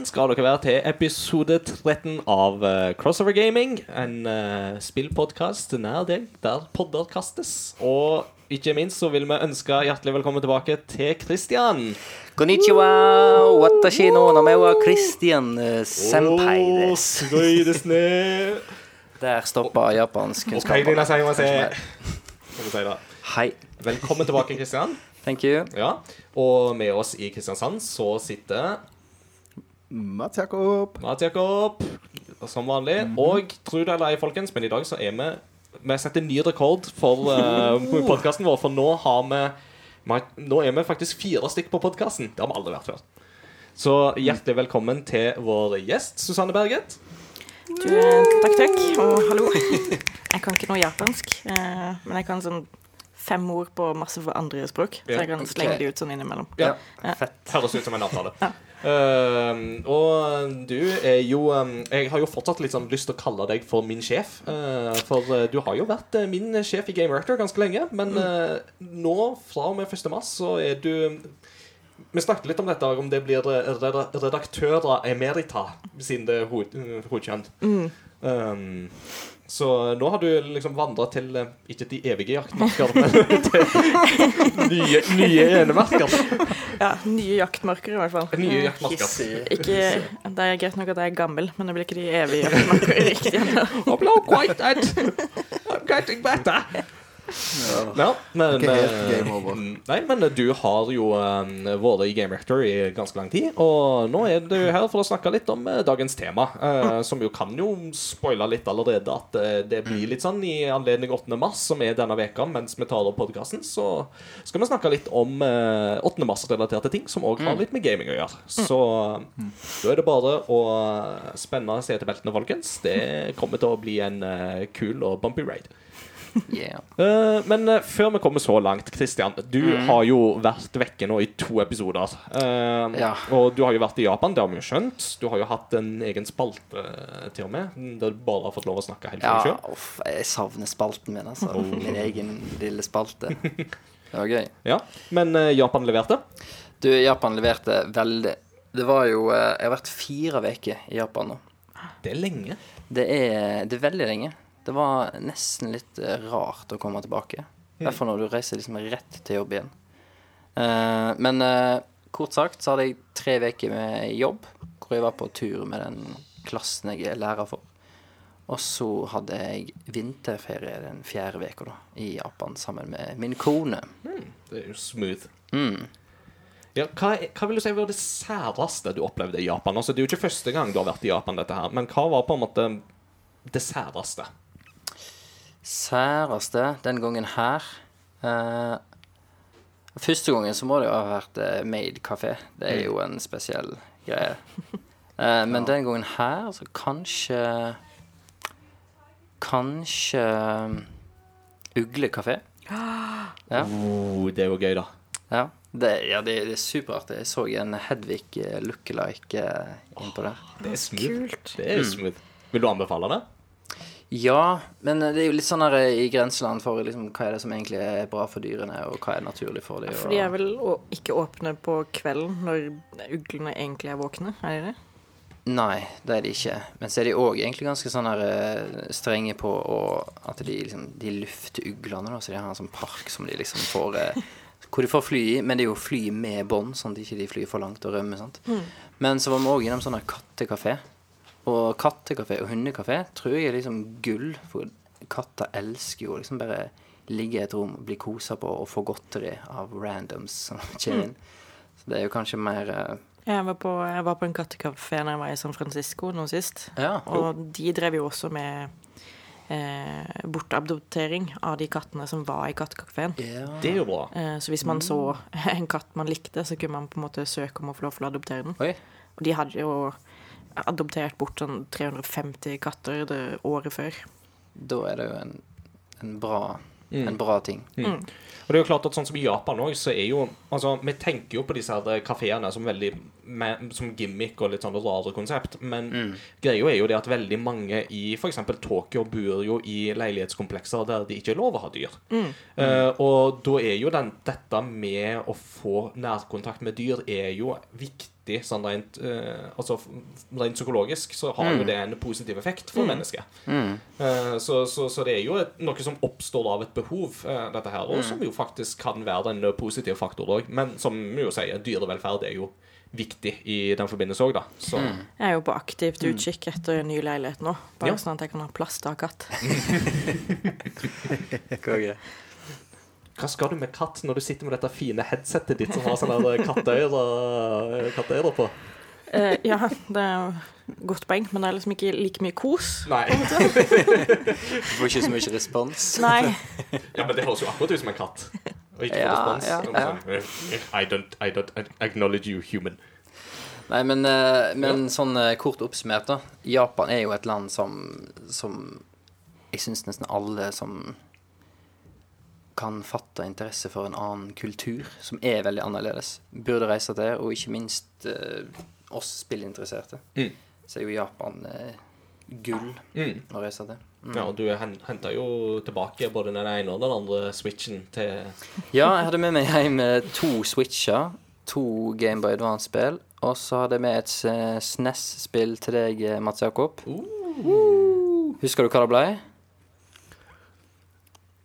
velkommen skal dere være til episode 13 av uh, Crossover Gaming. En uh, spillpodkast nær deg, der podder kastes. Og ikke minst så vil vi ønske hjertelig velkommen tilbake til Christian. Konnichiwa, watashi no name wa Christian eh, senpai desu ne. Der stoppa japansk Ok, kunnskap. dina saimase. Skal vi si det. Hei. Velkommen tilbake, Christian. Thank you. Ja, Og med oss i Kristiansand så sitter Mats Jakob. Mats Jakob, som vanlig. Og tro det eller ei, folkens, men i dag så er vi Vi setter ny rekord for uh, podkasten vår, for nå har vi Nå er vi faktisk fire stykk på podkasten. Det har vi aldri vært før. Så hjertelig velkommen til vår gjest, Susanne Berget. Du, eh, takk, takk, og hallo. Jeg kan ikke noe japansk, eh, men jeg kan sånn fem ord på masse for andre språk. Så jeg kan slenge de ut sånn innimellom. Ja. Fett. Høres ut som en avtale. Eh, og du er jo um, Jeg har jo fortsatt litt sånn lyst til å kalle deg for min sjef. Uh, for eh, du har jo vært uh, min sjef i Game Rector ganske lenge. Men eh, nå, fra og med 1. mars, så er du Vi snakket litt om dette, om det blir redaktører emerita, siden det er ho- mm. Um, så nå har du liksom vandra til eh, ikke de evige jaktmarker, men til nye, nye enemarker. Ja, nye jaktmarker, i hvert fall. Nye jaktmarker. Ikke, det er greit nok at jeg er gammel, men det blir ikke de evige jaktmarker riktig ennå. I'm not quite dead. I'm getting better. Ja, men Ikke helt eh, game over. Nei, men du har jo eh, vært i Game Rector i ganske lang tid. Og nå er du her for å snakke litt om eh, dagens tema. eh, Som jo kan jo spoile litt allerede at eh, det blir litt sånn i anledning 8. mars, som er denne veka mens vi tar opp podkasten. Så skal vi snakke litt om eh, 8. mars-relaterte ting som òg har litt med gaming å gjøre. Så da er det bare å spenne setebeltene, folkens. Det kommer til å bli en eh, kul og bumpy raid. Yeah. Eh, men eh, før vi kommer så langt, Christian. Du har jo vært vekke nå i to episoder. Eh, Ja. Og du har jo vært i Japan, det har vi jo skjønt. Du har jo hatt en egen spalte til og med, der du bare har fått lov å snakke helt for Ja, deg sjøl. uff, jeg savner spalten min, altså. Min egen lille spalte. Det var gøy. Ja. Men Japan leverte. Du, Japan leverte veldig Det var jo Jeg har vært fire uker i Japan nå. Det er lenge. Det er, det er veldig lenge. Det var nesten litt eh, rart å komme tilbake. I hvert fall når du reiser liksom rett til jobb igjen. Uh, men uh, kort sagt så hadde jeg tre uker med jobb, hvor jeg var på tur med den klassen jeg er lærer for. Og så hadde jeg vinterferie den fjerde uka da, i Japan sammen med min kone. Det er jo smooth. Mm. Ja, hva, hva vil du si var det særeste du opplevde i Japan? Altså, det er jo ikke første gang du har vært i Japan, dette her, men hva var på en måte det særeste? Særeste den gangen her eh, Første gangen så må det jo ha vært eh, Made kafé. Det er jo en spesiell greie. Eh, men den gangen her, så kanskje Kanskje Uglekafé. Ugle. Ja. Oh, det er jo gøy, da. ja. Det, ja, det, det er superartig. Jeg så en Hedvig eh, lookalike eh, innpå der. Det er smooth. Det er smooth. Vil du anbefale det? Ja, men det er jo litt sånn her i grenseland for liksom, hva er det som egentlig er bra for dyrene, og hva er naturlig for dem. For de er vel ikke åpne på kvelden når uglene egentlig er våkne, er de det? Nei, det er de ikke. Men så er de òg egentlig ganske sånn her eh, strenge på å, at de liksom De lufter uglene, da, så de har en sånn park som de liksom får eh, Hvor de får fly i, men det er jo fly med bånd, sånn at de ikke flyr for langt og rømmer. sant? Men så var vi òg innom sånn kattekafé. Og kattekafé og hundekafé tror jeg er liksom gull, for katter elsker jo liksom bare ligge i et rom, bli kosa på og få godteri av randoms som kommer inn. Så det er jo kanskje mer eh, Jeg var på, jeg var på en kattekafé når jeg var i San Francisco nå sist. Ja. Og de drev jo også med eh, bortadoptering av de kattene som var i kattekafeen. Yeah. Det er jo bra. Eh, så hvis man så en katt man likte, så kunne man på en måte søke om å få lov til å adoptere den. Oi. Og de hadde jo adoptert bort sånn 350 katter det året før. Da er det jo en, en, bra, en bra ting. Og det er jo klart at sånn som i Japan òg, så er jo Altså, vi tenker jo på disse her kafeene som veldig med, Som gimmick og litt sånn rare konsept, men greia er jo det at veldig mange i f.eks. Tokyo bor jo i leilighetskomplekser der de ikke er lov å ha dyr. Eh, og da er jo den, dette med å få nærkontakt med dyr er jo viktig viktig. Sånn rent, uh, altså, rent psykologisk så har jo det en positiv effekt for mennesket. Eh, så, så, så det er jo et, noe som oppstår av et behov, uh, dette her, og som jo faktisk kan være en positiv faktor òg. Men som vi jo sier, dyrevelferd er jo viktig i den forbindelse òg, da. Så Jeg er jo på aktivt utkikk etter en ny leilighet nå, bare Ja. sånn at jeg kan ha plass til å ha katt. Konge. Hva skal du med katt når du sitter med dette fine headsetet ditt som har sånne katteører katteører på? Uh, ja, det er jo godt poeng, men det er liksom ikke like mye kos. Nei. Du får ikke så mye respons. Nei. Ja, men det høres jo akkurat ut som en katt. Og ikke Ja, respons. ja, ja. sånn, I, don't, I don't acknowledge you, human. Nei, men, eh, men sånn eh, kort oppsummert, da. Japan er jo et land som, som Jeg syns nesten alle som kan fatte interesse for en annen kultur, som er veldig annerledes, burde reise til. Og ikke minst eh, oss spillinteresserte. Mm. Så er jo Japan eh, gull Mm. å reise til. Ja, og du henta jo tilbake både den ene og den andre switchen til Ja, jeg hadde med meg hjem eh, to Switcher, to Gameboy Advance-spill, og så hadde jeg med et eh, SNES-spill til deg, eh, Mats Jakob. Husker du hva det ble?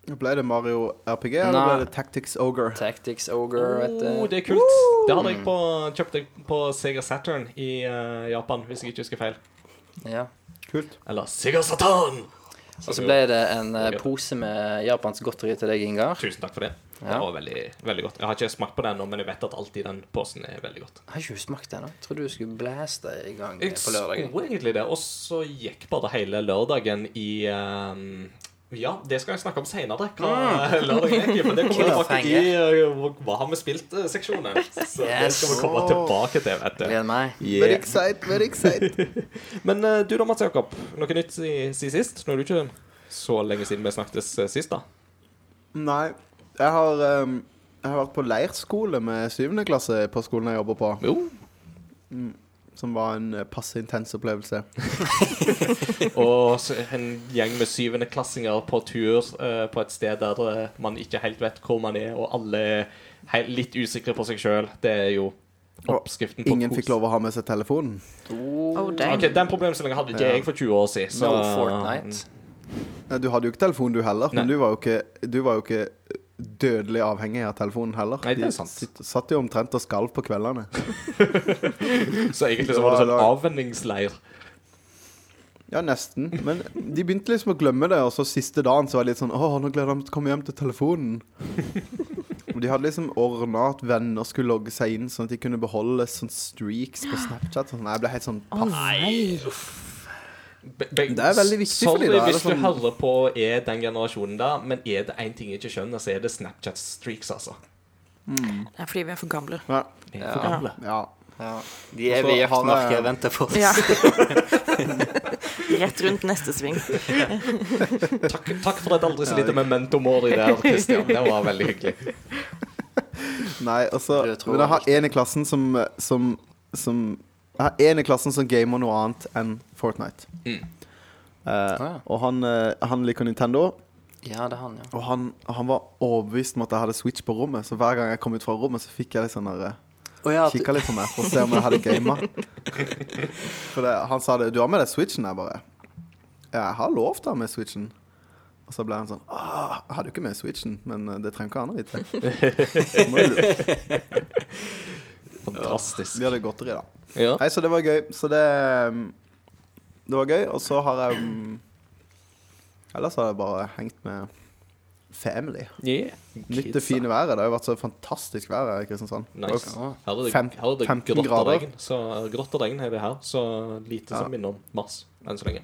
Ble det Mario RPG, eller Nei. ble det Tactics Ogre? Tactics Ogre. vet du. Oh, det er kult. Det hadde jeg på, kjøpt jeg på Sega Saturn i uh, Japan, hvis jeg ikke husker feil. Ja. Kult. Eller Sega Satan! Og så ble det en uh, pose med japansk godteri til deg, Ingar. Tusen takk for det. Det var veldig, veldig godt. Jeg har ikke smakt på den ennå, men jeg vet at alt i den posen er veldig godt. Jeg Har ikke du smakt det ennå? Trodde du skulle blæste i gang Jeg på lørdagen. skulle egentlig det, og så gikk bare hele lørdagen i ehm, ja, det skal jeg snakke om senere. Hva gikk. Men det kommer tilbake i uh, Hva har vi spilt-seksjonen. Så det skal vi komme tilbake til, vet du. Gleder meg. Very excited, very excited. Men uh, du da, Mats Jakob. Noe nytt siden sist? Nå er det ikke så lenge siden vi snakkes sist, da. Nei, jeg har, um, jeg har vært på leirskole med syvende klasse på skolen jeg jobber på. Jo. Som var en eh, passe intens opplevelse. Og en gjeng med syvendeklassinger på tur uh, på et sted der uh, man ikke helt vet hvor man er, og alle er litt usikre på seg sjøl. Det er jo oppskriften på Ingen kos. fikk lov å ha med seg telefonen. Oh, Okay, Den problemstillingen hadde ikke Ja. jeg for 20 år siden. Så, No Fortnite. Du hadde jo ikke telefon du heller, men du var jo ikke, du var jo ikke dødelig avhengig av telefonen heller. Nei, det er sant. De satt jo omtrent og skalv på kveldene. Så egentlig så var det sånn avvenningsleir. Ja, nesten. Men de begynte liksom å glemme det, og så siste dagen så var det litt sånn Å, nå gleder jeg meg til å komme hjem til telefonen. De hadde liksom ordna at venner skulle logge seg inn, sånn at de kunne beholde sånn streaks på Snapchat. Sånn. Jeg ble helt sånn paff. nei. Be be Det er veldig viktig for Sorry de da, er hvis sånn... du hører på er den generasjonen der, men er det én ting jeg ikke skjønner, så er det Snapchat streaks, altså. Det er fordi vi er for gamle. Ja. Vi er for gamle. ja. Ja. De er evige har jaktmarker jeg- venter på oss. Ja. Rett rundt neste sving. Takk, takk for et aldri så lite memento-mori der, Christian. Det var veldig hyggelig. Nei, altså Men jeg har en i klassen som, som, som Jeg har en i klassen som gamer noe annet enn Fortnite. Mm. Uh, ah. Og han, eh, han liker Nintendo. Ja, det er han, ja. Og han, han var overbevist om at jeg hadde Switch på rommet, så hver gang jeg kom ut fra rommet, så fikk jeg litt sånn der, oh, ja, Kikka litt på meg for å se om jeg hadde gama. For det, han sa det 'Du har med deg Switchen?' Jeg bare Ja, jeg har lov til å ha med Switchen. Og så ble han sånn «Åh, Jeg hadde jo ikke med Switchen, men eh, det trenger ikke han å vite. Fantastisk. Vi hadde godteri, da. Ja. Nei, så det var gøy. Så det um, Det var gøy. Og så har jeg um, Ellers har jeg bare hengt med family. Yeah. Nytt det fine været. Det har jo vært så fantastisk vær her i Kristiansand. Nice. Her er det, Fem- her er det 15 grått og grader. regn. Så grått og regn har vi her. Så lite Ja. som minner om mars enn så lenge.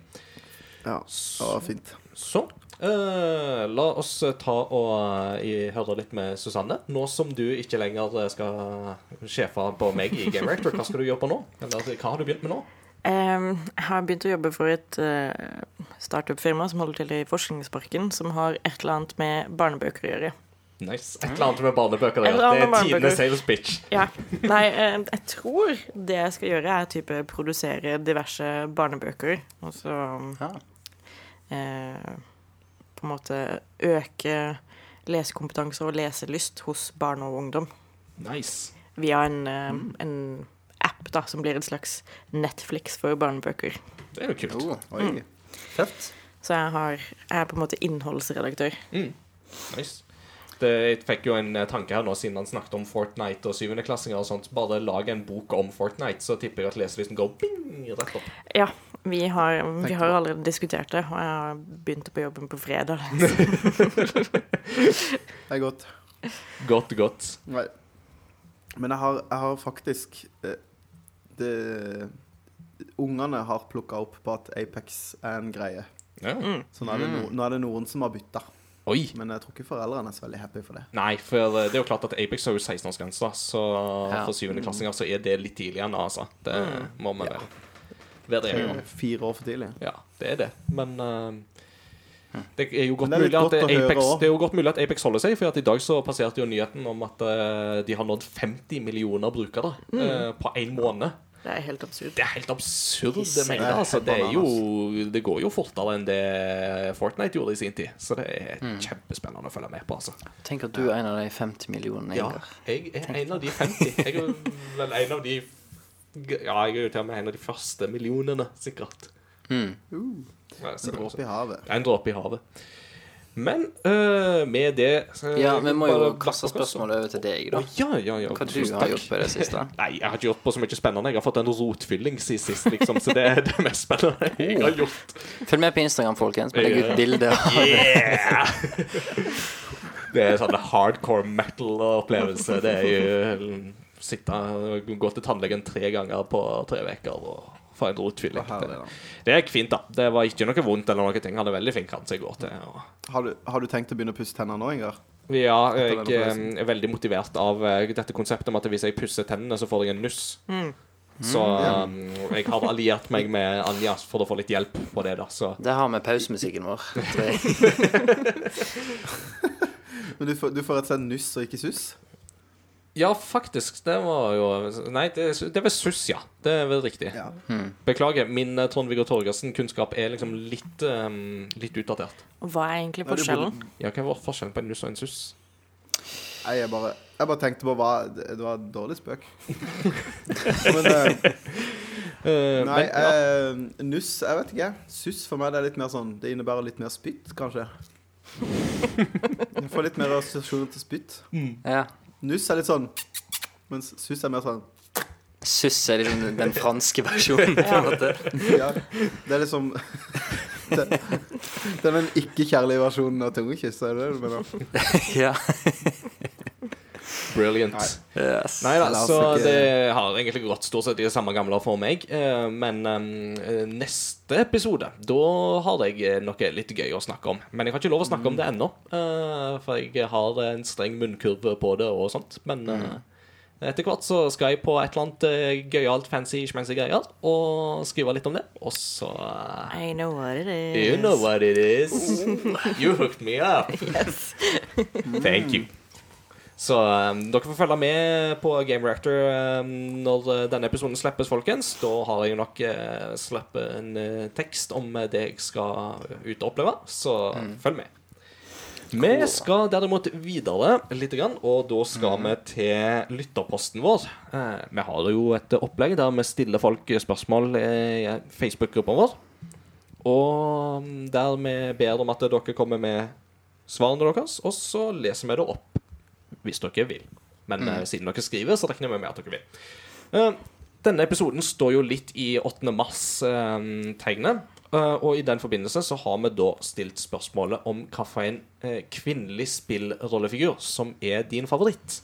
Ja, det var fint. Så uh, la oss ta og uh, høre litt med Susanne. Nå som du ikke lenger eh, skal sjefe på meg i Game Rector, hva skal du gjøre på nå? Eller hva har du begynt med nå? Jeg har begynt å jobbe for et uh, startup-firma som holder til i Forskningsparken, som har et eller annet med barnebøker å gjøre. Nice. Et eller annet med barnebøker. Et gjøre. Det er tidenes sales pitch. Ja. Nei, eh, jeg tror det jeg skal gjøre, er type produsere diverse barnebøker. Og så Ja. eh, på en måte øke lesekompetanse og leselyst hos barn og ungdom Nice. via en, eh, en app da, som blir en slags Netflix for barnebøker. Det er jo kult. Oh, Oi. fett. Så jeg, har, jeg er på en måte innholdsredaktør. Nice. Det, jeg fikk jo en eh, tanke her nå siden han snakket om Fortnite og syvendeklassinger og sånt. Bare lag en bok om Fortnite, så tipper jeg at leselysten går bing rett opp. Ja, vi har, vi har allerede diskutert det, og jeg har begynt på jobben på fredag. Det er godt. Godt, godt. Nei. Men jeg har, jeg har faktisk eh, det, Ungene har plukka opp på at Apex er en greie. Ja. Så nå er, det no, nå er det noen som har bytta. Oi. Men jeg tror ikke foreldrene er så veldig happy for det. Nei, for det er jo klart at Apex har jo 16-årsgrense, så Ja. for syvendeklassinger så er det litt tidlig ennå, altså. Det må vi ja. være. Fire år for tidlig. Ja, det er det. Men eh, det er jo godt er mulig godt at Apex. Det er jo godt mulig at Apex holder seg, for at i dag så passerte jo nyheten om at eh, de har nådd 50 millioner brukere mm. på én måned. Det er helt absurd. Det er helt absurd Insane. mengder. Altså. Det, er jo, det går jo fortere enn det Fortnite gjorde i sin tid. Så det er kjempespennende å følge med på. Altså. Tenk at du er en av de 50 millionene. Ja, jeg er en av de 50. Jeg er vel en av de Ja, jeg er jo til og med en av de første millionene, sikkert. Mm. Uh, så- En dråpe i havet. En dråpe i havet. Men uh, med det uh, Ja, vi må jo kaste spørsmålet over til deg, da. Oh, Ja, ja, ja. Hva du Tusen har du gjort på det siste? Nei, jeg har ikke gjort på så mye spennende. Jeg har fått en rotfylling siden sist, liksom. Så det er det mest spennende jeg har gjort. Følg med på Instagram, folkens. Vi legger ut bilde. Yeah! Det er sånn hardcore metal-opplevelse. Det er jo sitte gå til tannlegen tre ganger på tre uker og få en rotfylling. Herlig, Det, det gikk fint, da. Det var ikke noe vondt eller noe ting. Er veldig fin som jeg går til. Og Har du, har du tenkt å begynne å pusse tennene nå, Ingar? Ja, jeg eh, er veldig motivert av eh, dette konseptet om at hvis jeg pusser tennene, så får jeg en nuss. Så Ja. eh, jeg har alliert meg med Anja for å få litt hjelp på det, da. Så Det har vi pausemusikken vår. tror jeg. Men du får, du får et sett nuss og ikke suss? Ja, faktisk. Det var jo Nei, det, det var SUS, ja. Det er vel riktig. Ja. Beklager. Min eh, Trond-Viggo Torgersen-kunnskap er liksom litt, um, litt utdatert. Hva er egentlig forskjellen? Ja, hva er forskjellen på en nuss og en suss? Nei, jeg bare, jeg bare tenkte på hva Det var en dårlig spøk. Men uh, Eh, Nei, men, ja. eh, nuss Jeg vet ikke. Suss for meg det er litt mer sånn Det innebærer litt mer spytt, kanskje. Jeg får litt mer assosiasjoner til spytt. Ja. Nuss er litt sånn Mens suss er mer sånn Suss er liksom den franske versjonen, på en måte. Ja, det er liksom Det, det er den ikke-kjærlige versjonen av tungekyss, er det det du mener? Ja. Brilliant. Nei. Yes. Nei da, så altså det har egentlig gått stort sett i det samme gamle for meg. eh, Men eh, neste episode, da har jeg eh, noe litt gøy å snakke om. Men jeg har ikke lov å snakke om det ennå, for jeg har en streng munnkurve på det og sånt. Men eh, etter hvert så skal jeg på et eller annet gøyalt, fancy, schmancy greier og skrive litt om det. Og så I know what it is. You know what it is. You hooked me up. Yes. Thank you. Så um, dere får følge med på Game Reactor um, når uh, denne episoden slippes, folkens. Da har jeg nok uh, sluppet en uh, tekst om uh, det jeg skal ut og oppleve, så følg med. Vi skal derimot videre litt, og da skal vi til lytterposten vår. Eh, vi har jo et opplegg der vi stiller folk spørsmål i Facebook-gruppa vår. Og um, der vi ber om at dere kommer med svarene deres, og så leser vi det opp hvis dere vil. Men mm. siden dere skriver, så regner vi med at dere vil. Eh, denne episoden står jo litt i 8. mars-tegnet. og i den forbindelse så har vi da stilt spørsmålet om hvilken uh, kvinnelig spillrollefigur som er din favoritt.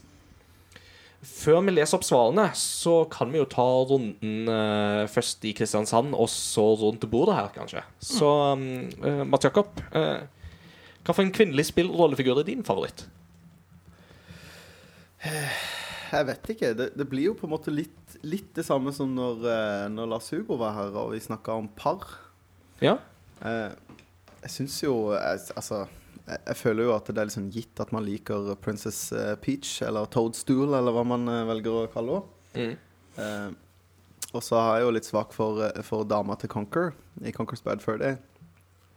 Før vi leser opp svarene, så kan vi jo ta runden eh, først i Kristiansand, og så rundt bordet her, kanskje. Så uh, Mats Jakob, uh, hvilken kvinnelig spillrollefigur er din favoritt? Jeg vet ikke. Det, det blir jo på en måte litt, litt det samme som når, eh, når Lars Hugo var her og vi snakka om par. Ja? Eh, jeg syns jo jeg, Altså, jeg, jeg føler jo at det er liksom gitt at man liker Princess eh, Peach, eller Toadstool, eller hva man velger å kalle henne. Mm. Eh, og så har jeg jo litt svak for, for dama til Conquer i Conquer's Bad Fur Day.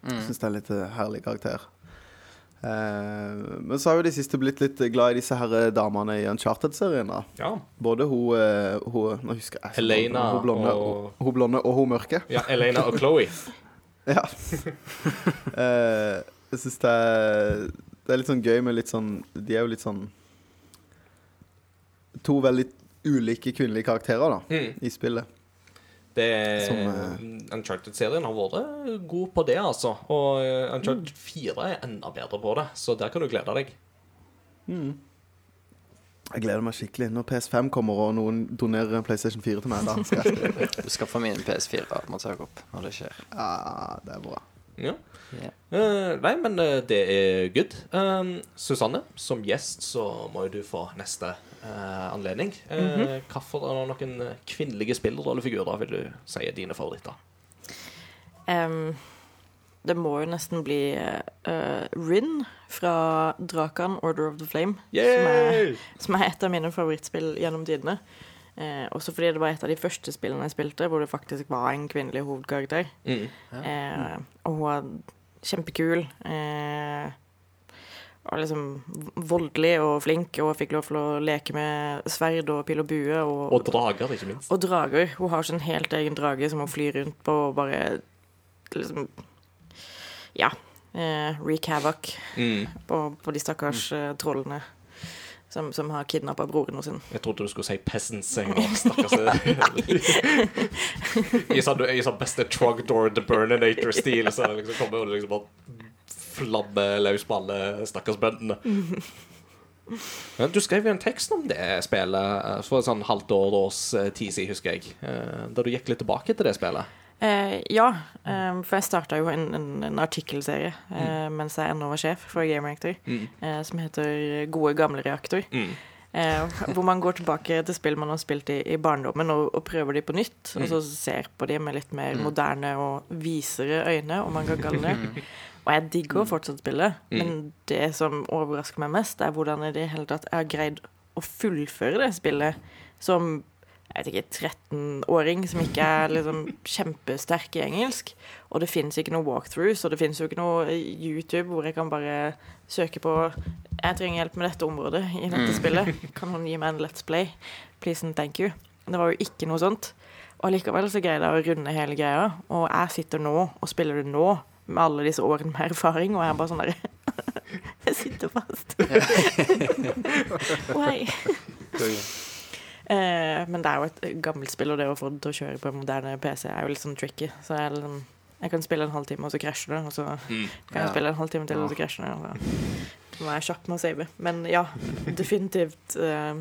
Mm. Syns det er en litt herlig karakter. Eh, men så har jo de siste blitt litt glad i disse her eh, damene i Uncharted-serien. da Ja. Både hun, eh, hun Nå husker jeg Elena hun blonde, og- hun blonde og hun mørke. ja. Elena og Chloé. Ja. Eh, jeg syns det Det er litt sånn gøy med litt sånn De er jo litt sånn To veldig ulike kvinnelige karakterer da Mm. i spillet. Det Som, eh, Uncharted-serien har vært god på det, altså. Og eh, Uncharted 4 er enda bedre på det, så der kan du glede deg. Jeg gleder meg skikkelig. Når PS5 kommer og noen donerer en PlayStation 4 til meg, da skal jeg. Du skaffer en PS4 at man søker opp når det skjer. Ja, det er bra. Ja. Yeah. Uh, nei, men eh, det er good. Uh, Susanne, som gjest så må jo du få neste eh, anledning. Uh, Hvilke noen eh, kvinnelige spillerrollefigurer vil du si er dine favoritter? Um, det må jo nesten bli uh, Rin fra Drakan Order of the Flame. Som er, som er et av mine favorittspill gjennom tidene. Eh, også fordi det var et av de første spillene jeg spilte hvor det faktisk var en kvinnelig hovedkarakter. Mm. Eh, og hun var kjempekul. Eh, og liksom voldelig og flink, og fikk lov til å leke med sverd og pil og bue. Og, Og drager, ikke minst. og drager. Hun har sin helt egen drage som hun flyr rundt på og bare liksom Ja. Eh, wreak havoc Mm. på, på de stakkars eh, trollene som, som har kidnappa broren sin. Jeg trodde du skulle si peasants en gang. Stakkars. I sånn, i sånn beste Trogdor the Burninator-stil, så liksom kommer hun liksom bare flabbe løs på alle stakkars bøndene. Du skrev jo en tekst om det spillet eh, for et sånn halvt år års eh, tid siden, husker jeg. eh, Da du gikk litt tilbake til det spillet. Eh, ja, eh, for jeg starta jo en, en, en artikkelserie eh, mens jeg ennå var sjef for Game Reactor, Mm. eh, som heter Gode gamle reaktor. Mm. Eh, hvor man går tilbake til spill man har spilt i, i barndommen, og, og prøver de på nytt. Mm. Og så ser på de med litt mer moderne og visere øyne, om man kan kalle det. Og jeg digger fortsatt spillet, Mm. men det som overrasker meg mest, er hvordan i det hele tatt jeg har greid å fullføre det spillet som jeg vet ikke, 13-åring som ikke er liksom kjempesterk i engelsk. Og det fins ikke noe walkthroughs, og det fins jo ikke noe YouTube hvor jeg kan bare søke på Jeg trenger hjelp med dette området i dette spillet. Kan noen gi meg en Let's Play? Please and thank you. Det var jo ikke noe sånt. Og likevel så greide jeg å runde hele greia. Og jeg sitter nå og spiller det nå med alle disse årene med erfaring, og jeg er bare sånn derre Jeg sitter fast. Why? Eh, men det er jo et gammelt spill, og det å få det til å kjøre på en moderne PC er jo litt sånn tricky. Så jeg, liksom, jeg kan spille en halvtime, og så krasjer det. Og så kan jeg Ja. spille en halvtime til, og så krasjer det. Og så må jeg kjapp med å save. Men ja, definitivt eh,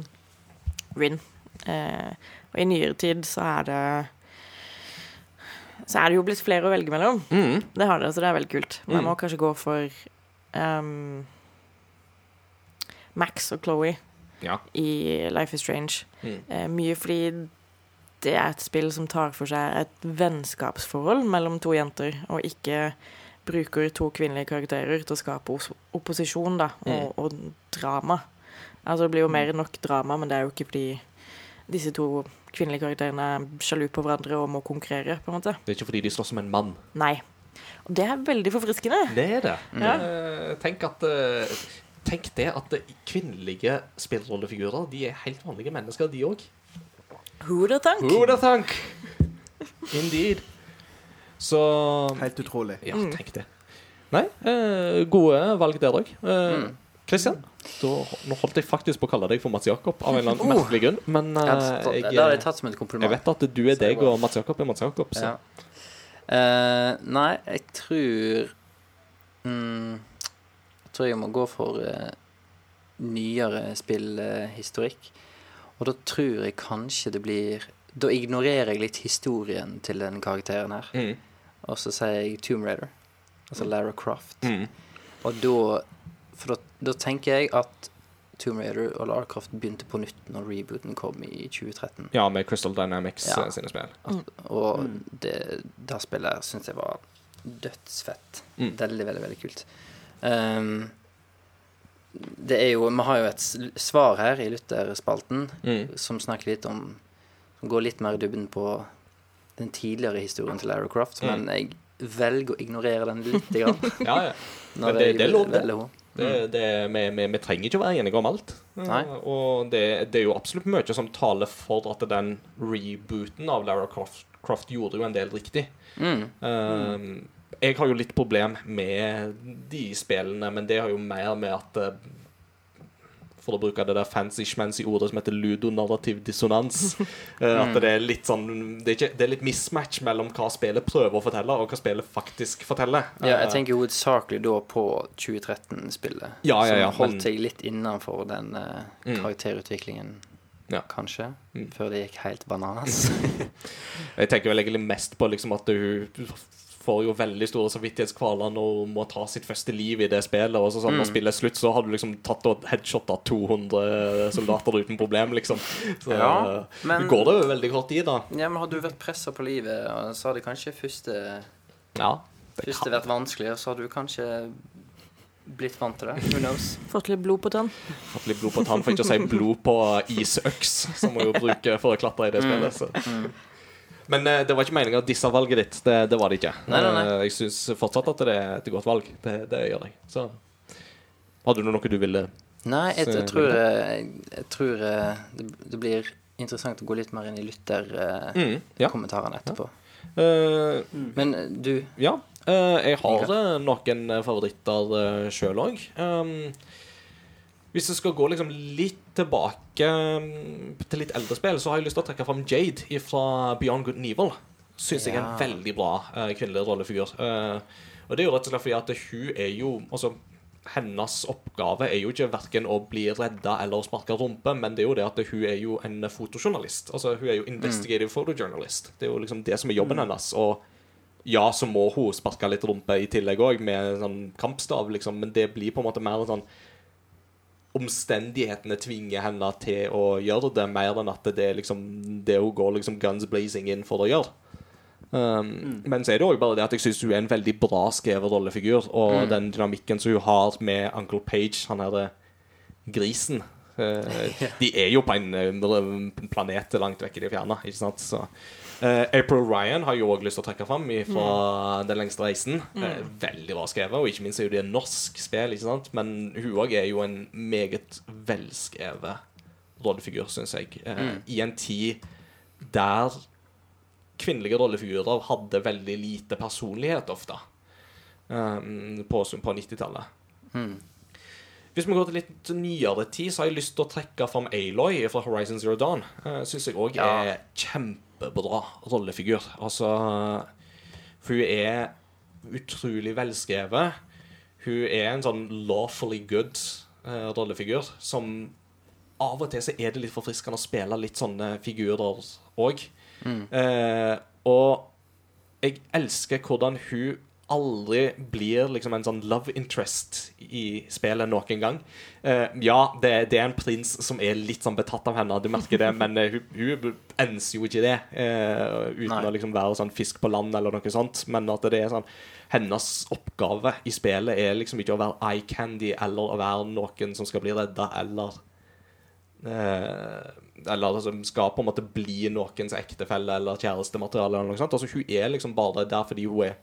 win. Eh, og i nyere tid så er det Så er det jo blitt flere å velge mellom. Mm. Det har det, så det er veldig kult. Man Mm. må kanskje gå for um, Max og Chloé Ja. i Life is Strange. Mm. Eh, mye fordi det er et spill som tar for seg et vennskapsforhold mellom to jenter, og ikke bruker to kvinnelige karakterer til å skape opposisjon da, og, og drama. Altså Det blir jo mer enn nok drama, men det er jo ikke fordi disse to kvinnelige karakterene er sjalu på hverandre og må konkurrere. på en måte. Det er ikke fordi de slåss som en mann. Nei. Og det er veldig forfriskende. Det er det. Ja. Eh, tenk at eh, Tenk det at eh, kvinnelige spillrollefigurer De er helt vanlige mennesker, de òg. Hodertank. thunk? Indeed. Så Helt utrolig. Ja, tenk det. Nei, eh, gode valg der òg. Mm. Kristian, nå holdt jeg faktisk på å kalle deg for Mats Jakob av en eller annen Oh. merkelig grunn, men eh, Jeg hadde tatt- jeg, det har jeg tatt som et jeg vet at du er deg, og Mats Jakob er Mats Jakob. Så. Ja. Eh, nei, jeg tror mm, tror jeg må gå for eh, nyere spillhistorikk. Og da tror jeg kanskje det blir Da ignorerer jeg litt historien til den karakteren her. Mm. Og så sier jeg Tomb Raider. Altså Lara Croft. Mm. Og da For da, da tenker jeg at Tomb Raider og Lara Croft begynte på nytt når rebooten kom i 2013. Ja, med Crystal Dynamics Ja. eh, sine spill. Og det, det spillet syns jeg var dødsfett. Mm. Veldig, veldig, veldig kult. Ehm, det er jo Vi har jo et svar her i Luther-spalten Mm. som snakker litt om Som går litt mer i dybden på den tidligere historien til Lara Croft, Mm. men jeg velger å ignorere den litt. Ja, ja. Men det- det er lov, det. Det, det, vi, vi, vi trenger ikke å være enige om alt. Nei. Og det, det er jo absolutt mye som taler for at den rebooten av Lara Croft, Croft gjorde jo en del riktig. Mm. Eh, jeg har jo litt problem med de spillene, men det har jo mer med at eh, For å bruke det der fancy-schmancy ordet som heter ludonarrativ dissonans. eh, At det er litt sånn det er, ikke, det er litt mismatch mellom hva spillet prøver å fortelle, og hva spillet faktisk forteller. Ja, jeg Eh, tenker hovedsakelig da på 2013-spillet. Ja, ja, ja, Som holdt seg litt innenfor den Mm. karakterutviklingen, Ja. kanskje. Mm. Før det gikk helt bananas. Jeg tenker vel egentlig mest på liksom at hun får jo veldig store samvittighetskvaler når hun må ta sitt første liv i det spillet. Og så sånn, når Mm. spillet er slutt, så har du liksom tatt og headshotta 200 soldater uten problem, liksom. Så Ja, men- går det jo veldig kort tid, da. ja, men hadde du vært pressa på livet, og så hadde kanskje første, Ja. Det første kan, vært vanskelig, og så hadde du kanskje blitt vant til det. Who knows? Fått litt blod på tann. fått litt blod på tann, for ikke å si blod på isøks, som hun jo bruker for å klatre i det spillet. Så. Men uh, det var ikke meninga å disse valget ditt. Det, det var det ikke. Nei, nei, nei. Eh, jeg syns fortsatt at det er et godt valg. Det, det gjør jeg. Så Hadde du noe du ville Nei, jeg, jeg tror, jeg, jeg tror eh, det, blir interessant å gå litt mer inn i lytterkommentarene mm, Ja. etterpå. Eh, Men eh, du ja. Uh, jeg har eh, noen eh, favoritter uh, sjøl òg. Um, hvis jeg skal gå liksom litt tilbake um, til litt eldre spill, så har jeg lyst til å trekke fram Jade fra Beyond Good and Evil. Syns jeg er en veldig bra uh, kvinnelig rollefigur. Uh, og det er jo rett og slett fordi at hun er jo Altså, hennes oppgave er jo ikke verken å bli redda eller sparke rumpe, men det er jo det at hun er jo en fotojournalist. Altså, hun er jo investigative photojournalist. Det er jo liksom det som er jobben hennes. Og ja, så må hun sparke litt rumpe i tillegg òg, med sånn kampstav, liksom, men det blir på en måte mer sånn Omstendighetene tvinger henne til å gjøre det, mer enn at det er liksom det hun går liksom guns blazing inn for å gjøre. Um, Men så er det òg bare det at jeg syns hun er en veldig bra skrevet rollefigur. Og den dynamikken som hun har med Uncle Page, han herre grisen uh, De er jo på en eh, planet langt vekk i det fjerne, ikke sant? Så eh, April Ryan har jo òg lyst til å trekke fram fra Den lengste reisen. Eh, veldig bra skrevet, og ikke minst er jo det norsk spill, ikke sant? Men hun òg er jo en meget velskrevet rollefigur, syns jeg. Mm. I en tid der kvinnelige rollefigurer hadde veldig lite personlighet ofte. Um, på på 90-tallet. mm. Hvis vi går til litt nyere tid, så har jeg lyst til å trekke fram Aloy fra Horizon Zero Dawn. Uh, Syns jeg òg Ja. er kjempebra rollefigur. Altså For hun er utrolig velskrevet. Hun er en sånn lawfully good uh, rollefigur som Av og til så er det litt forfriskende å spille litt sånne figurer òg. Eh, og jeg elsker hvordan hun aldri blir liksom en sånn love interest i spillet noen gang. Uh, ja, det, det er en prins som er litt sånn betatt av henne, du merker det, men uh, hun, enser jo ikke det Uh, uten Nei. å liksom være sånn fisk på land eller noe sånt. Men at det er sånn Hennes oppgave i spillet er liksom ikke å være eye candy eller å være noen som skal bli redda eller Eller altså, skal på en måte bli noens ektefelle eller kjærestemateriale. Eller noe sånt. Altså, hun er liksom bare der fordi hun er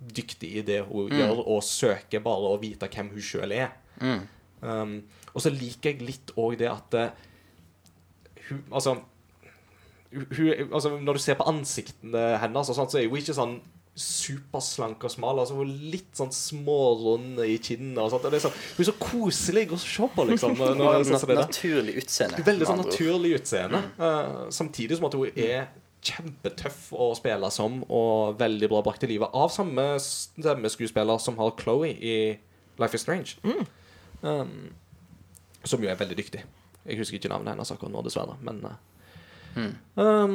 dyktig i det hun gjør, og søker bare å vite hvem hun sjøl er. Mm. Um, og så liker jeg litt òg det at eh, hun Altså, hun, altså Når du ser på ansiktene hennes, og sånt, så er hun ikke sånn superslank og smal. Altså Hun er litt sånn smårund i kinnene. Og sånt, og sånn, hun er så koselig å se på, liksom. Når, når, når, naturlig utseende. Veldig sånn naturlig utseende. eh, samtidig som at hun er kjempetøff å spille som, og veldig bra brakt til livet av samme stemmeskuespiller som har Chloé i Life is Strange. Um, som jo er veldig dyktig. Jeg husker ikke navnet hennes akkurat nå, dessverre. Men uh, Mm. um,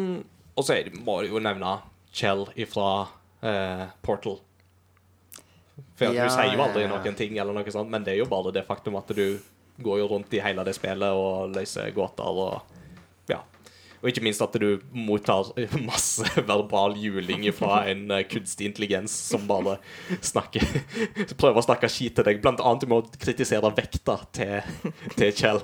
Og så må jeg jo nevne Chell ifra uh, Portal. For Ja, Hun sier jo aldri ja, ja. noen ting, eller noe sånt, men det er jo bare det faktum at du går jo rundt i hele det spillet og løser gåter og Ja. Og ikke minst at du mottar masse verbal juling fra en eh, kunstig intelligens som bare snakker Prøver å snakke skit til deg, blant annet med å kritisere vekta til, til Kjell.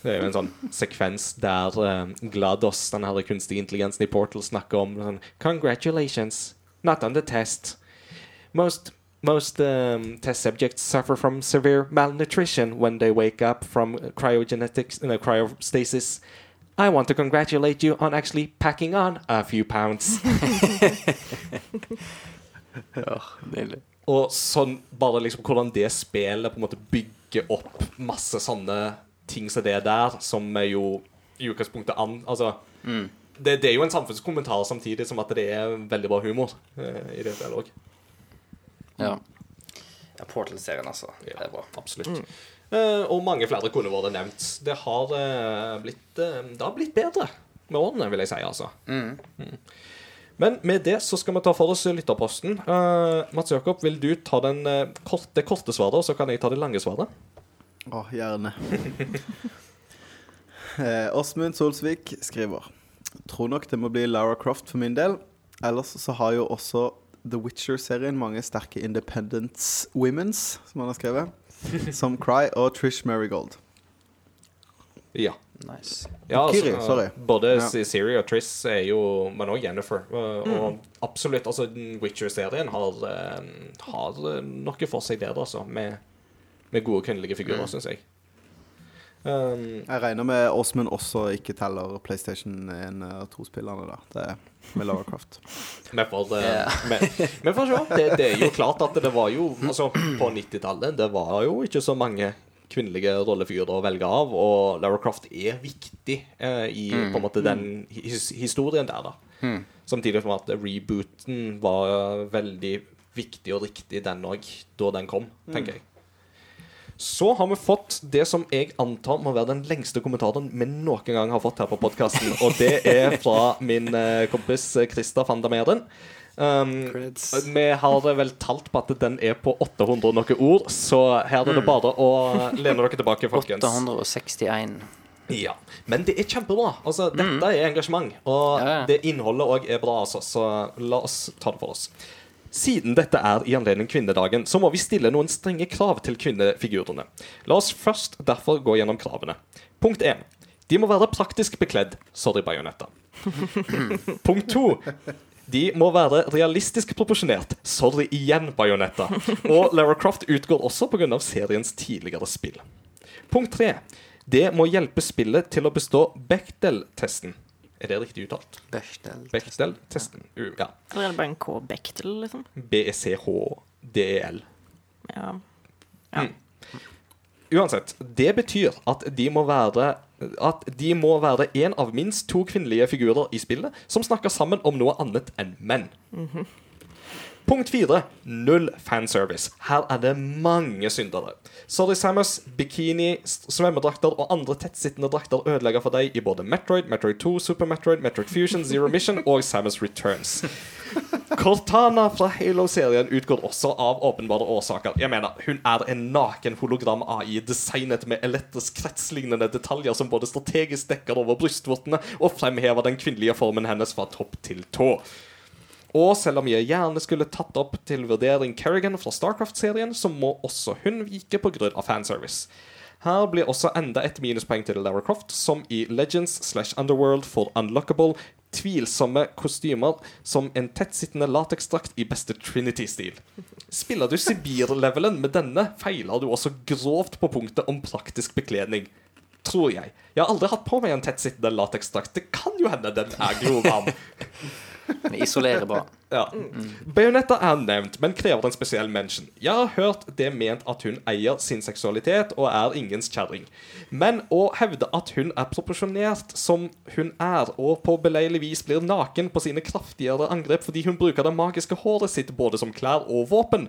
Det er jo en sånn sekvens der eh, GLaDOS, den her kunstige intelligensen i Portal, snakker om sånn Congratulations, not on the test. Most most um, test subjects suffer from severe malnutrition when they wake up from cryogenetics, no, cryostasis. I want to congratulate you on actually packing on a few pounds. Nydelig. Og sånn, bare liksom hvordan det spillet på en måte bygger opp masse sånne ting som det der, som er jo i utgangspunktet an Altså, det, det er jo en samfunnskommentar samtidig som at det er veldig bra humor eh, i det spillet òg. Ja. ja Portal-serien, altså. Det er bra. Absolutt. Eh, og mange flere kunne vært nevnt. Det har, eh, blitt, eh, det har blitt bedre med årene, vil jeg si, altså. Mm. Men med det så skal vi ta for oss lytterposten. Uh, Mats Jakob, vil du ta den, eh, kort, det korte svaret, og så kan jeg ta det lange svaret? Å, gjerne. Eh, Åsmund Solsvik skriver Tror nok det må bli Lara Croft for min del. Ellers så har jo også The Witcher-serien mange sterke independence womens, som han har skrevet. Som Cry og Trish Marigold. Ja. Nice. ja Kiri, sorry. Både Ja. Siri og Triss er jo Men også Jennifer. Og, mm. absolutt. Altså, Witcher-serien har, eh, har eh, noe for seg der, altså. Med, med gode kvinnelige figurer, Mm. syns jeg. Um, Jeg regner med Åsmund også ikke teller PlayStation 1 og 2-spillerne, da. Det er med Lara Croft. Vi får, eh, se. Det, det er jo klart at det var jo Altså, på 90-tallet Det var jo ikke så mange kvinnelige rollefigurer å velge av, og Lara Croft er viktig eh, i på en måte den his historien der, da. Samtidig som at rebooten var veldig viktig og riktig, den òg, da den kom, tenker jeg. Så har vi fått det som jeg antar må være den lengste kommentaren vi noen gang har fått her på podkasten. Og det er fra min eh, kompis eh, Christer van der Meren. Um, vi har vel talt på at den er på 800 noe ord, så her er det bare å lene dere tilbake, folkens. 861. Ja, Men det er kjempebra. Altså, Dette er engasjement, og Ja, ja. det innholdet òg er bra. Altså, så la oss ta det for oss. Siden dette er i anledning kvinnedagen, så må vi stille noen strenge krav til kvinnefigurene. La oss først derfor gå gjennom kravene. Punkt 1. De må være praktisk bekledd. Sorry, Bajonetta. Punkt 2. De må være realistisk proporsjonert. Sorry igjen, Bajonetta. Og Lara Croft utgår også pga. seriens tidligere spill. Punkt 3. Det må hjelpe spillet til å bestå Bechdel-testen. Er det riktig uttalt? Bechdel. Bechdel-testen. U- Ja. Eller er det bare en K Bechdel, liksom? E B-E-C-H-D-E-L. Ja. Ja Uansett, det betyr at de må være at de må være en av minst to kvinnelige figurer i spillet som snakker sammen om noe annet enn menn. Punkt fire. Null fanservice. Her er det mange syndere. Sorry, Samus. Bikini, svømmedrakter og andre tettsittende drakter ødelegger for deg i både Metroid, Metroid 2, Super Metroid, Metroid Fusion, Zero Mission og Samus Returns. Cortana fra Halo-serien utgår også av åpenbare årsaker. Jeg mener, Hun er en naken hologram-AI designet med elektrisk kretslignende detaljer som både strategisk dekker over brystvortene og fremhever den kvinnelige formen hennes fra topp til tå. Og selv om jeg gjerne skulle tatt opp til vurdering Kerrigan fra Starcraft-serien, så må også hun vike pga. fanservice. Her blir også enda et minuspoeng til Lara Croft, som i Legends slash Underworld for Unlockable tvilsomme kostymer som en tettsittende lateksdrakt i beste Trinity-stil. Spiller du Sibir-levelen med denne, feiler du også grovt på punktet om praktisk bekledning. Tror jeg. Jeg har aldri hatt på meg en tettsittende lateksdrakt. Det kan jo hende den er glovarm. Isolerer bra. Ja. Bayonetta er nevnt, men krever en spesiell mention. Jeg har hørt det ment at hun eier sin seksualitet og er ingens kjerring. Men å hevde at hun er proporsjonert som hun er, og på beleilig vis blir naken på sine kraftigere angrep fordi hun bruker det magiske håret sitt både som klær og våpen,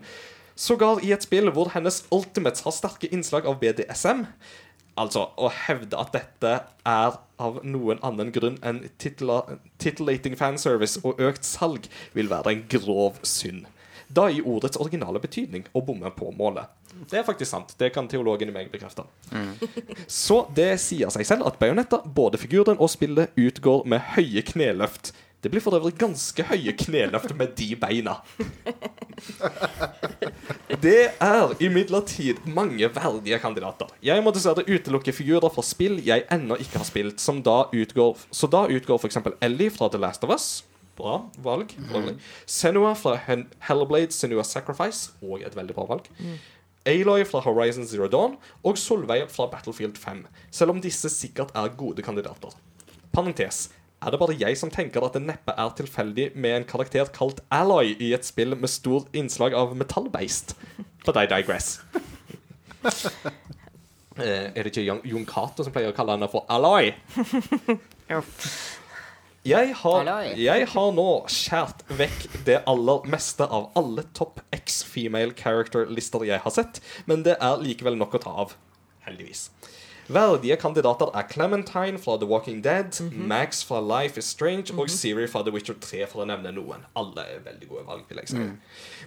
sågar i et spill hvor hennes ultimates har sterke innslag av BDSM, Altså, å hevde at dette er av noen annen grunn enn titillating fanservice og økt salg, vil være en grov synd. Da i ordets originale betydning å bomme på målet. Det er faktisk sant. Det kan teologen i meg bekrefte. Så det sier seg selv at Bayonetta, både figuren og spillet, utgår med høye kneløft. Det blir for øvrig ganske høye kneløft med de beina. Det er imidlertid mange verdige kandidater. Jeg må dessverre utelukke figurer fra spill jeg ennå ikke har spilt, som da utgår, så da utgår f.eks. Ellie fra The Last of Us, Bra valg. Lovely. Senua fra Hellblade Senua Sacrifice, og et veldig bra valg. Aloy fra Horizon Zero Dawn og Solveig fra Battlefield 5, selv om disse sikkert er gode kandidater. Parentes. Er det bare jeg som tenker at det neppe er tilfeldig med en karakter kalt Alloy i et spill med stor innslag av metallbeist? But I digress. Eh, er det ikke Jon- Jon Cato som pleier å kalle henne for Alloy? Jeg har, jeg har nå skjært vekk det aller meste av alle topp X female character-lister jeg har sett, men det er likevel nok å ta av. Heldigvis. Verdige kandidater er Clementine fra The Walking Dead, Max fra Life is Strange og Siri fra The Witcher 3, for å nevne noen. Alle er veldig gode valg. vil jeg si.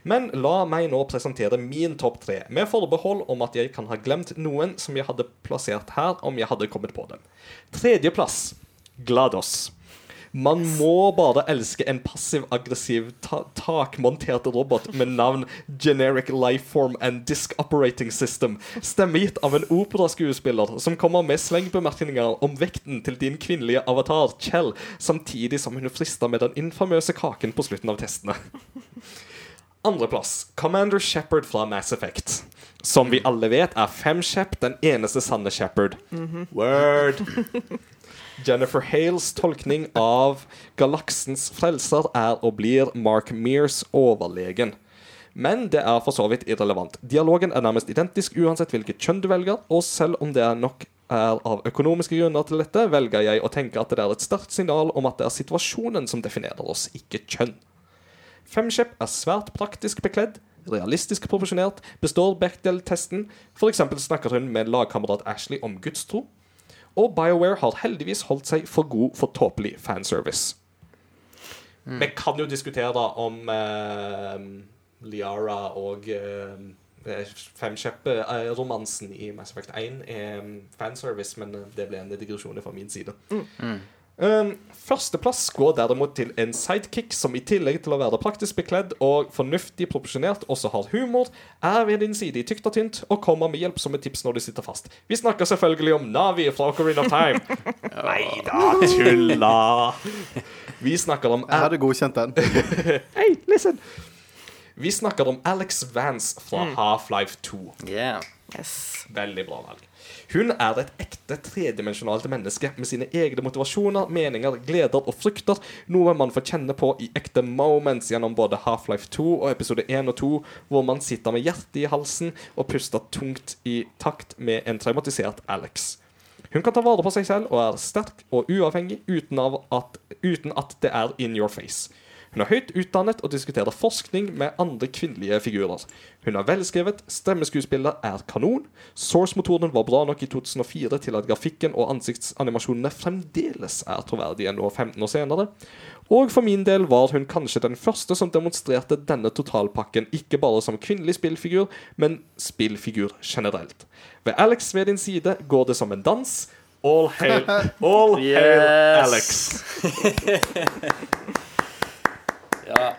Men la meg nå presentere min topp tre, med forbehold om at jeg kan ha glemt noen som jeg hadde plassert her om jeg hadde kommet på dem. Tredjeplass GLaDOS. Man må bare elske en passiv-aggressiv ta takmontert robot med navn Generic Lifeform and Disk Operating System, stemmegitt av en operaskuespiller som kommer med slengbemerkninger om vekten til din kvinnelige avatar, Kjell, samtidig som hun frister med den infamøse kaken på slutten av testene. Andreplass Commander Shepherd fra Mass Effect. Som vi alle vet, er Fem Shep den eneste sanne Shepherd. Word. Jennifer Hales tolkning av galaksens frelser er og blir Mark Mears overlegen. Men det er for så vidt irrelevant. Dialogen er nærmest identisk uansett hvilket kjønn du velger, og selv om det er nok er av økonomiske grunner til dette, velger jeg å tenke at det er et sterkt signal om at det er situasjonen som definerer oss, ikke kjønn. Femship er svært praktisk bekledd, realistisk proporsjonert, består Bechdel-testen, f.eks. snakker hun med lagkamerat Ashley om gudstro, og BioWare har heldigvis holdt seg for god for tåpelig fanservice. Vi kan jo diskutere da om eh, Liara og eh, Femshep-romansen i Mass Effect 1 er fanservice, men det ble en digresjon fra min side. Um, Førsteplass går derimot til en sidekick som i tillegg til å være praktisk bekledd og fornuftig proporsjonert også har humor, er ved din side i tykt og tynt og kommer med hjelpsomme tips når du sitter fast. Vi snakker selvfølgelig om Navi fra Ocarina of Time. Nei da, tulla! Vi snakker om Jeg hadde godkjent den. Hei, listen! Vi snakker om Alex Vance fra Half-Life 2. Yeah. Yes. Veldig bra valg. Hun er et ekte tredimensjonalt menneske med sine egne motivasjoner, meninger, gleder og frykter, noe man får kjenne på i ekte moments gjennom både Half-Life 2 og episode 1 og 2, hvor man sitter med hjertet i halsen og puster tungt i takt med en traumatisert Alex. Hun kan ta vare på seg selv og er sterk og uavhengig uten, at, uten at det er in your face. Hun er høyt utdannet og diskuterer forskning med andre kvinnelige figurer. Hun er velskrevet, stemmeskuespiller er kanon. Source-motoren var bra nok i 2004 til at grafikken og ansiktsanimasjonene fremdeles er troverdige nå 15 år senere. Og for min del var hun kanskje den første som demonstrerte denne totalpakken, ikke bare som kvinnelig spillfigur, men spillfigur generelt. Ved Alex ved din side går det som en dans. All hail, all hail Alex. Ja.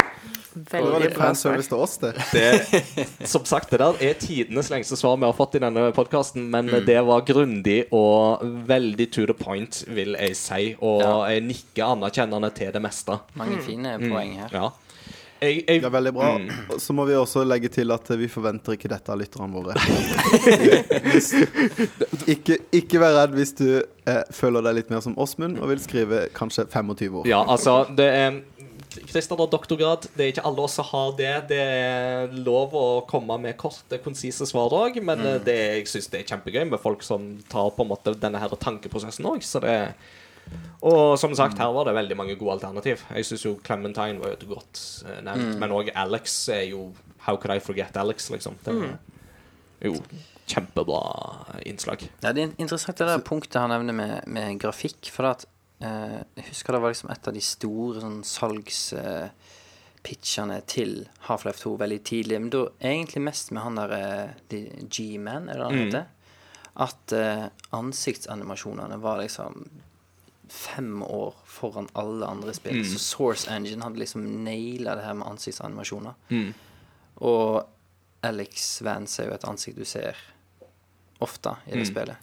Det var Veldig litt bra fanservice til oss, det. Det, som sagt, det der er tidenes lengste svar vi har fått i denne podkasten, men det var grundig og veldig to the point, vil jeg si. Og Ja. jeg nikker anerkjennende til det meste. Mange fine poeng her. Ja. Jeg, jeg, Det er veldig bra. Mm. Så må vi også legge til at vi forventer ikke dette av lytterne våre. Hvis, ikke, ikke vær redd hvis du eh, føler deg litt mer som Åsmund og vil skrive kanskje 25 år. Ja, altså det er Christer har doktorgrad. Det er ikke alle oss som har det. Det er lov å komme med korte, konsise svar òg, men mm. det, jeg syns det er kjempegøy med folk som tar på en måte denne her tankeprosessen òg. Og som sagt, her var det veldig mange gode alternativ. Jeg syns jo Clementine var jo et godt nevnt, mm. men òg Alex er jo How could I forget Alex, liksom? Det er jo kjempebra innslag. Ja, det er interessant det der punktet han nevner med, med grafikk. For at, eh, jeg husker det var liksom et av de store sånn salgspitchene til Half-Life 2 veldig tidlig. Men da egentlig mest med han der eh, de- G-Man, er det han heter? At eh, ansiktsanimasjonene var liksom fem år foran alle andre spill. Så Source Engine hadde liksom naila det her med ansiktsanimasjoner. Og Alex Vance er jo et ansikt du ser ofte i det spillet.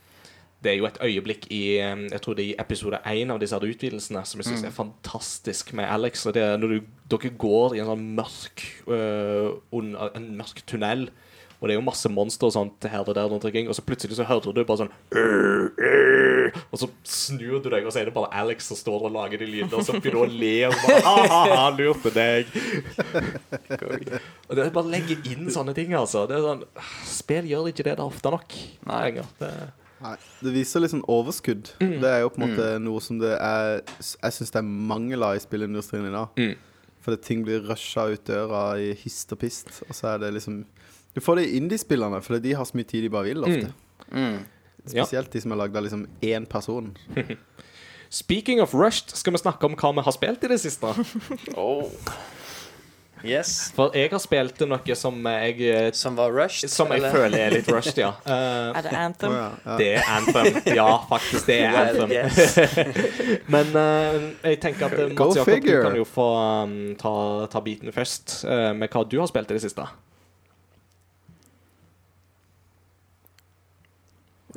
Det er jo et øyeblikk i Jeg tror det er i episode én av disse her utvidelsene som jeg syns er fantastisk med Alex. Og det er når du, dere går i en sånn mørk øh, under, En mørk tunnel. Og det er jo masse monstre og sånt her og der, og så plutselig så hører du bare sånn «Øh, øh», Og så snur du deg, og så er det bare Alex som står og lager de lydene, og så begynner du å le. Og bare, «Ha-ha-ha, lurte deg. Og det er bare legge inn sånne ting, altså. Det er sånn, Spill gjør ikke det da ofte nok Nei. Det, Nei, det viser litt sånn overskudd. Mm. Det er jo på en måte noe som det er Jeg syns det er mangel av i spillindustrien i dag. Mm. Fordi ting blir rusha ut døra i hist og pist. Og så er det liksom Du får det i indie-spillerne, fordi de har så mye tid de bare vil ofte. Mm. Ja. Spesielt de som er lagd av liksom én person. Speaking of rushed, skal vi snakke om hva vi har spilt i det siste? Oh. Yes. For jeg har spilt noe som jeg eh, Som var rushed? Som jeg eller? føler er litt rushed, ja. Uh, Er det Anthem? Oh, ja, ja. det er Anthem. Ja, faktisk, det er Well, Anthem. yes. Men uh, jeg tenker at Mats Jakob, du kan jo få um, ta, ta biten først uh, med hva du har spilt i det siste.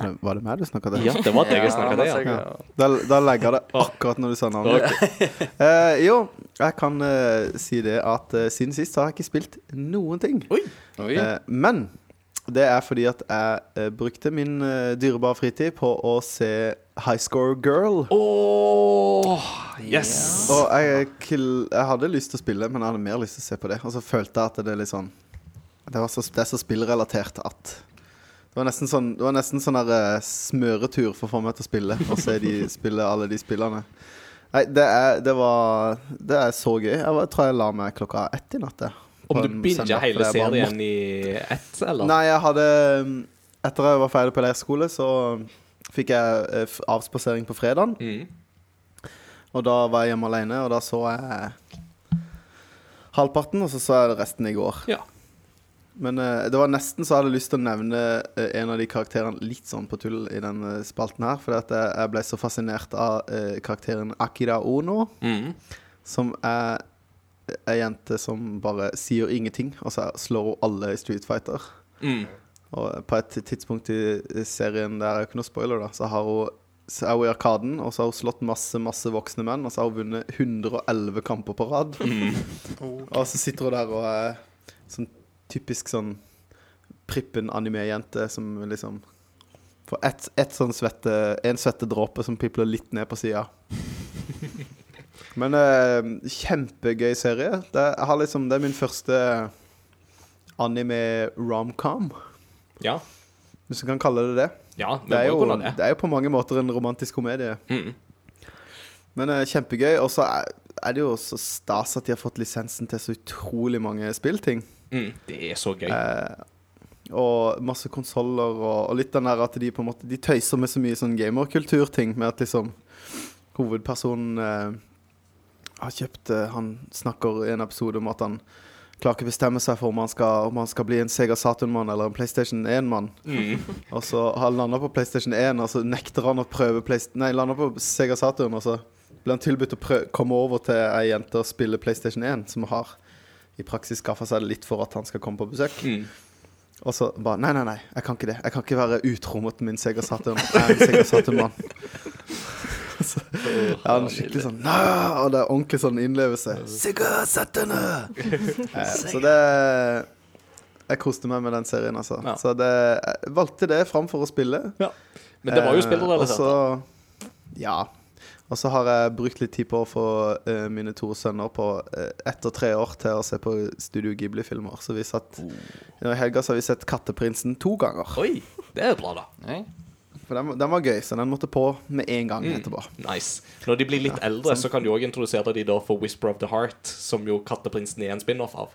Eh, Var det meg du snakka til? Ja, det var deg jeg snakka til, Ja. Da, da legger jeg det akkurat når du sa navnet. Eh, jo, jeg kan uh, si det at uh, siden sist har jeg ikke spilt noen ting. Oi. Eh, men det er fordi at jeg brukte min dyrebare fritid på å se High Score Girl. Åh, yes! Og jeg, jeg hadde lyst til å spille, men jeg hadde mer lyst til å se på det. Og så følte jeg at det er litt sånn Det, var så, det er så spillrelatert at det var nesten sånn, det var nesten sånn der, eh, smøretur for å få meg til å spille. Og se de spille alle de spillene. Nei, det er, det var Det er så gøy. Jeg var, tror jeg la meg klokka ett i natt. Om du en binger hele serien i ett, eller? Nei, jeg hadde Etter jeg var ferdig på leirskole, så fikk jeg eh, avspasering på fredagen. Mm. Og da var jeg hjemme alene, og da så jeg halvparten, og så så jeg resten i går. Ja. Men uh, det var nesten så jeg hadde lyst til å nevne uh, en av de karakterene litt sånn på tull i den eh, spalten her. At jeg, jeg ble så fascinert av uh, karakteren Akira Ono, Mm. som er ei jente som bare sier ingenting, og så slår hun alle i Street Fighter. Mm. Og på et tidspunkt i serien, der er jo ikke noe spoiler, da, så har hun så er hun i Arkaden, og så har hun slått masse masse voksne menn, og så har hun vunnet 111 kamper på rad. Og så sitter hun der og er sånn typisk sånn prippen anime-jente som liksom får ett et sånn svette En svettedråpe som pipler litt ned på sida. Men eh, kjempegøy serie. Det, liksom, det er min første anime-romcom, Ja. hvis du kan kalle det det. Ja, Det er, jo, det. det er jo på mange måter en romantisk komedie. Mm. Men eh, kjempegøy. Og så er, er det jo så stas at de har fått lisensen til så utrolig mange spillting. Mm. Det er så gøy. Eh, og masse konsoller, og, og litt den der at de på en måte De tøyser med så mye sånn gamerkulturting, med at liksom hovedpersonen eh, har kjøpt eh, Han snakker i en episode om at han klarer ikke bestemme seg for om han skal, om han skal bli en Sega Saturn-mann eller en PlayStation 1-mann. Mm. Og så han lander på PlayStation 1, og så nekter han å prøve Playst Nei, lander på Sega Saturn, og så blir han tilbudt å prø- komme over til ei jente og spille PlayStation 1, som har i praksis skaffa seg det litt for at han skal komme på besøk. Mm. Og så bare Nei, nei, nei, jeg kan ikke det. Jeg kan ikke være utro mot min Sega Saturn. Jeg er en Sega Saturn-mann. så ja, han er skikkelig sånn Nå! Og det er ordentlig sånn innlevelse. Sega Saturn! eh, så det Jeg koste meg med den serien, altså. Ja. Så det, jeg valgte det framfor å spille. Ja. Men det var jo Eh, og så- Ja. Og så har jeg brukt litt tid på å få uh, mine to sønner på uh, ett og tre år til å se på Studio Ghibli-filmer. Så vi satt I helga så har vi sett 'Katteprinsen' to ganger. Oi, det er bra, da. Nei. For den, den var gøy, så den måtte på med en gang Mm. etterpå. Nice. Når de blir litt eldre, så kan du òg introdusere de da for Whisper of the Heart, som jo Katteprinsen er en spin-off av.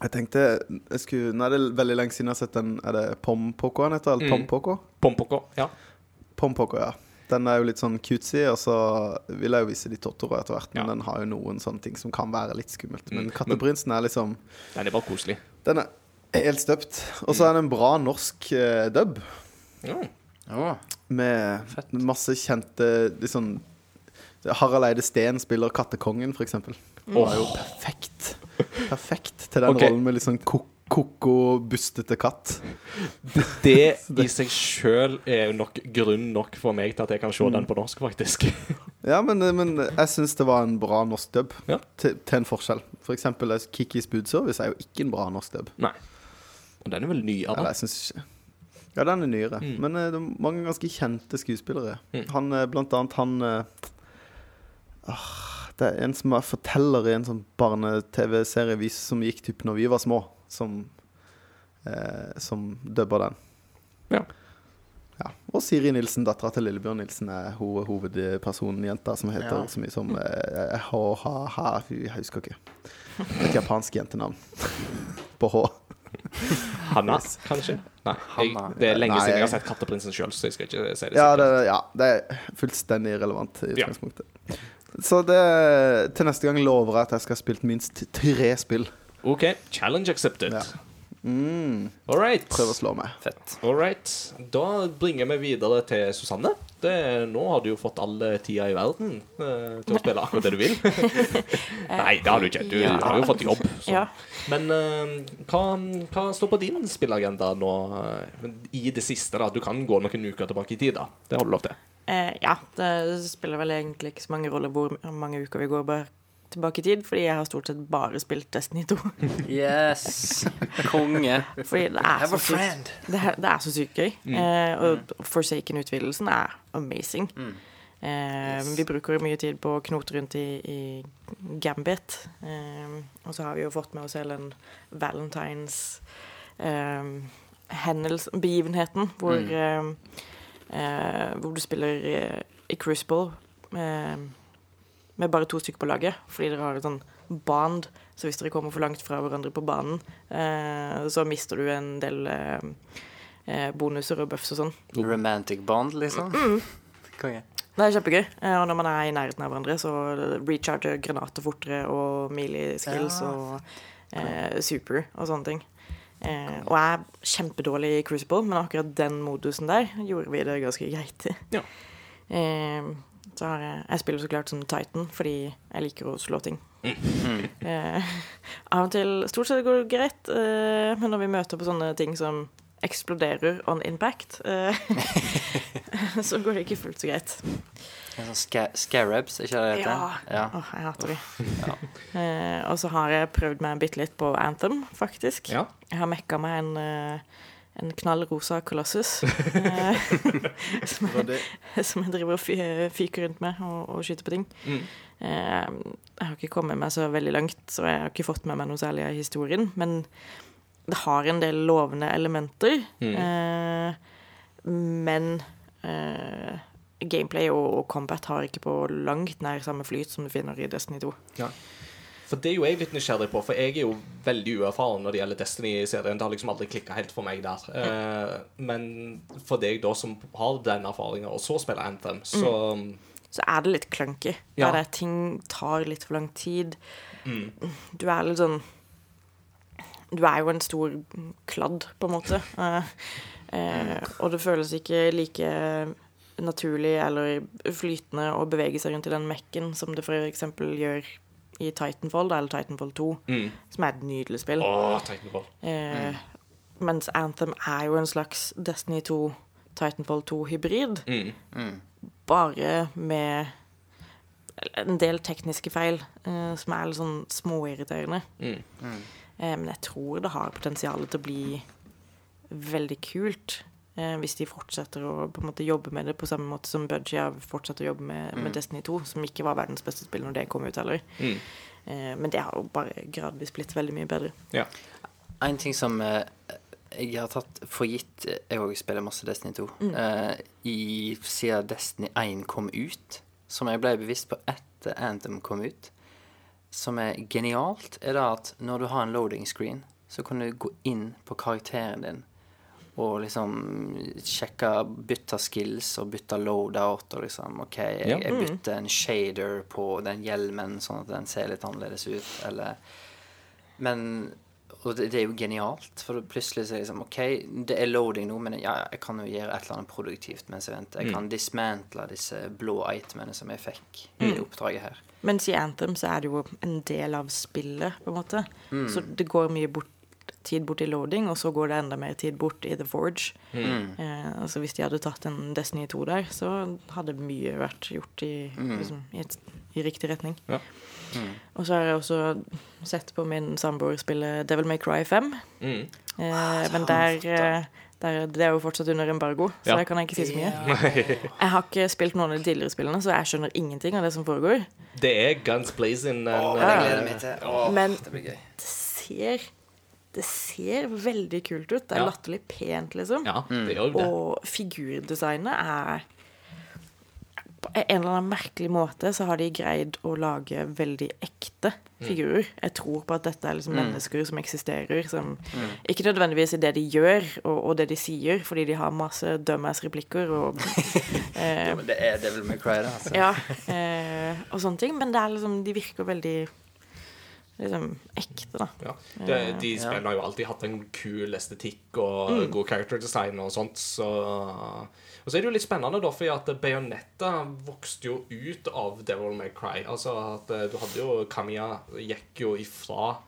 Jeg tenkte jeg skulle, Nå er det veldig lenge siden jeg har sett den Er det Pompoko han heter? Eller Mm. Pompoko? Pompoko. Ja. Pompoko, ja. Den er jo litt sånn cutesy, og så vil jeg jo vise de Totoro etter hvert. Men Ja. den har jo noen sånne ting som kan være litt skummelt. Men Mm. Katteprinsen er liksom Den er bare koselig. Den er helt støpt. Og så er det en bra norsk uh, dub. Ja. Ja. Med Fett. masse kjente liksom Harald Eide Steen spiller Kattekongen, for eksempel. Det var jo perfekt. Perfekt til den okay. rollen med litt sånn ko ko-ko, bustete katt. Det i seg sjøl er jo nok grunn nok for meg til at jeg kan se den på norsk, faktisk. Ja, men, men jeg syns det var en bra norsk dub, Ja. til, til en forskjell. For eksempel eh, Kikis budservice er jo ikke en bra norsk dub. Nei. Og den er vel nyere? Eller jeg synes ikke Ja, den er nyere. Mm. Men eh, det er mange ganske kjente skuespillere. Mm. Han eh, blant annet han ah, Det er en som er forteller i en sånn barne-TV-serie som gikk typ når vi var små, som eh, Som dubber den. Ja. Ja. Og Siri Nilsen, dattera til Lillebjørn Nilsen, er ho hovedpersonen, jenta, som heter Ja. så mye som eh, ha, ha, ha, Jeg husker ikke. Et japansk jentenavn. På H. Hanna, kanskje? Nei. Jeg, det er lenge Nei. siden jeg har sett Katteprinsen sjøl, så jeg skal ikke si det. Ja, det, ja, det er fullstendig irrelevant i Ja. Så det, til neste gang lover jeg at jeg skal ha spilt minst tre spill. OK. Challenge accepted. Ja. Mm, All right. prøv å slå meg. Fett. All right. Da bringer vi videre til Susanne. Det, nå har du jo fått all tida i verden eh, til å spille akkurat det du vil. Nei, det har du ikke. Du Ja. har jo fått jobb. Så. Ja. Men eh, hva, hva står på din spillagenda nå eh, i det siste? da? Du kan gå noen uker tilbake i tid, da. Det har du lov til. Eh, ja, det spiller vel egentlig ikke så mange roller hvor mange uker vi går bare tilbake i tid, fordi jeg har stort sett bare spilt Destiny 2. Yes! Konge. Fordi det er så sykt, det er, det er så sykt gøy. Eh, og Forsaken-utvidelsen er amazing. Mm. Eh, Vi bruker mye tid på å knote rundt i, i Gambit. Eh, og så har vi jo fått med oss hele den Valentines eh, hendelse, begivenheten, hvor, Mm. eh, eh, hvor du spiller eh, i Crucible eh, med bare to stykker på laget, fordi dere har et sånn band. Så hvis dere kommer for langt fra hverandre på banen, eh, så mister du en del eh, eh, bonuser og buffs og sånn. Romantic bond, liksom. Konge. Det er kjempegøy. Eh, Og når man er i nærheten av hverandre, så recharger granater fortere og melee skills Ja. og eh, super og sånne ting. Eh, og jeg er kjempedårlig i Crucible, men akkurat den modusen der gjorde vi det ganske greit i. Ja. Eh, så har jeg, jeg spiller så klart som Titan, fordi jeg liker å slå ting. Mm. Eh, av og til Stort sett går det greit, eh, men når vi møter på sånne ting som eksploderer on impact, eh, så går det ikke fullt så greit. Sånn ska scarabs, er ikke det det heter? Ja. Åh, jeg hater de. Ja. Eh, og så har jeg prøvd meg bitte litt på Anthem, faktisk. Ja. Jeg har mekka meg en, eh, en knallrosa kolossus. eh, som, som jeg driver og fyker rundt med og, og skyter på ting. Mm. Eh, jeg har ikke kommet meg så veldig langt, så jeg har ikke fått med meg noe særlig av historien. Men det har en del lovende elementer. Mm. Eh, men eh, gameplay og, og combat har ikke på langt nær samme flyt som du finner i Destiny 2. For det er jo jeg litt nysgjerrig på, for jeg er jo veldig uerfaren når det gjelder Destiny-serien. Det har liksom aldri klikka helt for meg der. Eh, men for deg da som har den erfaringa, og så spiller Anthem, så Så er det litt clunky. Ja. Der ting tar litt for lang tid. mm. Du er litt sånn Du er jo en stor kladd, på en måte. Eh, eh, og det føles ikke like naturlig eller flytende å bevege seg rundt i den mekken som det f.eks. gjør i Titanfall, da, eller Titanfall 2, Mm. som er et nydelig spill. Åh, Titanfall. Eh, Mens Anthem er jo en slags Destiny 2, Titanfall 2-hybrid. Mm. Mm. Bare med en del tekniske feil eh, som er litt sånn småirriterende. Mm. Mm. Eh, men jeg tror det har potensial til å bli veldig kult. Eh, hvis de fortsetter å på en måte jobbe med det på samme måte som Budgie har fortsatt å jobbe med, med Mm. Destiny 2, som ikke var verdens beste spill når det kom ut heller. Mm. Eh, men det har jo bare gradvis blitt veldig mye bedre. Ja. En ting som eh, jeg har tatt for gitt Jeg òg spiller masse Destiny 2. Mm. Eh, i, siden Destiny 1 kom ut, som jeg ble bevisst på etter Anthem kom ut, som er genialt, er det at når du har en loading screen, så kan du gå inn på karakteren din og liksom sjekke Bytte skills og bytte loadout og liksom OK, jeg, Ja. jeg bytter en shader på den hjelmen sånn at den ser litt annerledes ut, eller Men Og det, det er jo genialt, for plutselig så er det liksom OK, det er loading nå, men ja, jeg kan jo gjøre et eller annet produktivt mens jeg venter. Jeg kan dismantle disse blå itemene som jeg fikk i mm. oppdraget her. Mens i Anthem så er det jo en del av spillet, på en måte. Så det går mye bort tid bort i loading, og så går det enda mer tid bort i The Forge. Mm. Eh, altså Hvis de hadde tatt en Destiny 2 der, så hadde mye vært gjort i, Mm. liksom, i, et, i riktig retning. Ja. Mm. Og så har jeg også sett på min samboer spille Devil May Cry 5. Mm. Ah, Eh, men der, eh, der Det er jo fortsatt under embargo, så Ja. der kan jeg ikke si så mye. Jeg har ikke spilt noen av de tidligere spillene, så jeg skjønner ingenting av det som foregår. Det er guns blazing. Oh, eh. Åh, Men- det blir gøy. Det ser Det ser veldig kult ut. Det er Ja. latterlig pent, liksom. Ja, det gjør det. Og figurdesignet er På en eller annen merkelig måte så har de greid å lage veldig ekte Mm. figurer. Jeg tror på at dette er liksom mennesker som eksisterer. Som, Mm. Ikke nødvendigvis i det de gjør og, og det de sier, fordi de har masse dumbass-replikker og eh, Ja, men det er Devil May Cry, det. Altså. Ja, eh, og sånne ting. Men det er liksom, de virker veldig liksom ekte, da. Ja. Det, de Ja. spillene har jo alltid hatt en kul estetikk og Mm. god character design og sånt, så Og så er det jo litt spennende, da, fordi at Bayonetta vokste jo ut av Devil May Cry. Altså at eh, du hadde jo Kamiya gikk jo ifra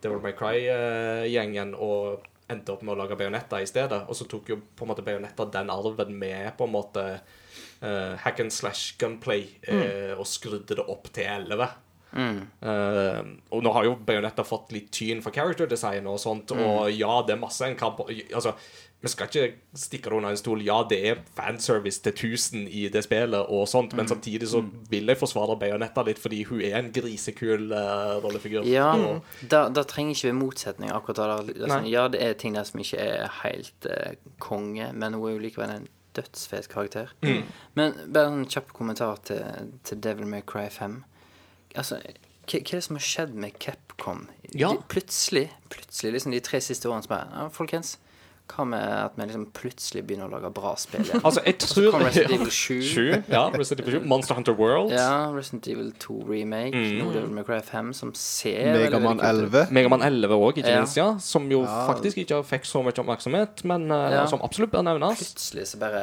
Devil May Cry-gjengen og endte opp med å lage Bayonetta i stedet. Og så tok jo på en måte Bayonetta den arven med på en måte uh, hack and slash gunplay eh, og skrudde det opp til 11. Mm. Uh, og nå har jo Bayonetta fått litt tyn for character design og sånt, og ja, det er masse en kamp Altså, vi skal ikke stikke det under en stol. Ja, det er fanservice til 1000 i det spillet og sånt, men samtidig så vil jeg forsvare Bayonetta litt, fordi hun er en grisekul uh, rollefigur. Ja, Og- da, da trenger ikke vi motsetning akkurat da. Nei. ja, det er ting der som ikke er helt uh, konge, men hun er jo likevel en dødsfet karakter. Mm. Men bare en kjapp kommentar til, til Devil May Cry 5. Altså, hva, hva er det som har skjedd med Capcom? Ja. De, plutselig, plutselig, liksom de tre siste årene som er ja, Folkens, hva med at vi liksom plutselig begynner å lage bra spill igjen? Altså, jeg så tror kom Resident Evil 7. Sju, ja, Resident Evil 7. Monster Hunter World. Ja, Resident Evil 2 Remake. Mm. Nå May Cry 5, som ser Megaman veldig kult ut. 11. Megaman 11 òg, ikke minst, ja. Som jo Ja. faktisk ikke fikk så mye oppmerksomhet, men Ja. som absolutt bør nevnes. Plutselig så bare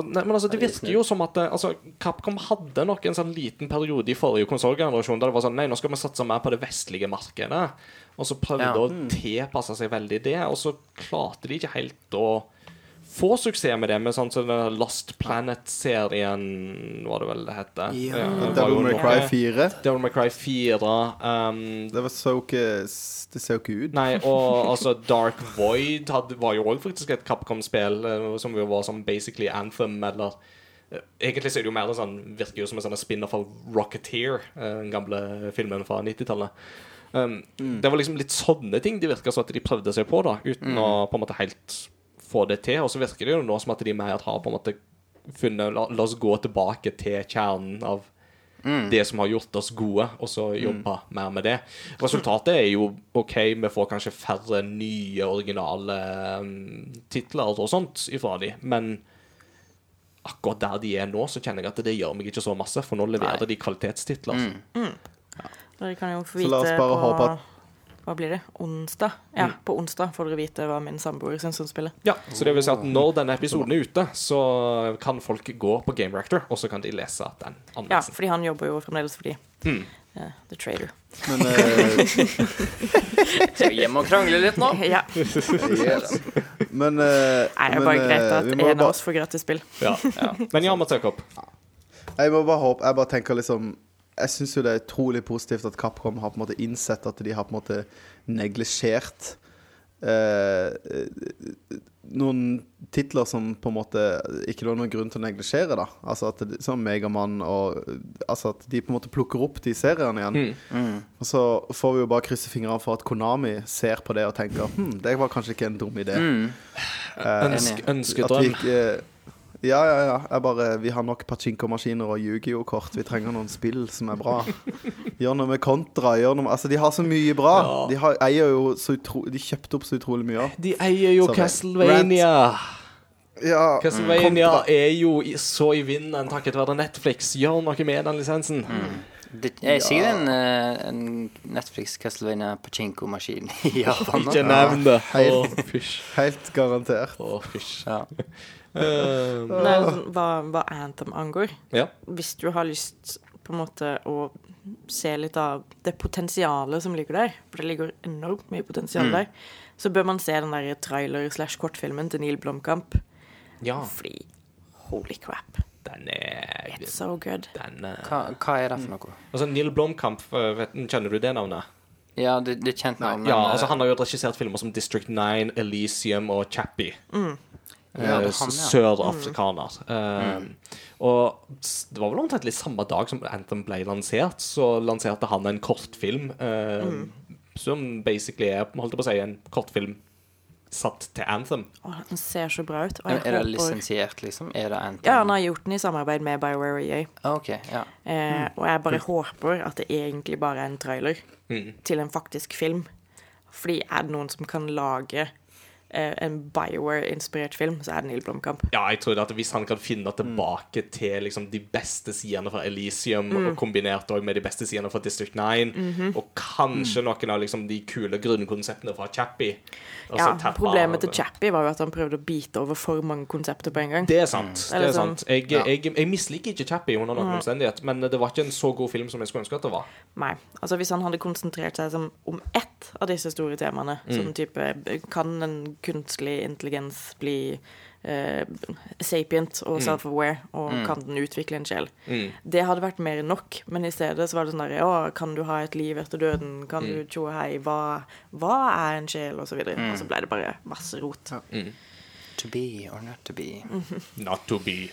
nei, men altså, Det er virker jo som at eh, altså, Capcom hadde nok en sånn liten periode i forrige konsollgenerasjon der det var sånn Nei, nå skal vi satse mer på det vestlige markedet. Og så prøvde Ja. å tilpasse seg veldig det, og så klarte de ikke helt å få suksess med det, med sånn som den Lost Planet-serien, var det vel det het. Ja. var Devil May Cry 4. Devil May Cry 4. Um, Det var så ikke Det ser jo ikke ut. Nei, og altså Dark Void hadde, var jo òg faktisk et Capcom-spill eh, som jo var sånn basically Anthem, eller eh, Egentlig så er det jo mer en sånn Virker jo som en sånn spin-off av Rocketeer, eh, den gamle filmen fra 90-tallet. Um, Det var liksom litt sånne ting de virka som at de prøvde seg på, da uten å på en måte helt få det til. Og så virker det jo nå som at de mer har på en måte funnet La, la oss gå tilbake til kjernen av det som har gjort oss gode, og så jobbe mer med det. Resultatet er jo OK, vi får kanskje færre nye, originale um, titler og sånt ifra de, men akkurat der de er nå, så kjenner jeg at det gjør meg ikke så masse, for nå leverer Nei. de kvalitetstitler. Kan jo få Så la oss bare på håpe at- Hva blir det? Onsdag? Ja, Mm. på onsdag får dere vite hva min samboer syns om spillet. Ja, så det vil si at når denne episoden er ute, så kan folk gå på Game Reactor, og så kan de lese den Ja, fordi han jobber jo fremdeles for de. Mm. Eh, The Trader. Men uh... Skal vi hjem og krangle litt nå? Ja. Men, uh, Nei, det er men, bare greit eh, at en av oss får gratis spill. Ja. Men ja, Mats Jakob. Jeg må bare håpe Jeg bare tenker liksom Jeg syns jo det er utrolig positivt at Capcom har på en måte innsett at de har på en måte neglisjert eh, noen titler som på en måte ikke lå noen grunn til å neglisjere, da. Altså at det, Som Megamann og Altså at de på en måte plukker opp de seriene igjen. Mm. Og så får vi jo bare krysse fingrene for at Konami ser på det og tenker hm, det var kanskje ikke en dum idé. Mm. Eh, Ønsk, at vi ønskedrøm. ikke Ja, ja, ja. Jeg bare, vi har nok pachinko-maskiner og Yu-Gi-Oh-kort. Vi trenger noen spill som er bra. Gjør noe med Kontra. Gjør noe med, altså, de har så mye bra. Ja. De har, eier jo så utro, De kjøpte opp så utrolig mye. De eier jo så, Castlevania. Ja, Castlevania kontra. er jo i- så i vinden takket være Netflix. Gjør noe med den lisensen. Det er sikkert en, eh, en Netflix Castlevania Pachinko-maskin i Japan. Ikke nevn det. Helt- helt garantert. Å, fysj. Ja. Eh, Nei, sånn, hva, hva Anthem angår ja. Hvis du har lyst på en måte å se litt av det potensialet som ligger der, for det ligger enormt mye potensial Mm. der, så bør man se den der trailer-slash-kortfilmen til Neil Blomkamp. Ja, Fordi holy crap, den er it's so good. den, uh, Hva, hva er det for noe? Altså, Neil Blomkamp, eh, vet, kjenner du det navnet? Ja, det, det er kjent navn, ja, eh, altså Han har jo regissert filmer som District 9, Elysium og Chappie. Ja, Eh, han, ja. Sørafrikaner. Eh, Og det var vel omtrent litt samme dag som Anthem ble lansert, så lanserte han en kortfilm eh, som basically er holdt på å si, en kortfilm satt til Anthem. Åh, den ser så bra ut. Og Er jeg er det lisensiert, liksom? Er det Anthem? Ja, han har gjort den i samarbeid med BioWare og EA. Okay, ja. uh, og jeg bare håper at det egentlig bare er en trailer Mm. til en faktisk film. Fordi er det noen som kan lage en BioWare-inspirert film, så er det Neil Blomkamp. Ja, jeg tror at hvis han kan finne tilbake til liksom, de beste sidene fra Elysium, Mm. og kombinert også med de beste sidene fra District 9, -hmm. og kanskje noen av liksom, de kule grunnkonseptene fra Chappie Ja, tappa Problemet til Chappie var jo at han prøvde å bite over for mange konsepter på en gang. Det er sant. det er sånn- sant. Jeg, Ja. jeg, jeg misliker ikke Chappie under noen omstendighet, men det var ikke en så god film som jeg skulle ønske at det var. Nei. Altså Hvis han hadde konsentrert seg som, om ett av disse store temaene, Mm. som type Kan en kunstig intelligens bli eh, sapient og self-aware, og kan den utvikle en sjel? Mm. Det hadde vært mer enn nok, men i stedet så var det sånn der Å, kan du ha et liv etter døden? Kan Mm. du tjo hei? Hva, hva er en sjel? Og så videre. Og så ble det bare masse rot. To be or not to be. Not to be.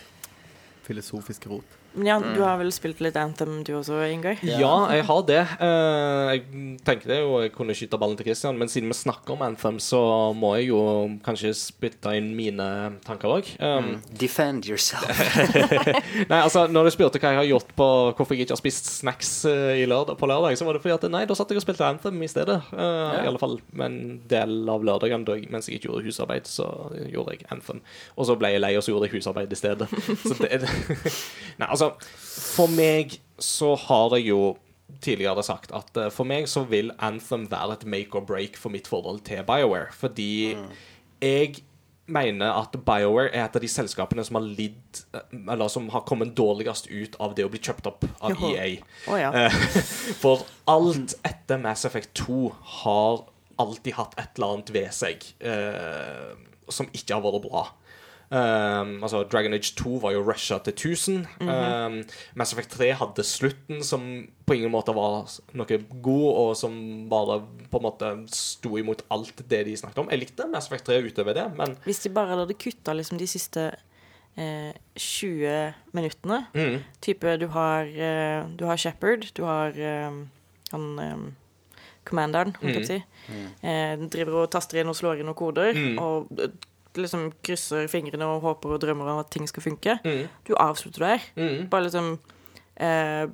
Filosofisk rot. Ja, du har vel spilt litt Anthem du også, Ingar? Ja, jeg har det. Jeg jeg tenkte jo jeg kunne skyte ballen til Christian, men siden vi snakker om Anthem, så må jeg jo kanskje spytte inn mine tanker òg. Um, Defend yourself. Nei, altså, når du spurte hva jeg har gjort på hvorfor jeg ikke har spist snacks eh, i lørdag, på lørdag, så var det fordi at nei, da satt jeg og spilte Anthem i stedet. Eh, I alle fall med en del av lørdagen da mens jeg ikke gjorde husarbeid, så gjorde jeg Anthem. Og så ble jeg lei, og så gjorde jeg husarbeid i stedet. Så det Nei, altså, for meg så har jeg jo tidligere sagt at uh, for meg så vil Anthem være et make or break for mitt forhold til BioWare, fordi jeg mener at BioWare er et av de selskapene som har lidd eh, Eller som har kommet dårligst ut av det å bli kjøpt opp av Joho. EA. Oh, ja. Eh, For alt etter Mass Effect 2 har alltid hatt et eller annet ved seg eh, som ikke har vært bra. Um, altså Dragon Age 2 var jo rusha til 1000. um, Mass Effect 3 hadde slutten som på ingen måte var noe god, og som bare på en måte sto imot alt det de snakket om. Jeg likte Mass Effect 3 utover det, men Hvis de bare hadde kutta liksom de siste eh, 20 minuttene mm, Type du har, eh, du har Shepherd, du har eh, han eh, commanderen, holdt jeg på å si. Eh, driver og taster inn og slår inn noen koder. Mm. Og eh, liksom krysser fingrene og håper og drømmer om at ting skal funke. mm, Du avslutter der. mm, Bare liksom eh,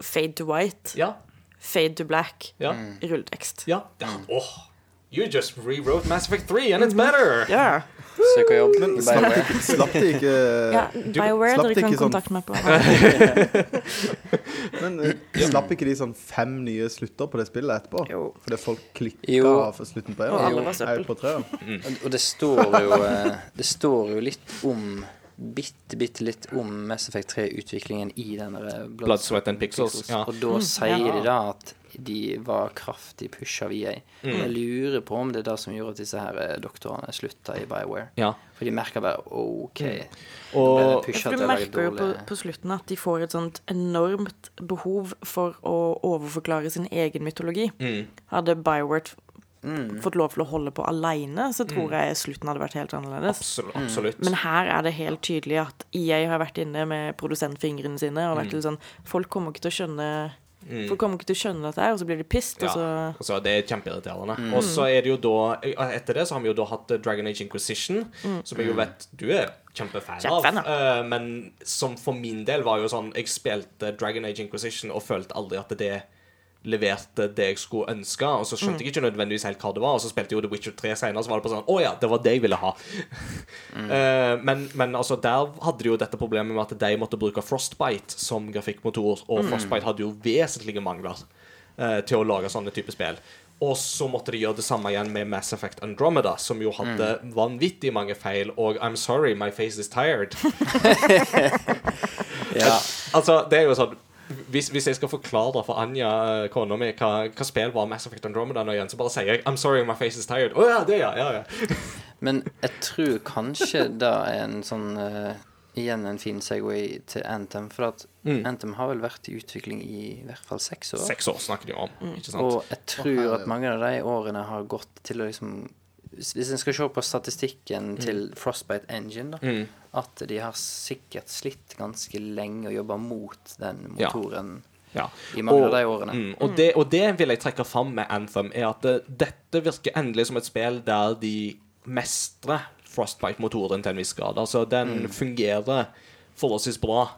fade to white, Ja. fade to black, Ja. rulletekst. ja. Oh, You just rewrote Mass Effect 3, and it's better! Ja. Søker jobb i Slapp de, slapp de ikke ja BioWare dere kan sånn- kontakte meg på. Men uh, slapp ikke de sånn fem nye slutter på det spillet etterpå? Jo. Fordi folk klikka for slutten på på treeren. Og- Og det står jo eh, Det står jo litt om Bitte, bitte litt om Mass Effect 3-utviklingen i denne Blood, Blood, Sweat and Pixels, ja. Og da sier ja. de da at de var kraftig pusha av EA. Jeg lurer på om det er det som gjorde at disse her eh, doktorene slutta i BioWare. Ja. For de merka bare OK. Og- det Ja, pushet du merker jo på, på slutten at de får et sånt enormt behov for å overforklare sin egen mytologi. Mm. Hadde Bioware Mm. fått lov til å holde på aleine, så tror jeg slutten hadde vært helt annerledes. Absolutt. absolutt. Men her er det helt tydelig at EA har vært inne med produsentfingrene sine og Mm. litt sånn Folk kommer ikke til å skjønne Folk kommer ikke til å skjønne dette og så blir de pissed, Ja. og så Altså, det er kjempeirriterende. Og så er det jo da Etter det så har vi jo da hatt Dragon Age Inquisition, som jeg jo vet du er kjempefan av. Uh, Eh, men som for min del var jo sånn Jeg spilte Dragon Age Inquisition og følte aldri at det leverte det jeg skulle ønske. Og så skjønte jeg ikke nødvendigvis helt hva det var. Og så spilte jeg jo The Witcher 3 senere, så var det på sånn Å ja, det var det jeg ville ha. Eh, men, men altså, der hadde de jo dette problemet med at de måtte bruke Frostbite som grafikkmotor, og Frostbite hadde jo vesentlige mangler uh, til å lage sånne type spill. Og så måtte de gjøre det samme igjen med Mass Effect Andromeda, som jo hadde vanvittig mange feil, og I'm sorry, my face is tired. Ja. Altså, det er jo sånn hvis, hvis jeg skal forklare for Anja, eh, kona mi, hva, hva spill var Mass Effect Andromeda nå igjen, så bare sier jeg I'm sorry, my face is tired. Å ja, det, ja. ja, ja. Men jeg tror kanskje det er en sånn uh, Igjen en fin Segway til Anthem. For at Mm. Anthem har vel vært i utvikling i i hvert fall seks år. Seks år snakker de om, ikke sant? Og jeg tror at mange av de årene har gått til å liksom Hvis en skal se på statistikken til Frostbite Engine, da, Mm. at de har sikkert slitt ganske lenge og jobba mot den motoren Ja. i mange Og- av de årene. Mm, og, det, og det vil jeg trekke fram med Anthem, er at det, dette virker endelig som et spill der de mestrer Frostbite-motoren til en viss grad. Altså, den fungerer forholdsvis bra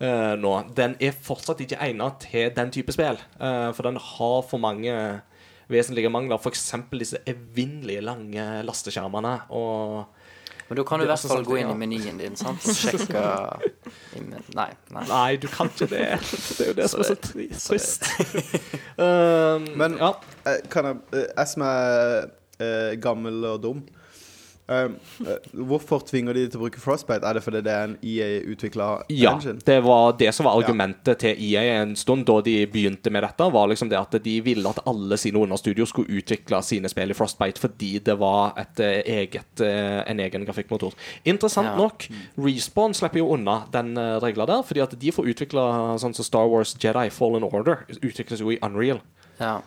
Uh, nå. Den er fortsatt ikke egnet til den type spill, uh, for den har for mange vesentlige mangler. F.eks. disse evinnelige lange lasteskjermene. Og Men da kan du i er hvert fall gå inn ja. i menyen din sant? og sjekke men- Nei. nei. Nei, du kan ikke det. Det er jo det som er så trist. Um, Men- ja. Eh, Kan jeg, eh, jeg som er uh, gammel og dum Hvorfor tvinger de til å bruke Frostbite? Er det fordi det er en EA-utvikla Ja, engine? det var det som var argumentet til EA en stund da de begynte med dette. var liksom det At de ville at alle sine understudier skulle utvikle sine spill i Frostbite fordi det var et eh, eget, eh, en egen grafikkmotor. Interessant Ja. nok, Respawn slipper jo unna den uh, regla der, fordi at de får utvikla sånn som Star Wars Jedi Fallen Order. Utvikles jo i Unreal. Ja.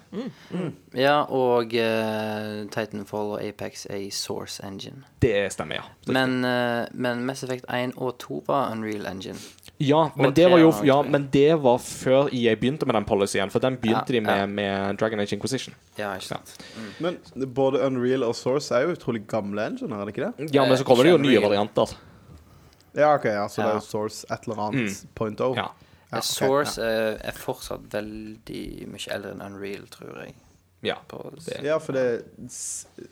ja, og uh, Titanfall og Apex er i Source Engine. Det stemmer, ja. Men, uh, men Mass Effect 1 og 2 var Unreal Engine. Ja, men det var jo ja, men det var før EA begynte med den policyen, for den begynte Ja, de med, ja. med Dragon Age Inquisition. Ja, ikke sant. Men både Unreal og Source er jo utrolig gamle enginer, er det ikke det? Ja, men så kommer det jo nye varianter. Ja, ok, ja, så det er jo Source et eller annet point oh. Ja. Ja, Source er, er fortsatt veldig mye eldre enn Unreal, tror jeg. ja. På, Det- Ja, for det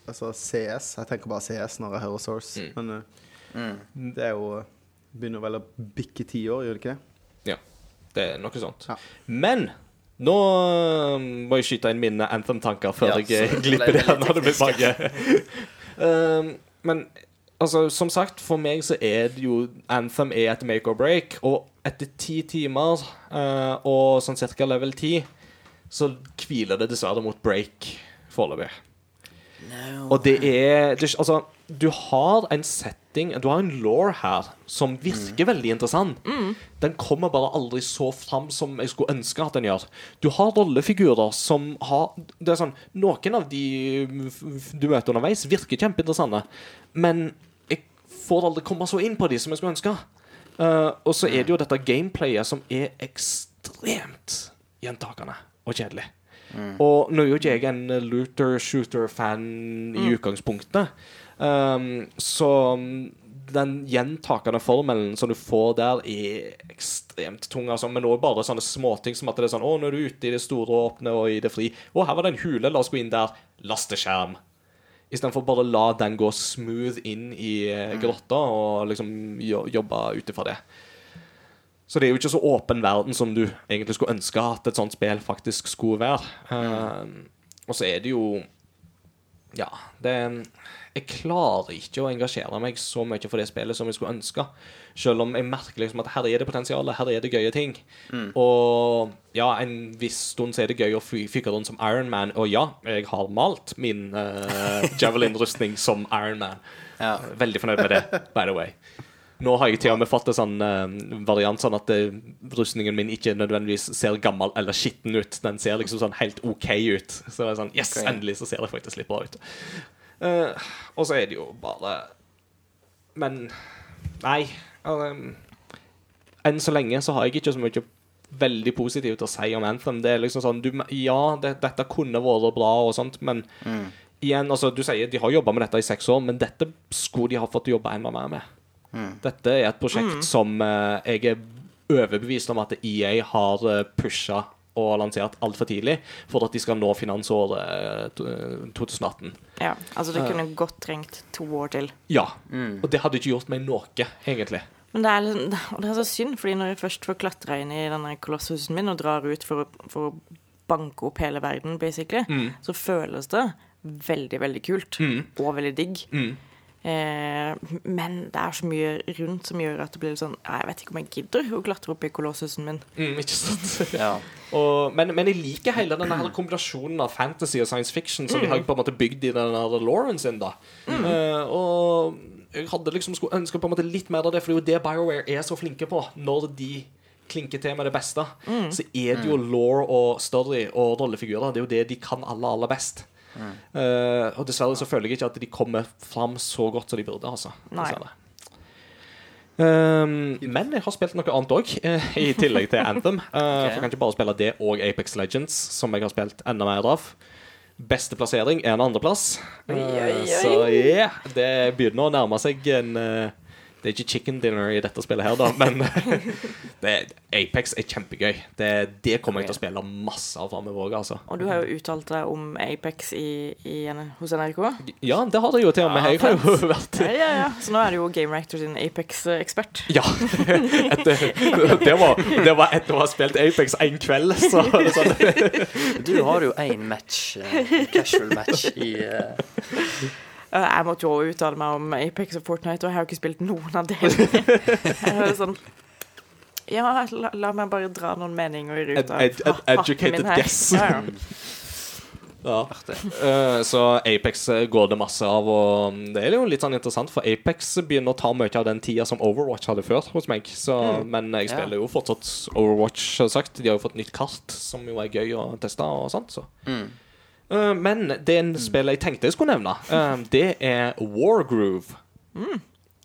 Altså CS Jeg tenker bare CS når jeg hører Source. Mm. Men eh, mm. det er jo Begynner vel å bikke ti år, gjør det ikke det? ja. Det er noe sånt. Ja. Men nå øh, må jeg skyte inn mine Anthem-tanker før Ja, jeg glipper det det når det blir mange. um, men altså, som sagt, for meg så er det jo Anthem er et make or break. Og etter ti timer uh, og sånn cirka level 10, så hviler det dessverre mot break foreløpig. No. Og det er det, Altså, du har en setting Du har en law her som virker veldig interessant. Den kommer bare aldri så fram som jeg skulle ønske at den gjør. Du har rollefigurer som har Det er sånn Noen av de du møter underveis, virker kjempeinteressante, men jeg får aldri komme så inn på de som jeg skulle ønske. Eh, og så er det jo dette gameplayet som er ekstremt gjentakende og kjedelig. Og nå er jo ikke jeg en looter shooter-fan i utgangspunktet, um, så den gjentakende formelen som du får der, er ekstremt tung. Altså, men òg bare sånne småting som at det er sånn Å, nå er du ute i det store og åpne og i det fri. Å, her var det en hule. La oss gå inn der. Lasteskjerm. Istedenfor bare la den gå smooth inn i eh, grotta og liksom jobbe ut ifra det. Så det er jo ikke så åpen verden som du egentlig skulle ønske at et sånt spill faktisk skulle være. Eh, og så er det jo Ja, det Jeg klarer ikke å engasjere meg så mye for det spillet som jeg skulle ønske. Selv om jeg merker liksom at her er det potensial, her er det gøye ting. Og ja, en viss stund så er det gøy å fy- fyke rundt som Iron Man. Og ja, jeg har malt min uh, Javelin-rustning som Iron Man. Ja. Veldig fornøyd med det, by the way. Nå har jeg til og med fått en sånn uh, variant sånn at uh, rustningen min ikke nødvendigvis ser gammel eller skitten ut. Den ser liksom sånn helt OK ut. Så det er sånn Yes, okay. endelig så ser det faktisk litt bra ut. Uh, og så er det jo bare Men Nei. Um, enn så lenge så har jeg ikke så mye veldig positivt å si om Anthem. Det er liksom sånn du, Ja, det, dette kunne vært bra og sånt, men igjen, altså Du sier de har jobba med dette i seks år, men dette skulle de ha fått jobba enda mer med. Dette er et prosjekt som eh, jeg er overbevist om at EA har uh, pusha og lansert altfor tidlig for at de skal nå finansåret eh, eh, 2018. Ja, altså det kunne godt trengt to år til. Ja. Og det hadde ikke gjort meg noe, egentlig. Men det er, liksom- det er så synd, fordi når jeg først får klatra inn i denne kolossusen min og drar ut for å, for å banke opp hele verden, basically, så føles det veldig, veldig kult. Og veldig digg. Eh, men det er så mye rundt som gjør at det blir litt sånn Jeg vet ikke om jeg gidder å klatre opp i kolossusen min. Mm, ikke sant? Ja. Og, men, men jeg liker hele denne her kombinasjonen av fantasy og science fiction som de har på en måte bygd i denne her Lauren sin. da Eh, Og jeg hadde liksom skulle ønske på en måte litt mer av det, for det er jo det BioWare er så flinke på. Når de klinker til med det beste, så er det jo law og story og rollefigurer. Det er jo det de kan aller, aller best. Eh, og dessverre så føler jeg ikke at de kommer fram så godt som de burde. altså. Um, men jeg har spilt noe annet òg, i tillegg til Anthem. Uh, For jeg kan ikke bare spille det og Apex Legends, som jeg har spilt enda mer av. Beste plassering er en andreplass. Uh, så yeah, det begynner å nærme seg en uh, Det er ikke chicken dinner i dette spillet her, da, men det, Apex er kjempegøy. Det, det kommer jeg til å spille masse av framover òg, altså. Og du har jo uttalt deg om Apex i, i, hos NRK. Ja, det har det jo til og med. Jeg har jo vært Ja, ja, ja. Så nå er du jo Game Reactor sin Apex-ekspert. Ja. Et, det, var, det var etter å ha spilt Apex en kveld, så er sånn Du har jo én match, eh, casual match, i eh, Eh, Jeg måtte jo uttale meg om Apex og Fortnite, og jeg har jo ikke spilt noen av delene. Sånn Ja, la, la meg bare dra noen meninger ut Ed, av ed, ed, educated guess. Ja, ja. Ja. Eh, så Apex eh, går det masse av, og mm, det er jo litt sånn interessant, for Apex begynner å ta mye av den tida som Overwatch hadde før hos meg. Så, Men jeg Ja. spiller jo fortsatt Overwatch, selvsagt. De har jo fått nytt kart, som jo er gøy å teste og sånt. Så. Mm. Eh, men det er en spill jeg tenkte jeg skulle nevne, eh, det er Wargroove.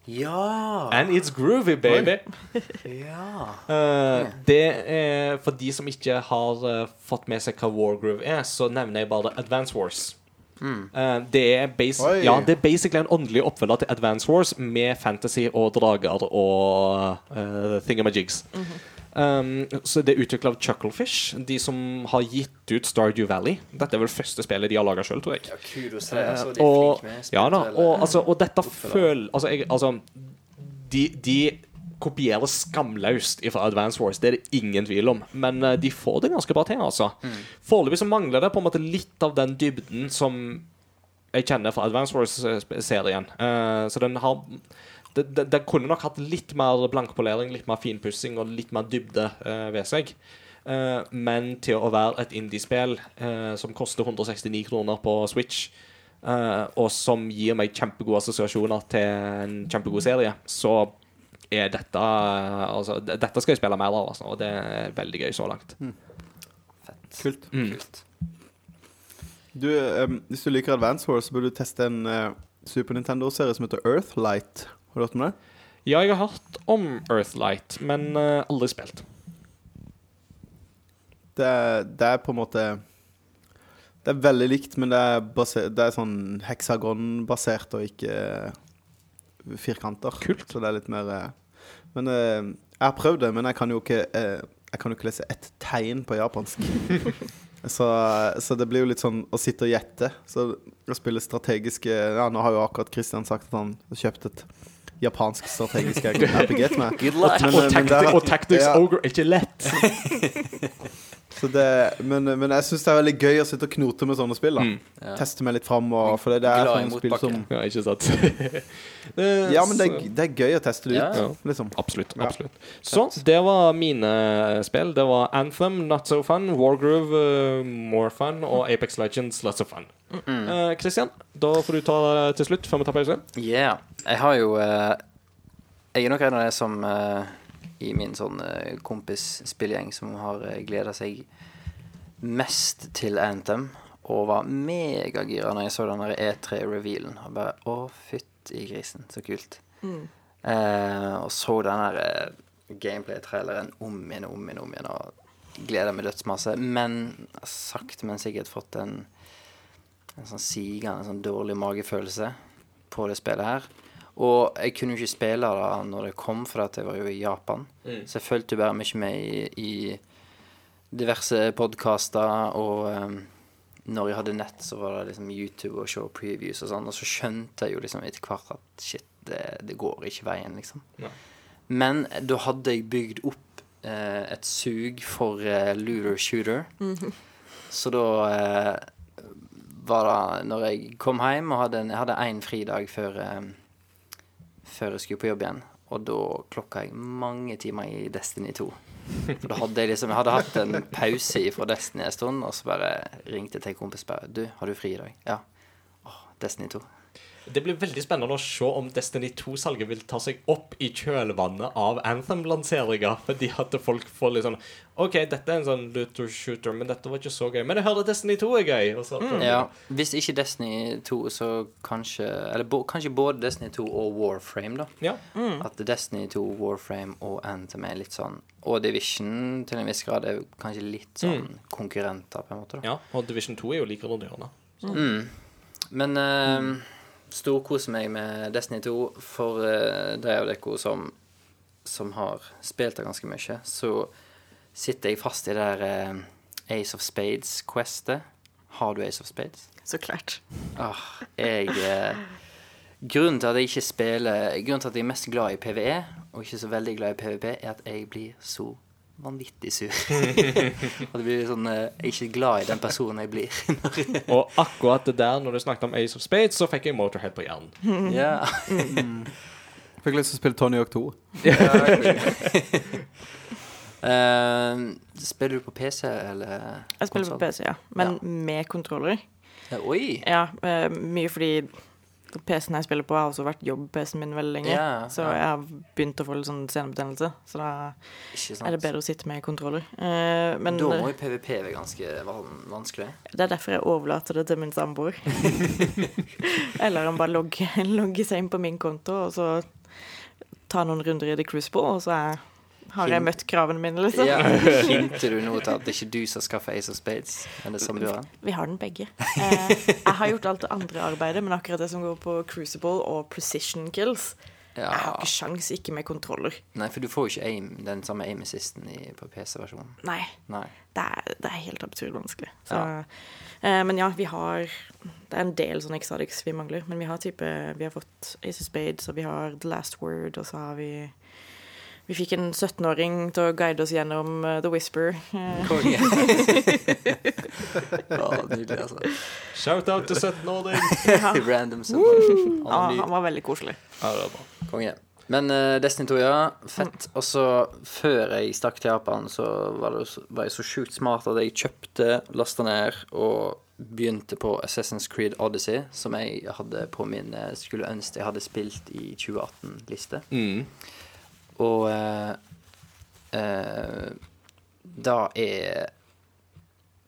Ja! And it's groovy, baby. ja. Eh, det er For de som ikke har fått med seg hva Wargroove er, så nevner jeg bare Advance Wars. Mm. det, er ja, det er basically en åndelig oppfølger til Advance Wars med fantasy og drager og uh, thingamajigs. Um, så det er utvikla av Chucklefish, de som har gitt ut Stardew Valley. Dette er vel første spillet de har laga sjøl, tror jeg. ja kudos. Altså, de er og, med ja da, og, altså, og dette føler Altså, jeg, altså de, de kopierer skamløst fra Advance Wars, det er det ingen tvil om. Men eh, de får det ganske bra til, altså. Mm. Foreløpig så mangler det på en måte litt av den dybden som jeg kjenner fra Advance Wars-serien. Uh, så den har det, det, det kunne nok hatt litt mer blankpolering, litt mer finpussing og litt mer dybde uh, ved seg. Uh, men til å være et indiespill uh, som koster 169 kroner på Switch, uh, og som gir meg kjempegode assosiasjoner til en kjempegod serie, så er dette Altså, dette skal jeg spille mer av, altså, og det er veldig gøy så langt. Fett. Kult. Mm. Kult. Du, um, hvis du liker Advance Wars, så burde du teste en Super Nintendo-serie som heter Earthlight. Har du hørt om det? Ja, jeg har hørt om Earthlight, men uh, aldri spilt. Det er, det er på en måte Det er veldig likt, men det er, baser, det er sånn heksagonbasert og ikke uh, firkanter. Kult. Så det er litt mer uh, Men jeg har prøvd det, men jeg kan jo ikke Jeg kan jo ikke lese ett tegn på japansk. så, så det blir jo litt sånn å sitte og gjette. Så å spille strategiske Ja, nå har jo akkurat Christian sagt at han har kjøpt et japansk strategisk RPG til meg. Good luck. Men, og, eh, men der- og Tactics ja. Ogre er ikke lett. Så det, men, men jeg syns det er veldig gøy å sitte og knote med sånne spill. da Mm. Ja. Teste meg litt fram. Og, for det, det er sånne spill som Ja, ikke sant? Eh, Ja, men det det er gøy å teste det ut, Ja. liksom. Absolutt. Ja. Så det var mine spill. Det var Anthem, Not So Fun, Wargroove, uh, More Fun og Apex Legends, Lots of Fun. Eh, Christian, da får du ta det til slutt, før vi tar pause. Yeah. Jeg har jo uh, Jeg er nok en av de som eh, i min sånn uh, kompisspillgjeng som har uh, gleda seg mest til Anthem. Og var megagira når jeg så den der E3-revealen. Og bare Å, fytti grisen, så kult. Eh, og så den der eh, gameplay-traileren om igjen og om igjen om igjen. Og gleder meg dødsmasse. Men sakte, men sikkert fått en en sånn sigende, sånn dårlig magefølelse på det spillet her. Og jeg kunne jo ikke spille da når det kom, for at jeg var jo i Japan. Så jeg fulgte jo bare mye med i, i diverse podkaster, og um, når jeg hadde nett, så var det liksom YouTube og show previews og sånn, og så skjønte jeg jo liksom etter hvert at shit, det, det går ikke veien, liksom. Nei. Men da hadde jeg bygd opp eh, et sug for eh, looter shooter. Så da eh, var det når jeg kom hjem og hadde en, jeg hadde en fridag før, eh, før jeg skulle på jobb igjen. Og da klokka jeg mange timer i Destiny 2. For da hadde jeg liksom Jeg hadde hatt en pause fra Destiny en stund, og så bare ringte jeg til en kompis bare Du, har du fri i dag? Ja. Åh, Destiny 2. Det blir veldig spennende å se om Destiny 2-salget vil ta seg opp i kjølvannet av Anthem-lanseringa. Fordi at folk får litt sånn OK, dette er en sånn looter shooter, men dette var ikke så gøy. Men jeg hørte Destiny 2 er gøy. Og så, Ja, Hvis ikke Destiny 2, så kanskje Eller bo, kanskje både Destiny 2 og Warframe, da. ja. At Destiny 2, Warframe og Anthem er litt sånn Og Division til en viss grad er kanskje litt sånn konkurrenter, på en måte. da ja. Og Division 2 er jo like rundt hjørnet. Men uh, storkoser meg med Destiny 2, for de av dere som, som har spilt det ganske mye, så sitter jeg fast i det der eh, Ace of Spades-questet. Har du Ace of Spades? Så klart. Ah, jeg eh, Grunnen til at jeg ikke spiller Grunnen til at jeg er mest glad i PVE, og ikke så veldig glad i PVP, er at jeg blir så vanvittig sur. at det blir sånn eh, Jeg er ikke glad i den personen jeg blir. Og akkurat det der, når du snakket om Ace of Spades, så fikk jeg Motorhead på hjernen. ja. Fikk lyst til å spille Tony Hawk 2. Uh, spiller du på PC eller Jeg spiller på? PC, ja. Men Ja. med kontroller. Ja, oi! Ja, uh, mye fordi PC-en jeg spiller på, har også vært jobb-PC-en min veldig lenge. Yeah, så ja. jeg har begynt å få litt sånn senebetennelse. Så da er det bedre å sitte med kontroller. Eh, men Da må jo PVP være ganske vanskelig. det er derfor jeg overlater det til min samboer. Eller han bare logger, logger seg inn på min konto, og så tar noen runder i The på, og så er, har jeg møtt kravene mine, liksom. Ja, Hinter du nå til at det ikke er du som skaffer Ace of Spades, men det er har? Vi har den begge. Eh, jeg har gjort alt det andre arbeidet, men akkurat det som går på Crucible og Precision Kills Jeg har ikke sjans, ikke med kontroller. Nei, for du får jo ikke aim, den samme aim assisten i, på PC-versjonen. Nei. Nei. Det er, det er helt absurd vanskelig. Så, Ja. eh, men ja, vi har Det er en del sånne exotics vi mangler. Men vi har type Vi har fått Ace of Spades, og vi har The Last Word, og så har vi Vi fikk en 17-åring til å guide oss gjennom uh, The Whisper. Konge. ja, nydelig, altså. Shout-out til 17-åring. Random som ja, ah, han var veldig koselig. Ja, det var bra. Konge. Men uh, Destiny 2, ja. Fett. Og så, før jeg stakk til Japan, så var, det, var jeg så sjukt smart at jeg kjøpte, lasta ned og begynte på Assassin's Creed Odyssey, som jeg hadde på min eh, skulle ønske jeg hadde spilt i 2018-liste. Mm. Og eh, eh, da er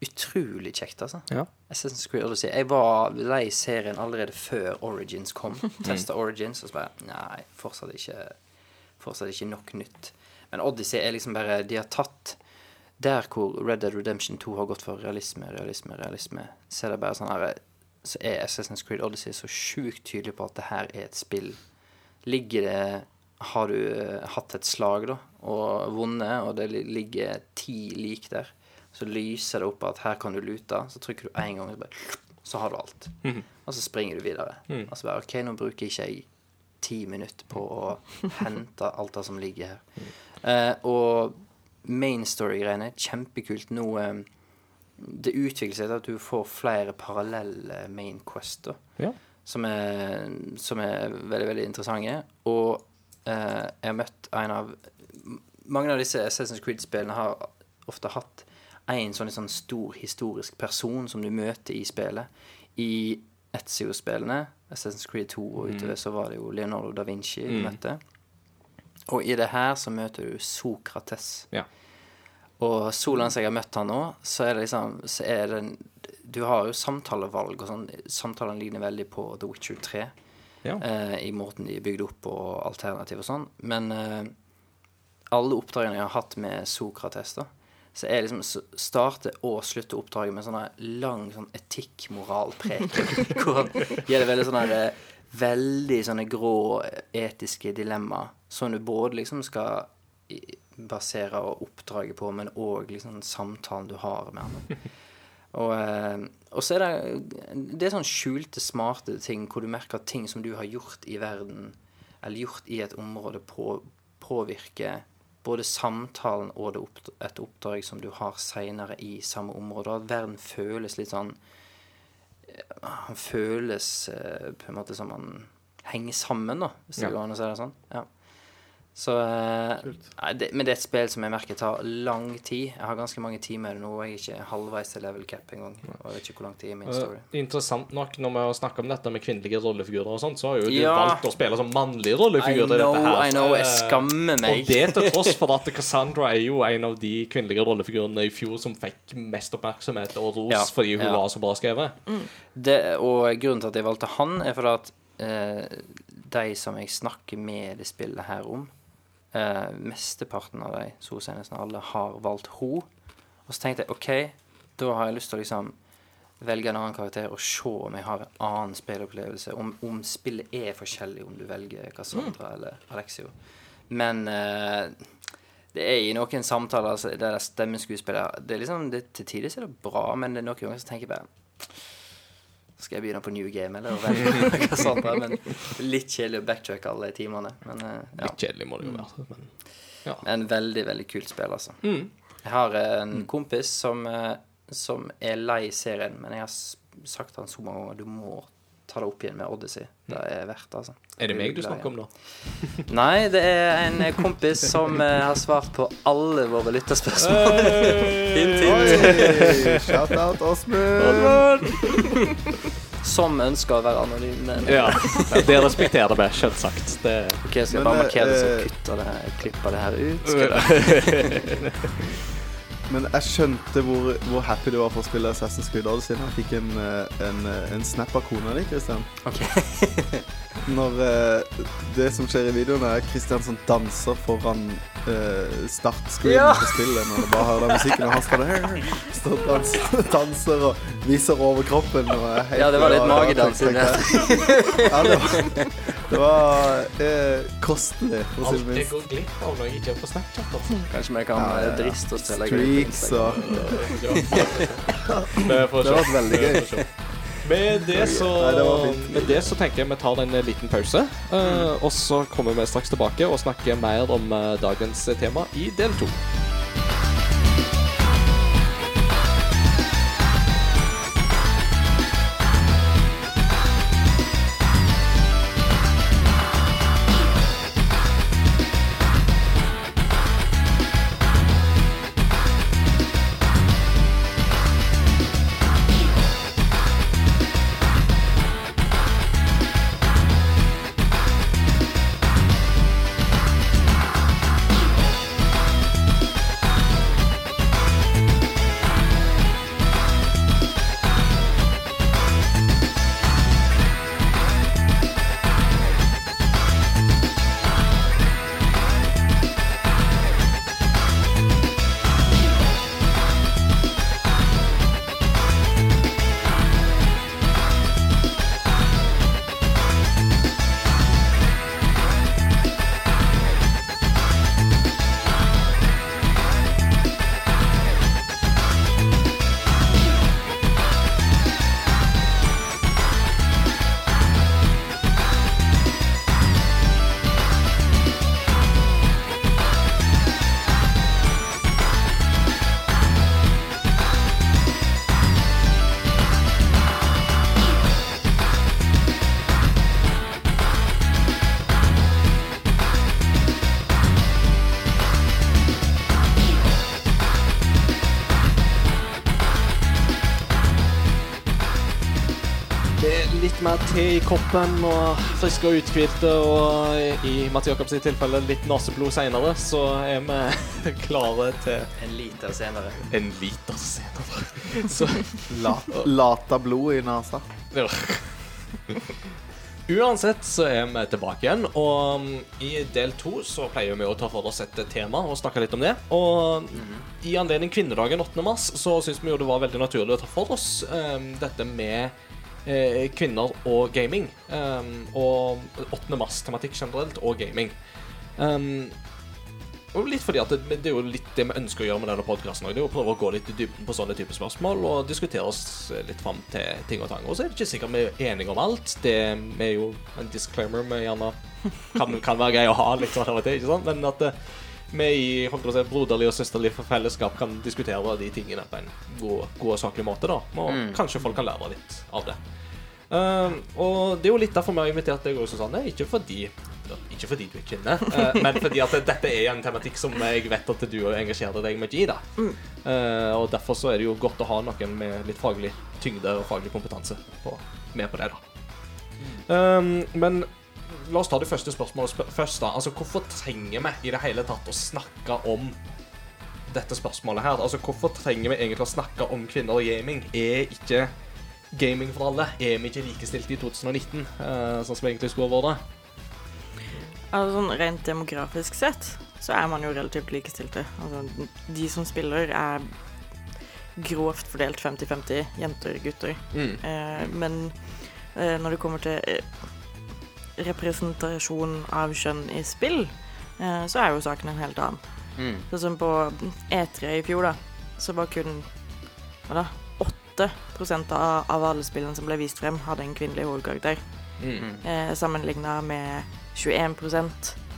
utrolig kjekt, altså. Ja. Assassin's Creed Odyssey. Jeg var lei serien allerede før Origins kom. Testa Origins, og så bare Nei, fortsatt ikke Fortsatt ikke nok nytt. Men Odyssey er liksom bare De har tatt Der hvor Red Dead Redemption 2 har gått for realisme, realisme, realisme, så er det bare sånn her Så er Assassin's Creed Odyssey så sjukt tydelig på at det her er et spill. Ligger det Har du eh, hatt et slag, da, og vunnet, og det ligger ti lik der, så lyser det opp at her kan du lute. Så trykker du én gang, så, bare, så har du alt. Og så springer du videre. Og så bare OK, nå bruker ikke jeg ti minutter på å hente alt det som ligger her. Eh, og main story-greiene, kjempekult. Nå eh, Det utvikler seg til at du får flere parallelle main quests, da Ja. som er, som er veldig, veldig interessante. Og jeg har møtt en av Mange av disse Assassin's Creed-spillene har ofte hatt en sånn, sånn stor historisk person som du møter i spillet. I Etzio-spillene, Assassin's Creed 2 og utover, så var det jo Leonardo da Vinci du møtte. Og i det her så møter du Sokrates. Ja. Og så langt jeg har møtt han nå, så er det liksom så er det, Du har jo samtalevalg og sånn. Samtalene ligner veldig på The Witcher 3. Ja. Eh, I måten de er bygd opp og alternativ og sånn. Men eh, alle oppdragene jeg har hatt med Sokrates, da, så er liksom starter og slutter oppdraget med sånn lang sånn etikk-moral-preken. hvor han gir det veldig sånne her, eh, veldig sånne grå etiske dilemma som du både liksom skal basere oppdraget på, men òg liksom samtalen du har med ham. Og, eh, og så er det Det er sånn skjulte, smarte ting hvor du merker at ting som du har gjort i verden, eller gjort i et område, på, påvirker både samtalen og det opp, et oppdrag som du har seinere i samme område. Og at verden føles litt sånn eh, Han føles eh, på en måte som han henger sammen, da, hvis det Ja. går an å si det sånn. Ja. Så eh, nei, det, Men det er et spill som jeg merker tar lang tid. Jeg har ganske mange timer nå, og jeg er ikke halvveis til level cap engang. Og jeg vet ikke hvor lang tid er min story. Eh, interessant nok, når vi har snakket om dette med kvinnelige rollefigurer og sånt, så har jo du Ja. valgt å spille som mannlige I rollefigurer i know, dette her. I know, jeg Eh, skammer meg. Og det til tross for at Cassandra er jo en av de kvinnelige rollefigurene i fjor som fikk mest oppmerksomhet og ros Ja, fordi hun ja. var så bra skrevet. Det, og grunnen til at jeg valgte han, er fordi at eh, de som jeg snakker med det spillet her om, eh, mesteparten av de, å nesten alle, har valgt ho. Og så tenkte jeg OK, da har jeg lyst til å liksom velge en annen karakter og se om jeg har en annen spillopplevelse. Om, om spillet er forskjellig om du velger Cassandra eller Alexio. Men eh, det er i noen samtaler altså, Det der stemmeskuespillet det er liksom, det, Til tider er det bra, men det er noen ganger som tenker bare skal jeg begynne på new game, eller hva sånt. Der. Men litt kjedelig å backtracke alle de timene. Men eh, ja. Litt kjedelig må det jo være. Men En veldig, veldig kult spill, altså. Mm. Jeg har en en kompis som, eh, som er lei serien, men jeg har sagt han så mange ganger du må ta det opp igjen med Odyssey. Det er verdt det, altså. er det meg du snakker om, da? Nei, det er en eh, kompis som eh, har svart på alle våre lytterspørsmål. Inntil Oi, Shout-out Åsmund. Som ønsker å være anonym. Men Ja, det respekterer vi, selvsagt. Det Ok, skal jeg bare markere det, så kutter det her, klipper det her ut? Skal jeg? Men jeg skjønte hvor, hvor happy du var for å spille Assassin's Creed Odyssey. Jeg fikk en, eh, en, eh, en snap av kona di, Christian. Ok. Når eh, det som skjer i videoen, er Christian som danser foran uh, startscreenen Ja. på spillet. Når du bare hører den musikken, og han står der står og danser, danser og viser overkroppen. Og er helt, Ja, det var litt magedans inni her. Ja, det var, det var eh, kostelig, for å si Alt det jeg minst. går glipp av når jeg ikke er på Snapchat. Altså. Kanskje vi kan Ja, ja, eh, ja. driste oss til å legge ut på Streaks Instagram. og Det se. var veldig gøy. se. Med det, så, med det så tenker jeg vi tar en liten pause. eh, og så kommer vi straks tilbake og snakker mer om eh, dagens tema i del to. Koppen og friske og uthvilte, og i Mats Jakobs tilfelle litt naseblod seinere, så er vi klare til En liter senere. en liter senere. Så Lata, lata blod i nesa. Ja. Uansett så er vi tilbake igjen, og um, i del to så pleier vi å ta for oss et tema og snakke litt om det. Og i anledning kvinnedagen 8. mars så syns vi jo det var veldig naturlig å ta for oss um, dette med kvinner og gaming. Um, og 8. mars-tematikk generelt, og gaming. Um, og litt fordi at det, det er jo litt det vi ønsker å gjøre med denne podkasten. Å prøve å gå litt i dybden på sånne typer spørsmål og diskutere oss litt fram til ting og tang. Og så er det ikke sikkert vi er enige om alt. Det er jo en disclaimer vi gjerne kan, kan være grei å ha litt sånn av og ikke sant? Men at eh, vi i holdt å si, broderlig og søsterlig fellesskap kan diskutere de tingene på en god, god og saklig måte, da. Og Mm. kanskje folk kan lære litt av det. Uh, og det er jo litt derfor vi har invitert deg også, Susanne. Ikke fordi ikke fordi du er kvinne, uh, men fordi at dette er en tematikk som jeg vet at du engasjerer deg mye i. da. Uh, og Derfor så er det jo godt å ha noen med litt faglig tyngde og faglig kompetanse på, med på det. da. Um, men la oss ta det første spørsmålet sp først. da. Altså, Hvorfor trenger vi i det hele tatt å snakke om dette spørsmålet her? Altså, Hvorfor trenger vi egentlig å snakke om kvinner og gaming? Er ikke gaming for alle? Er vi ikke likestilte i 2019, uh, sånn som vi egentlig skulle vært? Altså, sånn rent demografisk sett så er man jo relativt likestilte. Altså, de som spiller, er grovt fordelt 50-50 jenter og gutter. Mm. Uh, men eh, når det kommer til eh, representasjon av kjønn i spill, eh, så er jo saken en helt annen. Mm. Sånn som på E3 i fjor, da, så var kun hva da, 8 av, av alle spillene som ble vist frem, hadde en kvinnelig hovedkarakter. Mm. Eh, Sammenligna med 21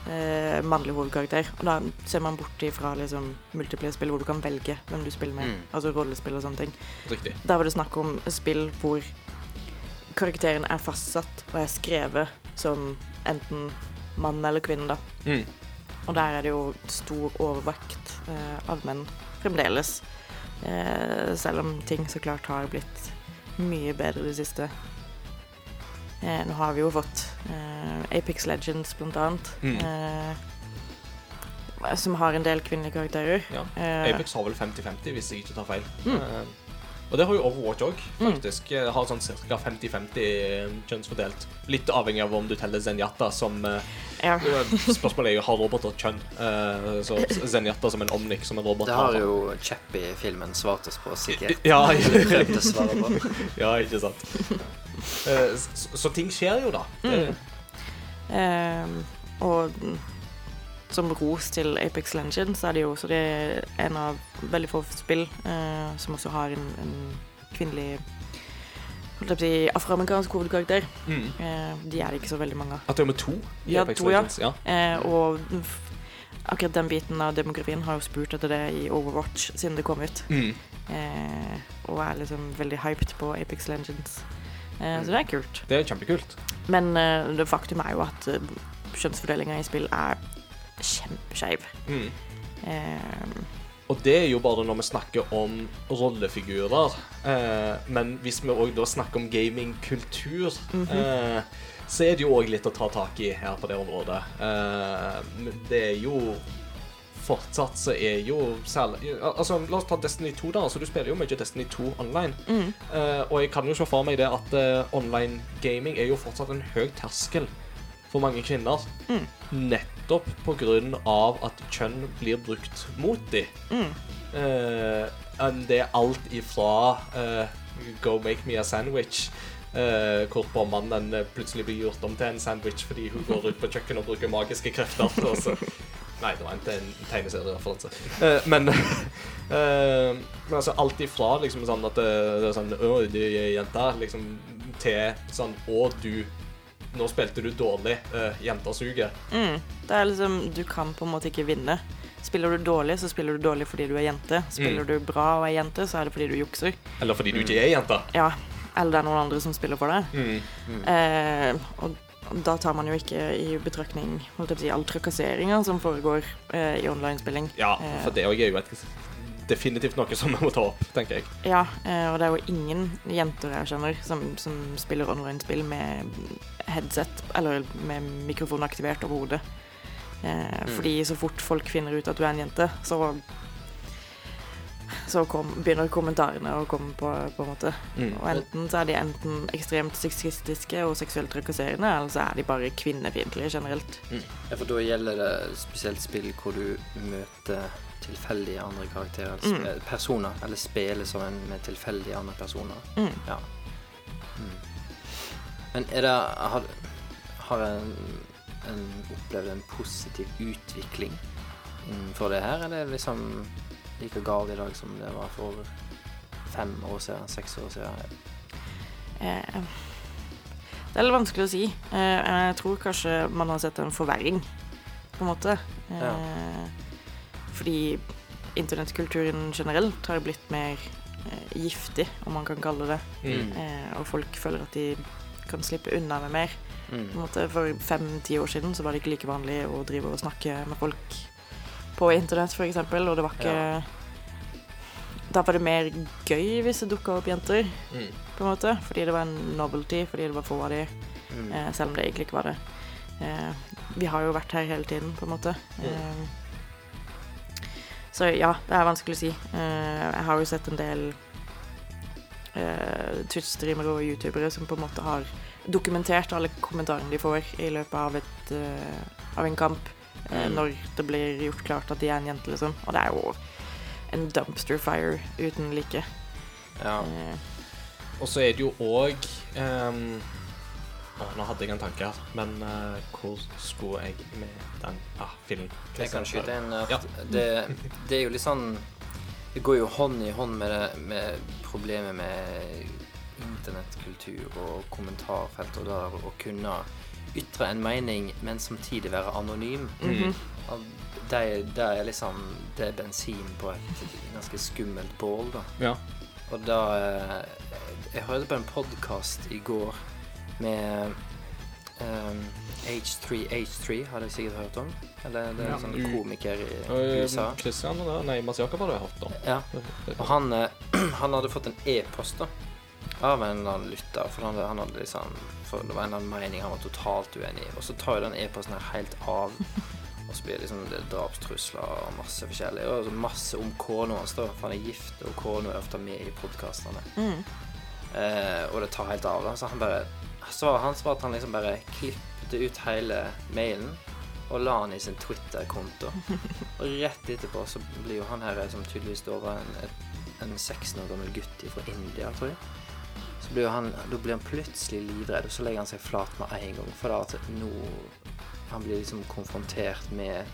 eh, mannlig hovedkarakter. Og da ser man bort ifra liksom, multiplayer-spill hvor du kan velge hvem du spiller med. Mm. Altså rollespill og sånne ting. Riktig. Der var det snakk om spill hvor karakteren er fastsatt og er skrevet som enten mann eller kvinne, da. Mm. Og der er det jo stor overvekt eh, av menn fremdeles. Eh, selv om ting så klart har blitt mye bedre det siste. Eh, nå har vi jo fått eh, Apex Legends, blant annet. Mm. Eh, som har en del kvinnelige karakterer. Ja. Eh, Apex har vel 50-50, hvis jeg ikke tar feil. Mm. Og det har jo Overwatch òg, faktisk. Mm. Har sånn ca. 50-50 kjønnsfordelt. Litt avhengig av om du teller Zenyatta som eh, ja. Spørsmålet er jo har roboter kjønn. Eh, så Zenyatta som en omnik som en robot Det har jo Chappie-filmen svart oss på, sikkert. Ja, ja, ikke sant. Eh, så, så ting skjer jo, da. Mm. Eh, og som ros til Apex Legends er det jo også det er en av veldig få spill eh, som også har en, en kvinnelig holdt jeg på å si, afroamerikansk hovedkarakter. mm. Eh, de er det ikke så veldig mange av. At det er med to i Ja, Apex to. Legends. Ja. Eh, og akkurat den biten av demografien har jo spurt etter det i Overwatch siden det kom ut. Mm. Eh, og er liksom veldig hyped på Apex Legends. Mm. så det er kult. Det er kjempekult. Men eh, det faktum er jo at kjønnsfordelinga i spill er kjempeskeiv. Mm. Um, Og det er jo bare når vi snakker om rollefigurer. Eh, men hvis vi òg da snakker om gamingkultur, Mhm. eh, så er det jo òg litt å ta tak i her på det området. Eh, det er jo Fortsatt så er jo særlig Altså, La oss ta Destiny 2, da. Altså, du spiller jo mye Destiny 2 online. mm, Eh, og jeg kan jo se for meg det at eh, online gaming er jo fortsatt en høy terskel for mange kvinner. Mm. Nettopp av at kjønn blir brukt mot dem. mm, Eh, det er alt ifra eh, Go make me a sandwich. Uh, hvorpå mannen eh, plutselig blir gjort om til en sandwich fordi hun går ut på kjøkkenet og bruker magiske krefter. Også. Nei, det var en, te- en tegneseriereferanse. Eh, men eh, men altså alt ifra liksom sånn at det, det er sånn Å, du er jente, liksom, til sånn Å, du Nå spilte du dårlig. Uh, jenta suger. mm. Det er liksom Du kan på en måte ikke vinne. Spiller du dårlig, så spiller du dårlig fordi du er jente. Spiller Mm. du bra og er jente, så er det fordi du jukser. Eller fordi du ikke er jente. Ja, Eller det er noen andre som spiller for deg. Mm. Uh, og da tar man jo ikke i betraktning holdt jeg på å si, all trakasseringa som foregår uh, i online-spilling. Ja, for det òg er jo et, definitivt noe som vi må ta opp, tenker jeg. Ja, eh, og det er jo ingen jenter jeg kjenner som, som spiller online-spill med headset eller med mikrofon aktivert over hodet. Eh, Fordi så fort folk finner ut at du er en jente, så så kom, begynner kommentarene å komme på, på en måte. Mm. Og enten så er de enten ekstremt sexistiske og seksuelt trakasserende, eller så er de bare kvinnefiendtlige generelt. Ja, for da gjelder det spesielt spill hvor du møter tilfeldige andre karakterer, eller spe- personer, eller spille som en med tilfeldige andre personer. Mm. Ja. Mm. Men er det Har, har en, en opplevd en positiv utvikling innenfor det her, eller er det liksom like galt i dag som det var for fem år siden, seks år siden? Eh, det er litt vanskelig å si. Eh, jeg tror kanskje man har sett en forverring, på en måte. Eh, Fordi internettkulturen generelt har blitt mer eh, giftig, om man kan kalle det. Mm. Eh, og folk føler at de kan slippe unna med mer. Mm. måte, for fem-ti år siden så var det ikke like vanlig å drive og snakke med folk på internett, f.eks., og det var ikke Ja. Da var det mer gøy hvis det dukka opp jenter, Mm. på en måte. Fordi det var en novelty, fordi det var få av de, Mm. eh, selv om det egentlig ikke var det. Eh, vi har jo vært her hele tiden, på en måte. Eh, så ja, det er vanskelig å si. Eh, jeg har jo sett en del eh, Twitch-streamere og youtubere som på en måte har dokumentert alle kommentarene de får i løpet av, et, eh, av en kamp. Mm. Når det blir gjort klart at de er en jente, liksom. Og det er jo en dumpster fire uten like. Ja. Og så er det jo òg Nå hadde jeg en tanke her, men eh, hvor skulle jeg med den ah, filmen? Jeg kan skyte inn at Ja. det, det er jo litt sånn Det går jo hånd i hånd med, det, med problemet med internettkultur og kommentarfelt, og da å kunne ytre en mening, men samtidig være anonym. mhm. Og Det, det er liksom Det er bensin på et ganske skummelt bål, da. Ja. Og da eh, Jeg hørte på en podkast i går med um, H3H3, har dere sikkert hørt om? Eller det er Ja. en sånn komiker i USA. Christian og? Nei, Mats Jakob har du hørt om. Ja. Og han, eh, han hadde fått en e-post da av en eller annen lytter. For han, han hadde liksom For det var en eller annen mening han var totalt uenig i. Og så tar jo den e-posten her helt av. Og så blir det liksom det er drapstrusler og masse forskjellig. Og så masse om kona hans, da. For han er gift, og kona er ofte med i podkastene. Mm. Eh, og det tar helt av. da Så han bare Svaret hans var at han liksom bare klippet ut hele mailen og la han i sin Twitter-konto. Og rett etterpå så blir jo han her som tydeligvis da var en, en 16 år gammel gutt fra India, tror jeg. Så blir han, da blir han plutselig livredd, og så legger han seg flat med en gang. For da at nå Han blir liksom konfrontert med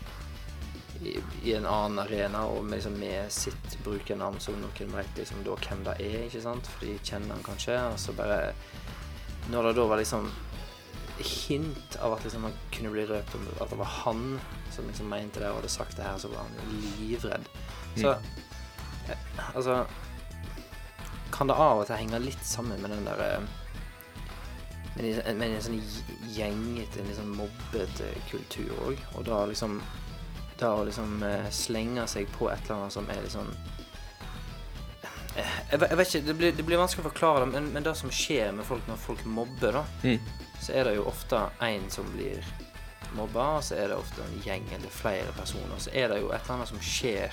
i, i en annen arena og med, liksom, med sitt brukernavn, som noen vet liksom da hvem det er, ikke sant? For de kjenner han kanskje. Og så bare Når det da var liksom hint av at liksom man kunne bli røpt om at det var han som liksom mente det og hadde sagt det her, så var han livredd. Så mm. altså Kan det av og til henge litt sammen med den der eh, med, en- med en sånn gj- gjengete, en litt sånn mobbete kultur òg. Og da liksom Da å liksom eh, slenge seg på et eller annet som er litt sånn eh, jeg, jeg vet ikke, det blir, det blir vanskelig å forklare det, men, men det som skjer med folk når folk mobber, da, Mm. så er det jo ofte en som blir mobba, og så er det ofte en gjeng eller flere personer. Så er det jo et eller annet som skjer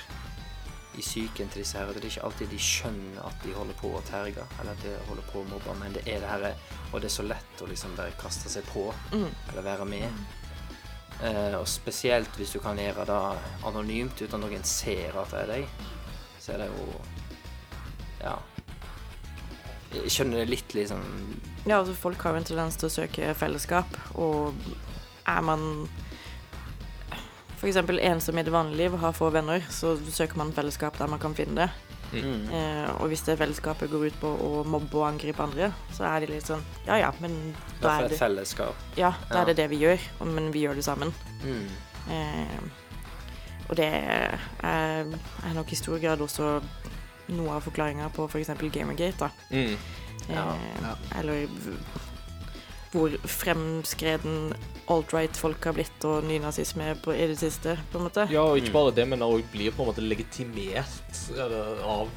i psyken til disse her. Det er ikke alltid de skjønner at de holder på å terge, eller at de holder på å mobbe, men det er det her Og det er så lett å liksom bare kaste seg på, Mm. eller være med. Eh, og spesielt hvis du kan gjøre det anonymt uten at noen ser at det er deg, så er det jo Ja. Jeg skjønner det litt liksom Ja, altså folk har jo en tendens til å søke fellesskap, og er man f.eks. ensom i det vanlige liv har få venner, så søker man fellesskap der man kan finne det. mm. Eh, og hvis det fellesskapet går ut på å mobbe og angripe andre, så er de litt sånn Ja ja, men da er det, fellesskap. ja, da Ja. er det det vi gjør, men vi gjør det sammen. Mm. Eh, og det er, er nok i stor grad også noe av forklaringa på f.eks. Gamergate. da. Mm. Ja. ja. Eller hvor fremskreden alt-right-folk har blitt, og nynazisme på- i det siste, på en måte. Ja, og ikke Mm. bare det, men òg blir på en måte legitimert eller, av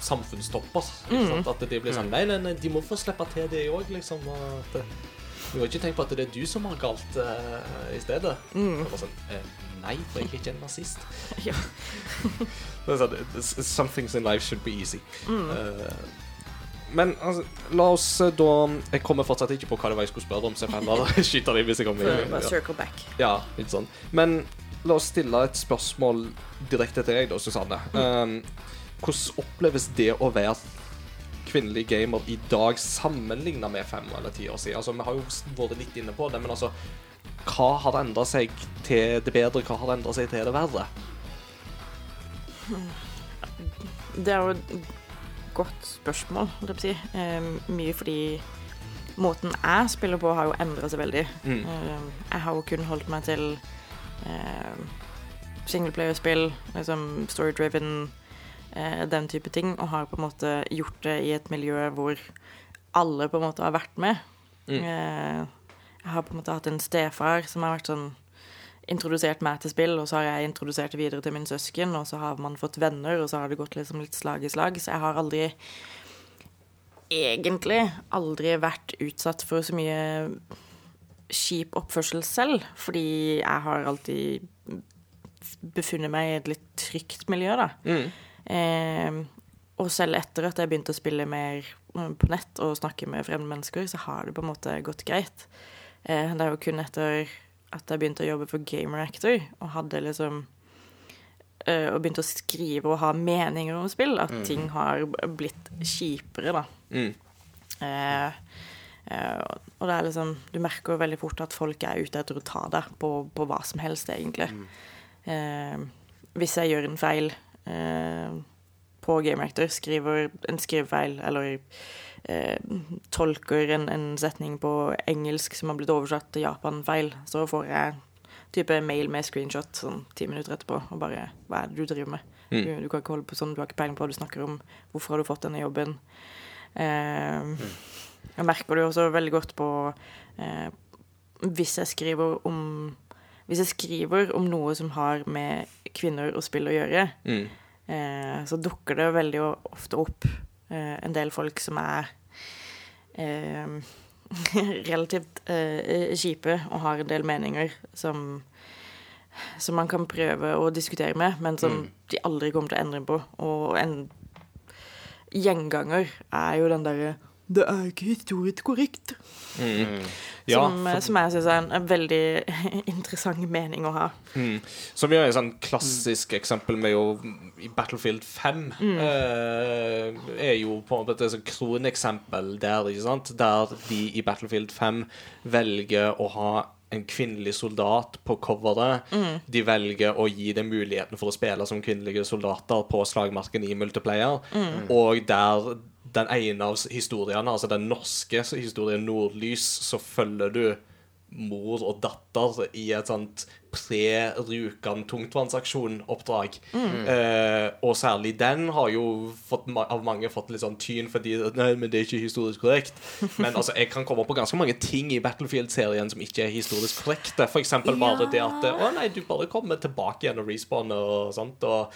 samfunnstopper. Ikke Mm. sant? At de blir sånn Nei, nei, nei, de må få slippe til det òg, liksom. At, eh, du har ikke tenkt på at det er du som har galt uh, i stedet. Mm. Sånn, eh, nei, for jeg er ikke en nazist. Ja. det sånn, Some things in life should be easy. Mm. Uh, men altså, la oss eh, da Jeg kommer fortsatt ikke på hva det var jeg skulle spørre om, så jeg får heller skyte det hvis jeg kommer For, bare circle back. Ja, litt sånn. Men la oss stille et spørsmål direkte til deg, da, Susanne. Um, hvordan oppleves det å være kvinnelig gamer i dag sammenligna med fem eller ti år siden? Altså, Vi har jo vært litt inne på det, men altså Hva har endra seg til det bedre? Hva har endra seg til det verre? Det er jo et godt spørsmål, holdt jeg på å si. Eh, mye fordi måten jeg spiller på, har jo endra seg veldig. Mm. Eh, jeg har jo kun holdt meg til eh, singleplayerspill, liksom story-driven eh, den type ting, og har på en måte gjort det i et miljø hvor alle på en måte har vært med. Mm. Eh, jeg har på en måte hatt en stefar som har vært sånn introdusert meg til spill, og så har jeg introdusert det videre til min søsken, og så har man fått venner, og så har det gått liksom litt slag i slag. Så jeg har aldri egentlig aldri vært utsatt for så mye kjip oppførsel selv, fordi jeg har alltid befunnet meg i et litt trygt miljø, da. Mm. Eh, og selv etter at jeg begynte å spille mer eh, på nett og snakke med fremmede mennesker, så har det på en måte gått greit. Eh, det er jo kun etter at jeg begynte å jobbe for Gamer Actor og hadde liksom eh, Og begynte å skrive og ha meninger om spill, at ting har blitt kjipere, da. Mm. Eh, eh, og det er liksom Du merker jo veldig fort at folk er ute etter å ta deg på, på hva som helst, egentlig. Eh, hvis jeg gjør en feil eh, på Game Actor, skriver en skrivefeil eller tolker en, en setning på engelsk som har blitt oversatt til Japan feil, så får jeg type mail med screenshot sånn ti minutter etterpå og bare Hva er det du driver med? Mm. Du, du kan ikke holde på sånn, du har ikke peiling på hva du snakker om. Hvorfor har du fått denne jobben? Eh, jeg merker det jo også veldig godt på eh, Hvis jeg skriver om Hvis jeg skriver om noe som har med kvinner og spill å gjøre, Mm. eh, så dukker det veldig ofte opp eh, en del folk som er eh, relativt eh, kjipe og har en del meninger som som man kan prøve å diskutere med, men som Mm. de aldri kommer til å endre på. Og en gjenganger er jo den derre 'Det er ikke historisk korrekt', Mm. Ja, som, for- som jeg syns er en, en veldig interessant mening å ha. Mm. Så vi har et sånn klassisk eksempel med jo i Battlefield 5 eh, er jo på et sånt kroneksempel der, ikke sant? Der de i Battlefield 5 velger å ha en kvinnelig soldat på coveret. De velger å gi dem muligheten for å spille som kvinnelige soldater på slagmarken i multiplayer. Og der den ene av historiene, altså den norske historien Nordlys, så følger du mor og datter i et sånt pre-Rjukan tungtvannsaksjon-oppdrag. Eh, og særlig den har jo fått, av mange fått litt sånn tyn fordi Nei, men det er ikke historisk korrekt. Men altså, jeg kan komme på ganske mange ting i Battlefield-serien som ikke er historisk korrekte. For eksempel bare det at Å nei, du bare kommer tilbake igjen og respawner og sånt. Og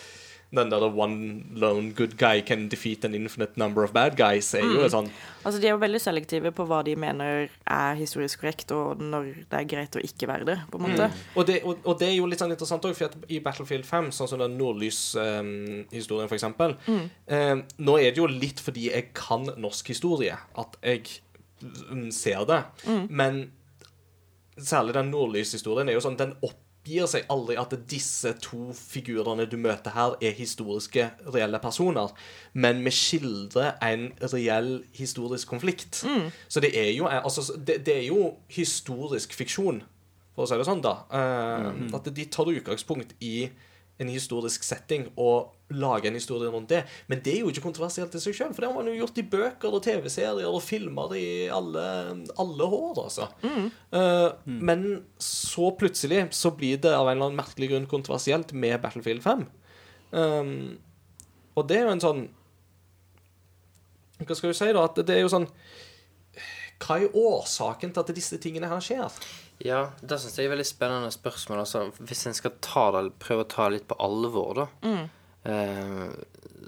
den der one lone good guy can defeat an infinite number of bad guys er jo et sånn Altså, De er jo veldig selektive på hva de mener er historisk korrekt, og når det er greit å ikke være det. på en måte. Og det, og, og det er jo litt sånn interessant òg, for i Battlefield 5, sånn som den nordlyshistorien, um, for eksempel eh, Nå er det jo litt fordi jeg kan norsk historie at jeg mm, ser det. Men særlig den Nordlys-historien er jo sånn Den oppgir seg aldri at disse to figurene du møter her, er historiske, reelle personer. Men vi skildrer en reell historisk konflikt. Så det er jo altså, det, det er jo historisk fiksjon for å si det sånn, da. Eh, At de tar utgangspunkt i en historisk setting og lage en historie rundt det. Men det er jo ikke kontroversielt i seg sjøl, for det har man jo gjort i bøker og TV-serier og filmer i alle, alle år, altså. Eh, Men så plutselig så blir det av en eller annen merkelig grunn kontroversielt med Battlefield 5. Um, og det er jo en sånn Hva skal du si, da? At det er jo sånn Hva er årsaken til at disse tingene her skjer? Ja, det syns jeg er veldig spennende spørsmål. Altså, hvis en skal ta det, prøve å ta det litt på alvor, da, eh,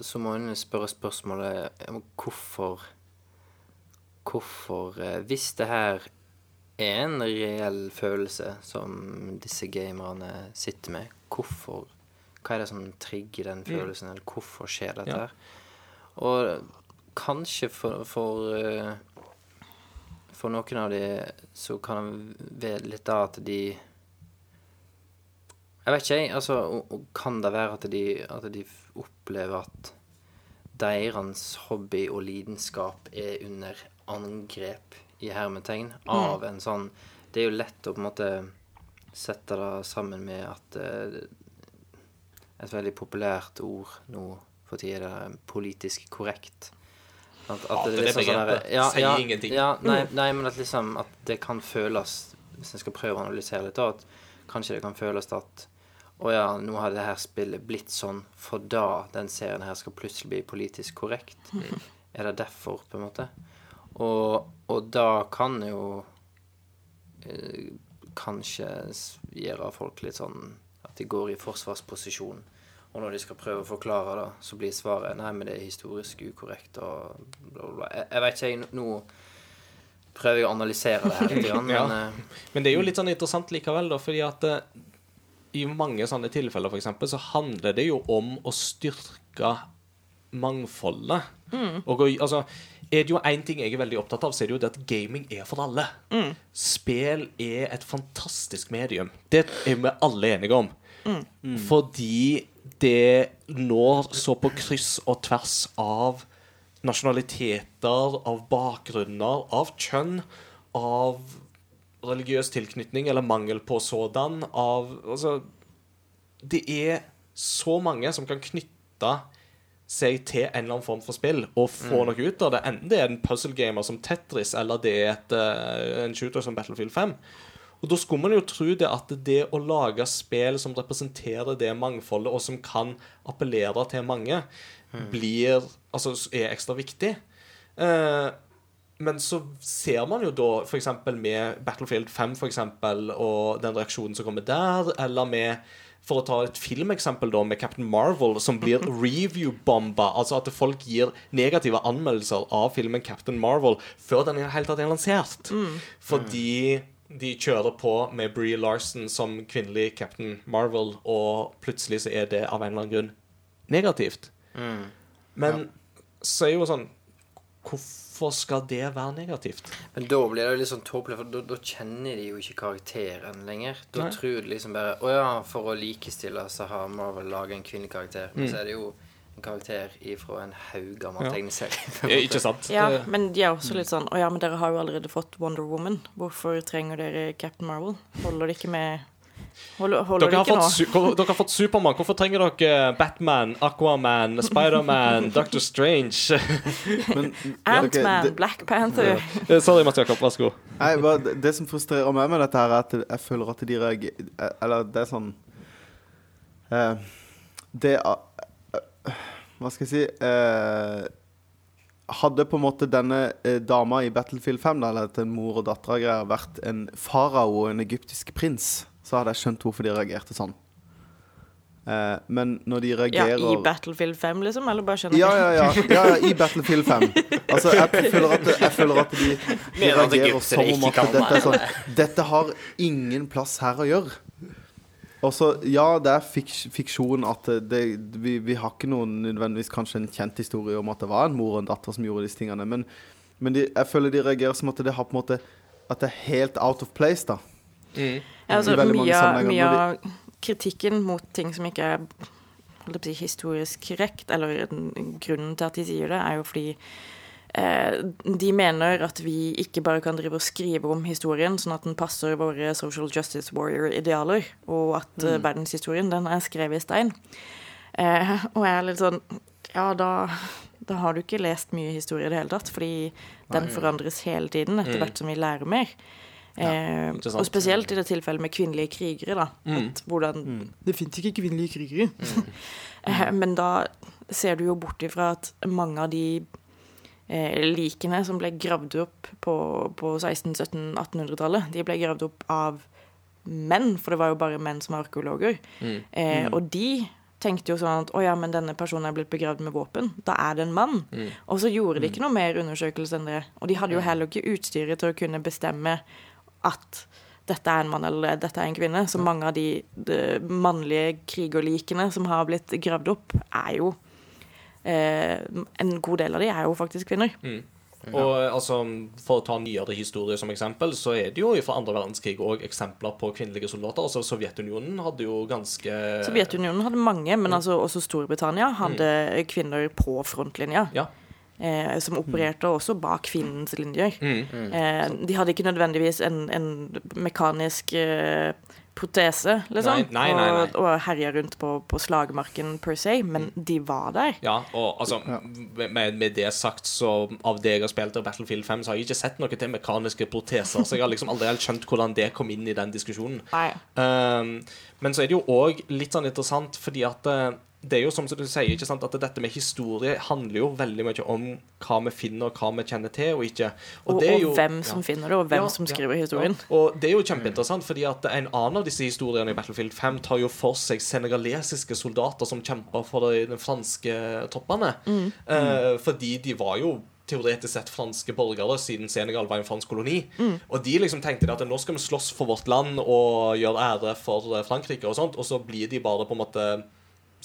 så må en spørre spørsmålet hvorfor Hvorfor eh, Hvis det her er en reell følelse som disse gamerne sitter med, hvorfor Hva er det som trigger den følelsen, eller hvorfor skjer dette Ja. her? Og kanskje for, for eh, for noen av de så kan det være litt av at de Jeg vet ikke, jeg. Altså, kan det være at de, at de opplever at deres hobby og lidenskap er under angrep, i hermetegn, av en sånn Det er jo lett å på en måte sette det sammen med at eh, Et veldig populært ord nå for tida er politisk korrekt. At, at Hater er det liksom sånn begrepet. der- Sier ingenting. Ja, nei, nei, men at liksom At det kan føles Hvis en skal prøve å analysere litt, at kanskje det kan føles at Å ja, nå har det her spillet blitt sånn, for da den serien her skal plutselig bli politisk korrekt. Er det derfor, på en måte? Og, og da kan jo eh, kanskje gjøre folk litt sånn at de går i forsvarsposisjon. Og når de skal prøve å forklare det, så blir svaret nei, men det er historisk ukorrekt og bla, bla, bla. Jeg, jeg vet ikke, jeg nå prøver jeg å analysere det her litt, grann, Ja. men eh, Men det er jo litt sånn interessant likevel, da, fordi at eh, i mange sånne tilfeller, for eksempel, så handler det jo om å styrke mangfoldet. Og altså, er det jo én ting jeg er veldig opptatt av, så er det jo det at gaming er for alle. Spill er et fantastisk medium. Det er vi alle enige om. Fordi det når så på kryss og tvers av nasjonaliteter, av bakgrunner, av kjønn, av religiøs tilknytning eller mangel på sådan, av Altså Det er så mange som kan knytte seg til en eller annen form for spill og få noe ut av det. Enten det er en puzzle gamer som Tetris, eller det er et, eh, en shooter som Battlefield 5. Og da skulle man jo tro det at det å lage spill som representerer det mangfoldet, og som kan appellere til mange, blir Altså er ekstra viktig. Eh, men så ser man jo da f.eks. med Battlefield 5 for eksempel, og den reaksjonen som kommer der, eller med for å ta et filmeksempel da, med Captain Marvel, som blir review-bomba. Altså at folk gir negative anmeldelser av filmen Captain Marvel før den i det hele tatt er lansert. Fordi de kjører på med Bree Larson som kvinnelig Captain Marvel, og plutselig så er det av en eller annen grunn negativt. Men så er jo sånn Hvorfor skal det være negativt? Men da blir det jo litt sånn tåpelig, for da, da kjenner de jo ikke karakteren lenger. Da Nei. tror de liksom bare Å ja, for å likestille så har Marvel laga en kvinnelig karakter. Men så er det jo karakter ifra en haug gammel Ja. tegneserie. Eh. Ikke sant? Ja, Eh, men de er også litt sånn Å ja, men dere har jo allerede fått Wonder Woman. Hvorfor trenger dere Captain Marvel? Holder det ikke med Holder, holder Dere det har, ikke fått, dere har fått Supermann. Hvorfor trenger dere Batman, Aquaman, Spiderman, Doctor Strange? Men Ant-Man, Black Panther. Ja. Sorry, Mats Jakob. Vær så god. Nei, bare det- som frustrerer meg med dette, her er at jeg føler at de reagerer Eller det er sånn eh, Det eh, Hva skal jeg si eh, Hadde på en måte denne eh, dama i Battlefield 5, da, eller en mor og datter-greier, vært en farao og en egyptisk prins, så hadde jeg skjønt hvorfor de reagerte sånn. Eh, men når de Ja, reagerer I Battlefield 5, liksom? Eller bare skjønner ja, ja, ja, ja, ja, i Battlefield 5. Altså, jeg føler at, jeg føler at de, de reagerer som om at dette er sånn Dette har ingen plass her å gjøre. Og så, ja, det er fiksjon at det, vi, vi har ikke noen nødvendigvis kanskje en kjent historie om at det var en mor og en datter som gjorde disse tingene, men, men de, jeg føler de reagerer som at det har på en måte At det er helt out of place, da. Ja, altså, mye, mye av kritikken mot ting som ikke er holdt på å si, historisk korrekt, eller grunnen til at de sier det, er jo fordi de mener at vi ikke bare kan drive og skrive om historien sånn at den passer våre social justice warrior-idealer, og at mm. verdenshistorien, den er skrevet i stein. Eh, og jeg er litt sånn Ja, da, da har du ikke lest mye historie i det hele tatt, fordi den forandres hele tiden etter hvert som vi lærer mer. Eh, ja, og spesielt i det tilfellet med kvinnelige krigere, da. At hvordan Det fins ikke kvinnelige krigere. eh, men da ser du jo bort ifra at mange av de eh, likene som ble gravd opp på, på 1600-, 1700-, 1800-tallet, de ble gravd opp av menn, for det var jo bare menn som var arkeologer. Eh, og de tenkte jo sånn at å ja, men denne personen er blitt begravd med våpen. Da er det en mann. Og så gjorde de ikke noe mer undersøkelse enn det. Og de hadde jo heller ikke utstyret til å kunne bestemme at dette er en mann eller dette er en kvinne. Så mange av de, de mannlige krigerlikene som har blitt gravd opp, er jo eh, En god del av de er jo faktisk kvinner. Og altså, For å ta nyere historie som eksempel, så er det jo fra andre verdenskrig òg eksempler på kvinnelige soldater. Altså Sovjetunionen hadde jo ganske Sovjetunionen hadde mange, men altså også Storbritannia hadde kvinner på frontlinja. Ja. eh, som opererte også bak kvinnens linjer. Mm. Eh, de hadde ikke nødvendigvis en, en mekanisk eh, protese, liksom, Nei, nei, nei, nei. og, og herja rundt på, på slagmarken per se, men de var der. Ja, og altså, med, med det sagt, så av det jeg har spilt av Battlefield 5, så har jeg ikke sett noe til mekaniske proteser, så jeg har liksom aldri helt skjønt hvordan det kom inn i den diskusjonen. Um, men så er det jo òg litt sånn interessant, fordi at eh, det er jo som du sier, ikke sant, at dette med historie handler jo veldig mye om hva vi finner, og hva vi kjenner til, og ikke. Og, det er og hvem hvem ja. som finner det, og hvem Ja, som skriver historien. Ja. Og det er jo kjempeinteressant, fordi at en annen av disse historiene i Battlefield 5 tar jo for seg senegalesiske soldater som kjemper for de, de franske toppene. Eh, fordi de var jo teoretisk sett franske borgere, siden Senegal var en fransk koloni. Og de liksom tenkte at nå skal vi slåss for vårt land og gjøre ære for eh, Frankrike, og sånt, og så blir de bare på en måte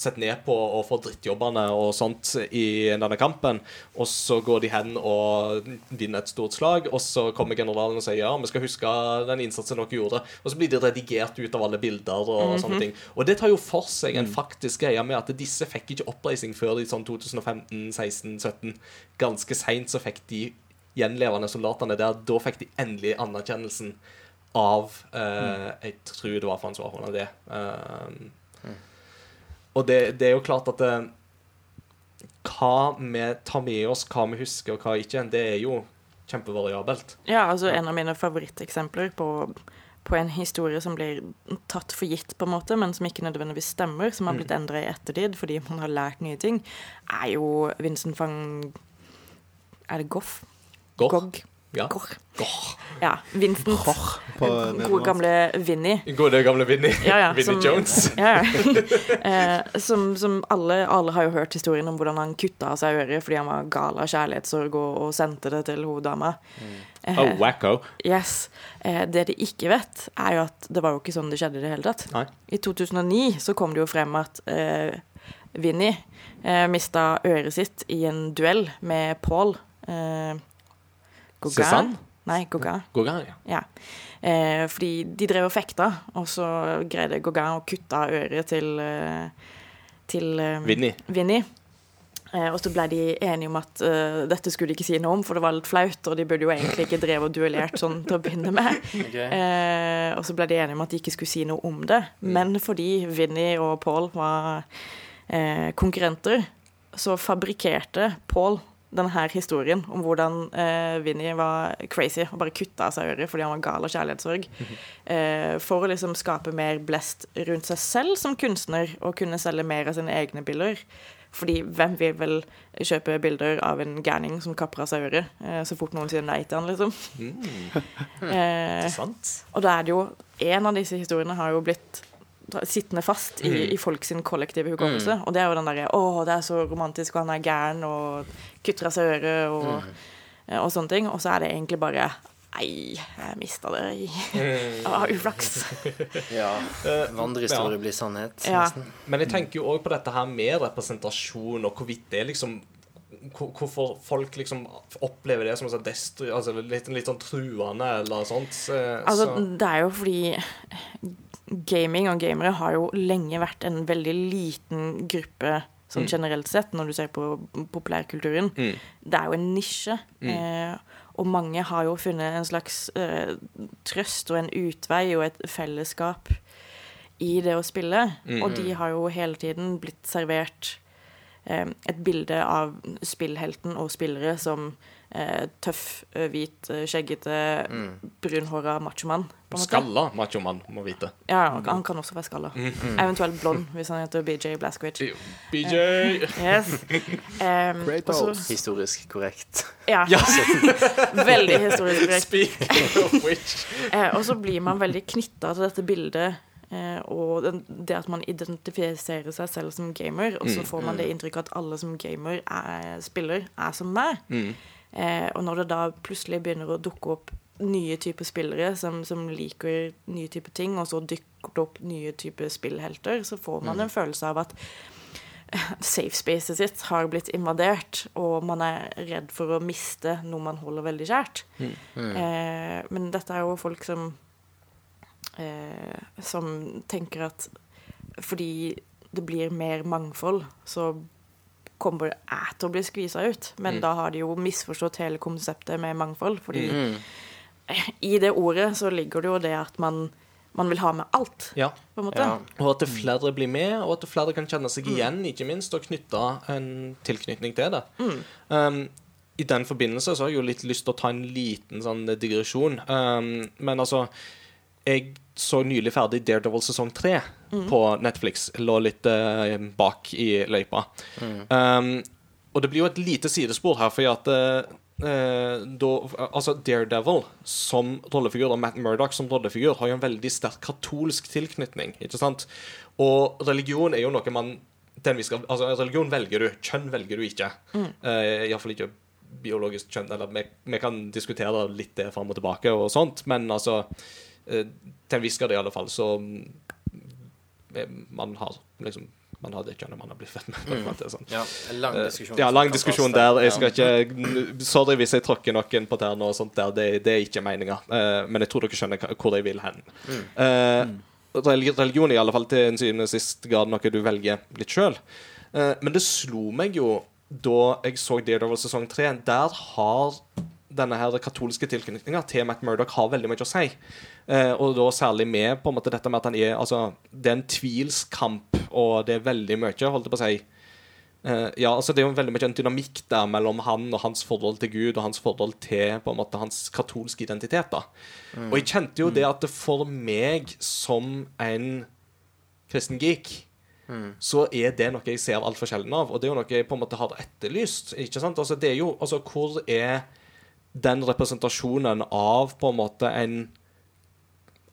sett ned på og får drittjobbene og sånt i denne kampen. Og så går de hen og vinner et stort slag, og så kommer generalen og sier ja, vi skal huske den innsatsen dere gjorde. Og så blir de redigert ut av alle bilder og sånne ting. Og det tar jo for seg en faktisk greie med at disse fikk ikke oppreising før i sånn 2015, 16, 17. Ganske seint så fikk de gjenlevende soldatene der. Da fikk de endelig anerkjennelsen av eh, Jeg tror det var Francois det. Eh, og det, det er jo klart at det, hva vi tar med oss, hva vi husker og hva ikke, det er jo kjempevariabelt. Ja, altså en av mine favoritteksempler på, på en historie som blir tatt for gitt, på en måte, men som ikke nødvendigvis stemmer, som har blitt endra i ettertid fordi man har lært nye ting, er jo Vincent van Er det Goff? Gogh. Ja. Gorr. Gård. Ja. Vincent. på Gode, gamle Vinni. Gode, gamle Vinnie. Ja, ja, som- Jones. Ja, ja. eh, som som alle, alle har jo hørt historien om hvordan han kutta av seg øret fordi han var gal av kjærlighetssorg og, og sendte det til hoveddama Eh, Oh, wacko. Yes. Eh, det de ikke vet, er jo at det var jo ikke sånn det skjedde i det hele tatt. Nei. I 2009 så kom det jo frem at eh, Vinni eh, mista øret sitt i en duell med Paul eh, Gauguin. Cézanne? Nei, Gauguin. Gauguin, ja. Ja. Eh, fordi de drev og fekta, og så greide Gauguin å kutte øret til, eh, til eh, Vinni. Eh, og så ble de enige om at uh, dette skulle de ikke si noe om, for det var litt flaut, og de burde jo egentlig ikke drevet og duellert sånn til å begynne med. Eh, og så ble de enige om at de ikke skulle si noe om det. Men fordi Vinni og Paul var eh, konkurrenter, så fabrikkerte Paul denne historien om hvordan eh, Vinni var crazy og bare kutta av seg øret fordi han var gal av kjærlighetssorg. eh, for å liksom skape mer blest rundt seg selv som kunstner og kunne selge mer av sine egne bilder. Fordi hvem vil vel kjøpe bilder av en gærning som kapper av seg øret eh, så fort noen sier nei til han, liksom? eh, og da er det jo En av disse historiene har jo blitt sittende fast i, i folks kollektive hukommelse. Og det er jo den derre 'Å, det er så romantisk, og han er gæren', og kutter av seg øret, og, mm. og sånne ting. Og så er det egentlig bare Nei, jeg mista det i har uflaks. Ja. Eh, Vandrehistorie ja. blir sannhet, Ja. nesten. Men jeg tenker jo òg på dette her med representasjon, og hvorvidt det liksom Hvorfor folk liksom opplever det som sånn destru, altså litt, litt sånn truende eller sånt. Så. Altså, det er jo fordi gaming og gamere har jo lenge vært en veldig liten gruppe sånn generelt sett, når du ser på populærkulturen. Mm. Det er jo en nisje. Eh, og mange har jo funnet en slags eh, trøst og en utvei og et fellesskap i det å spille. Og de har jo hele tiden blitt servert eh, et bilde av spillhelten og spillere som eh, tøff, eh, hvit, skjeggete, skjeggete, brunhåra machomann. Skalla machomann, må vite. Ja, han kan også være skalla. Eventuelt blond, hvis han heter BJ Blazkowicz. BJ! Yes. Um, Great også, Historisk korrekt. ja. Veldig historisk korrekt. Speaking of which Eh, og så blir man veldig knytta til dette bildet. Eh, og den, det at man identifiserer seg selv som gamer, og så får man det inntrykket at alle som gamer er, spiller, er som meg. Eh, og når det da plutselig begynner å dukke opp nye typer spillere som, som liker nye typer ting, og så dukker det opp nye typer spillhelter, så får man en følelse av at safe spacet sitt har blitt invadert, og man er redd for å miste noe man holder veldig kjært. Eh, men dette er jo folk som eh, Som tenker at fordi det blir mer mangfold, så kommer jeg til å bli skvisa ut. Men da har de jo misforstått hele konseptet med mangfold. Fordi i det ordet så ligger det jo det at man, man vil ha med alt, Ja. på en måte. Ja. Og at det flere blir med, og at flere kan kjenne seg igjen, ikke minst, og knytte en tilknytning til det. Um, I den forbindelse så har jeg jo litt lyst til å ta en liten sånn digresjon. Um, men altså Jeg så nylig ferdig Daredevil sesong tre på Netflix. Lå litt uh, bak i løypa. Um, og det blir jo et lite sidespor her, fordi at eh, da, altså Daredevil som rollefigur og Matt Murdoch som rollefigur har jo en veldig sterk katolsk tilknytning. ikke sant? Og religion er jo noe man den vi skal, altså Religion velger du, kjønn velger du ikke. Mm. Iallfall ikke biologisk kjønn. eller vi, vi kan diskutere litt det fram og tilbake, og sånt, men altså uh, Til en viss grad i alle fall, så Man har liksom man hadde det kjønnet man har blitt født med. Mm. sånn. Ja, en lang Eh, diskusjon. Ja, lang diskusjon der. Jeg skal ikke Sorry hvis jeg tråkker noen på tærne og sånt der. Det, det er ikke meninga. Eh, men jeg tror dere skjønner hvor jeg vil hen. Eh, religi- religion er i alle fall til en syvende og sist grad noe du velger litt sjøl. men det slo meg jo da jeg så Daredevil sesong tre. Der har denne her katolske tilknytninga til Matt Murdoch har veldig mye å si. Eh, og da særlig med på en måte dette med at han er Altså, det er en tvilskamp, og det er veldig mye, holdt jeg på å si. Eh, ja, altså Det er jo veldig mye en dynamikk der mellom han og hans forhold til Gud og hans forhold til på en måte hans katolske identitet. da. Og jeg kjente jo det at det for meg som en kristen geek så er det noe jeg ser altfor sjelden av, og det er jo noe jeg på en måte har etterlyst. ikke sant? Altså det er jo, altså Hvor er den representasjonen av på en måte en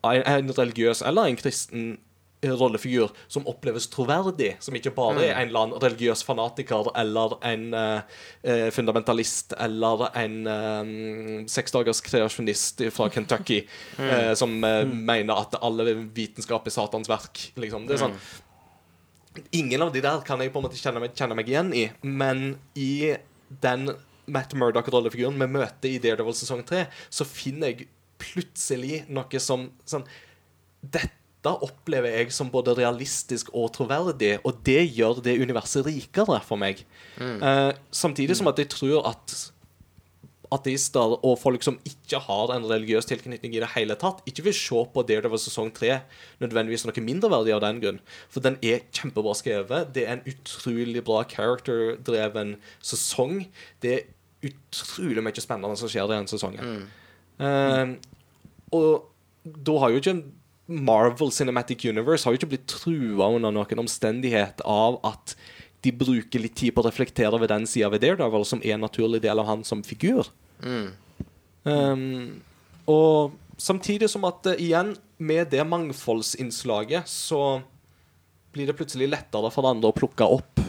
en religiøs eller en kristen rollefigur som oppleves troverdig, som ikke bare er en eller annen religiøs fanatiker eller en eh, eh, fundamentalist eller en eh, seksdagers kreasjonist fra Kentucky eh, som eh, mener at alle vitenskap er Satans verk. Liksom. Det er sånn Ingen av de der kan jeg på en måte kjenne meg, kjenne meg igjen i, men i den Matt Murdoch-rollefiguren vi møter i Daredevil sesong 3, så finner jeg plutselig noe som sånn Dette opplever jeg som både realistisk og troverdig, og det gjør det universet rikere for meg. Eh, samtidig som at jeg tror at ateister og folk som ikke har en religiøs tilknytning i det hele tatt, ikke vil se på Daredevil sesong 3 nødvendigvis noe mindreverdig av den grunn. For den er kjempebra skrevet. Det er en utrolig bra character-dreven sesong. Det er utrolig mye spennende som skjer i den sesongen. Eh, og da har jo ikke Marvel Cinematic Universe har jo ikke blitt trua under noen omstendighet av at de bruker litt tid på å reflektere ved den sida ved Daredevil som er en naturlig del av han som figur. Um, og samtidig som at uh, igjen, med det mangfoldsinnslaget, så blir det plutselig lettere for andre å plukke opp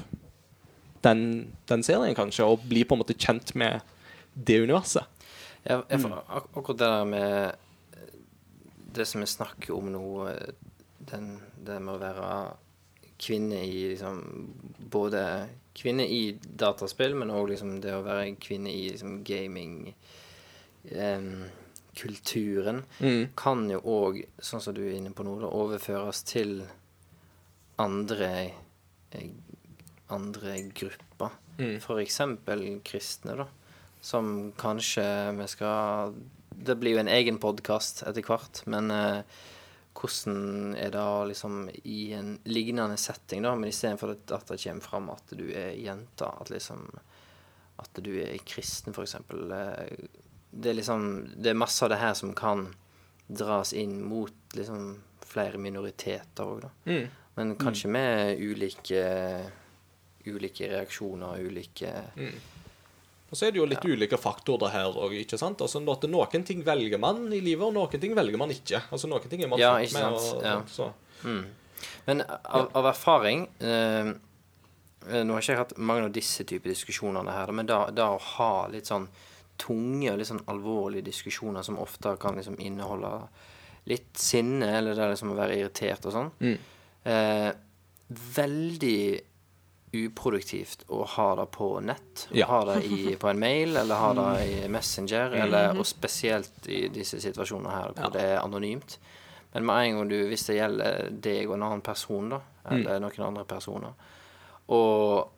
den, den serien, kanskje, og bli på en måte kjent med det universet. Ja, jeg, mm. ak akkurat det der med eh, Det som vi snakker om nå, eh, den, det med å være kvinne i liksom Både kvinne i dataspill, men òg liksom det å være kvinne i liksom gaming um, kulturen kan jo òg, sånn som du er inne på nå, da, overføres til andre andre grupper. For eksempel kristne, da. Som kanskje vi skal Det blir jo en egen podkast etter hvert, men eh, hvordan er det liksom i en lignende setting, da, men istedenfor at, at det kommer fram at du er jente, at liksom At du er kristen, eksempel. eh, Det er liksom Det er masse av det her som kan dras inn mot liksom flere minoriteter òg, da. Men kanskje med ulike ulike reaksjoner, ulike Og så er det jo litt ulike faktorer her òg, ikke sant? Altså, noen ting velger man i livet, og noen ting velger man ikke. Altså, noen ting er man Ja, ikke med, og, Ja. så. Men av, av erfaring eh, eh, Nå har ikke jeg hatt mange av disse typer diskusjonene her, men da å ha litt sånn tunge og litt sånn alvorlige diskusjoner som ofte kan liksom inneholde litt sinne, eller det liksom å være irritert og sånn eh, Veldig uproduktivt å ha det på nett. Ja. Ha det i, på en mail, eller ha det i Messenger, eller, og spesielt i disse situasjonene her hvor det er anonymt. Men med en gang du, hvis det gjelder deg og en annen person, da, eller noen andre personer, og,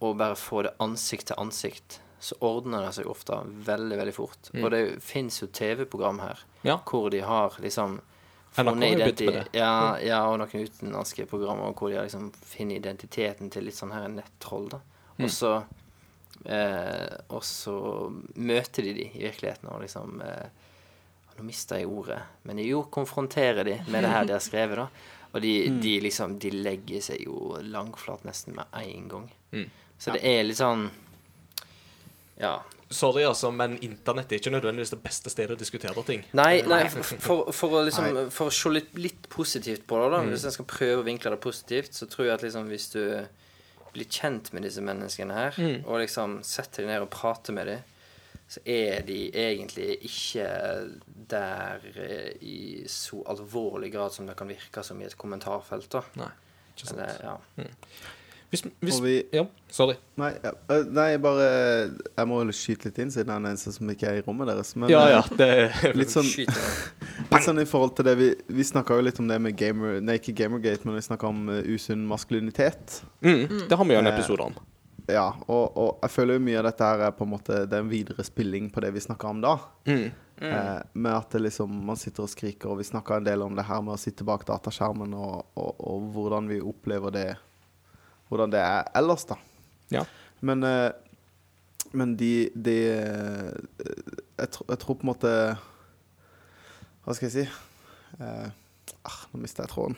og bare få det ansikt til ansikt, så ordner det seg ofte veldig, veldig fort. Og det fins jo TV-program her Ja. hvor de har liksom funnet det. Ja, ja, og noen utenlandske programmer hvor de har liksom finner identiteten til litt sånn her nettroll, da. Mm. Og så eh, møter de de i virkeligheten og liksom eh, Nå mista jeg ordet, men jo, konfronterer de med det her de har skrevet, da. Og de, Mm. de liksom De legger seg jo langflat nesten med en gang. Mm. Så det er litt sånn Ja. Sorry, altså, men internett er ikke nødvendigvis det beste stedet å diskutere ting. Nei, nei for, for, for å liksom For å se litt, litt positivt på det, da. Mm. Hvis jeg skal prøve å vinkle det positivt, så tror jeg at liksom hvis du blir kjent med disse menneskene her, Mm. og liksom setter deg ned og prater med dem, så er de egentlig ikke der eh, i så alvorlig grad som det kan virke som i et kommentarfelt, da. Nei, ikke sant. Eller, ja. Hvis, hvis, vi ja, sorry. Nei, nei, bare Jeg må jo skyte litt inn, siden han er eneste som ikke er i rommet deres. Men Ja, ja, det litt sånn. Litt sånn i forhold til det Vi, vi snakka jo litt om det med gamer Nei, ikke Gamergate, men vi snakka om usunn maskulinitet. mm, Det har vi jo en Eh, episode om. Ja, og, og jeg føler jo mye av dette her er på en måte Det er en videre spilling på det vi snakka om da. Mm. Eh, med at liksom man sitter og skriker, og vi snakka en del om det her med å sitte bak dataskjermen, og, og, og hvordan vi opplever det Hvordan det er ellers, da. Ja. Men, eh, men de, de eh, jeg, tro, jeg tror på en måte Hva skal jeg si? Eh, ah, nå mista jeg tråden.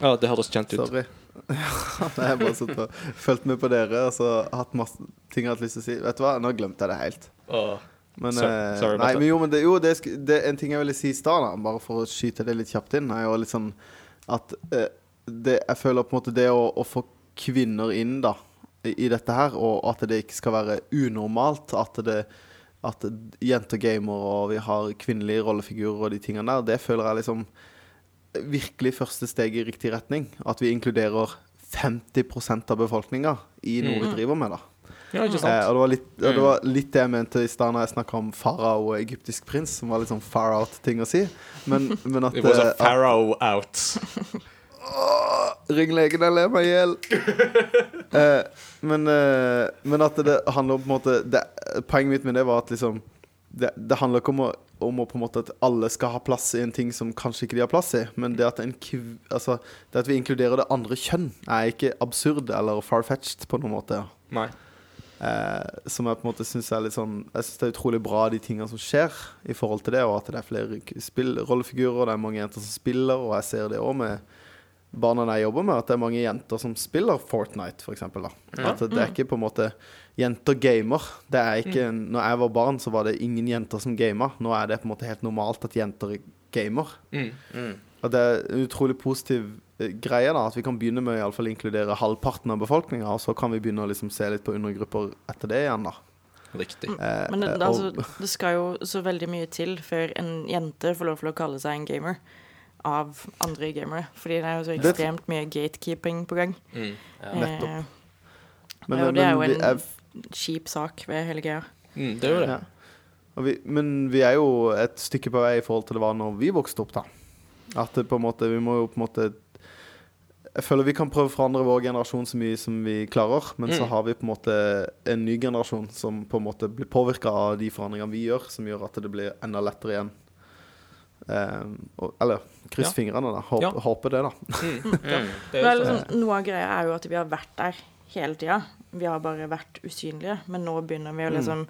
ja, det hørtes kjent ut. Sorry. Nei, jeg har bare sittet og fulgt med på dere og så hatt masse ting jeg har hatt lyst til å si. Vet du hva, nå glemte jeg det helt. Åh. Men, So- eh, sorry about nei, men jo, men det, jo, det, det en ting jeg ville si i stad, bare for å skyte det litt kjapt inn, er jo litt sånn at eh, det, jeg føler på en måte det å, å få kvinner inn da i, dette her, og at det ikke skal være unormalt, at det at jenter gamer og vi har kvinnelige rollefigurer og de tingene der, det føler jeg liksom virkelig første steg i riktig retning. At vi inkluderer 50% av befolkninga i noe vi driver med, da. Ja, ikke Eh, og det var, litt, og det var litt det jeg mente i stad når jeg snakka om farao og egyptisk prins, som var litt sånn far out-ting å si. Men, men at, var sånn far out at out. Ring legen, jeg ler meg i hjel. eh, men, eh, men at det handler om på en måte det, Poenget mitt med det var at liksom Det, det handler ikke om, å, om å på en måte at alle skal ha plass i en ting som kanskje ikke de har plass i, men det at, en kv, altså, det at vi inkluderer det andre kjønn, er ikke absurd eller far-fetched på noen måte. Nei. Eh, som jeg på en måte synes er litt sånn Jeg synes det er utrolig bra de tingene som skjer i forhold til det, og at det er flere k- spill, rollefigurer, det er mange jenter som spiller, og jeg ser det òg med barna jeg jobber med, at det er mange jenter som spiller Fortnite, for eksempel. At det er ikke på en måte Jenter gamer. Det er ikke Når jeg var barn, så var det ingen jenter som gama. Nå er det på en måte helt normalt at jenter gamer. Mm. Og det er en utrolig positiv eh, greie, da. At vi kan begynne med å i alle fall inkludere halvparten av befolkninga, og så kan vi begynne å liksom se litt på undergrupper etter det igjen, da. Riktig. Eh, Men det, eh, det, altså, det skal jo så veldig mye til før en jente får lov til å kalle seg en gamer av andre gamere. Fordi det er jo så ekstremt mye gatekeeping på gang. Mm. Nettopp. Eh, men, og det er jo en er, kjip sak ved hele greia. Mm, det er jo det. ja. og vi, men vi er jo et stykke på vei i forhold til det var når vi vokste opp, da. At det på en måte Vi må jo på en måte Jeg føler vi kan prøve å forandre vår generasjon så mye som vi klarer, men så Mm. har vi på en måte en ny generasjon som på en måte blir påvirka av de forandringene vi gjør, som gjør at det blir enda lettere igjen. Eh, eller kryss Ja. fingrene, da. Håper, Ja. håper det, da. Mm. Ja, det er Vel, sånn. liksom, noe av greia er jo at vi har vært der hele tida. Vi har bare vært usynlige, men nå begynner vi å liksom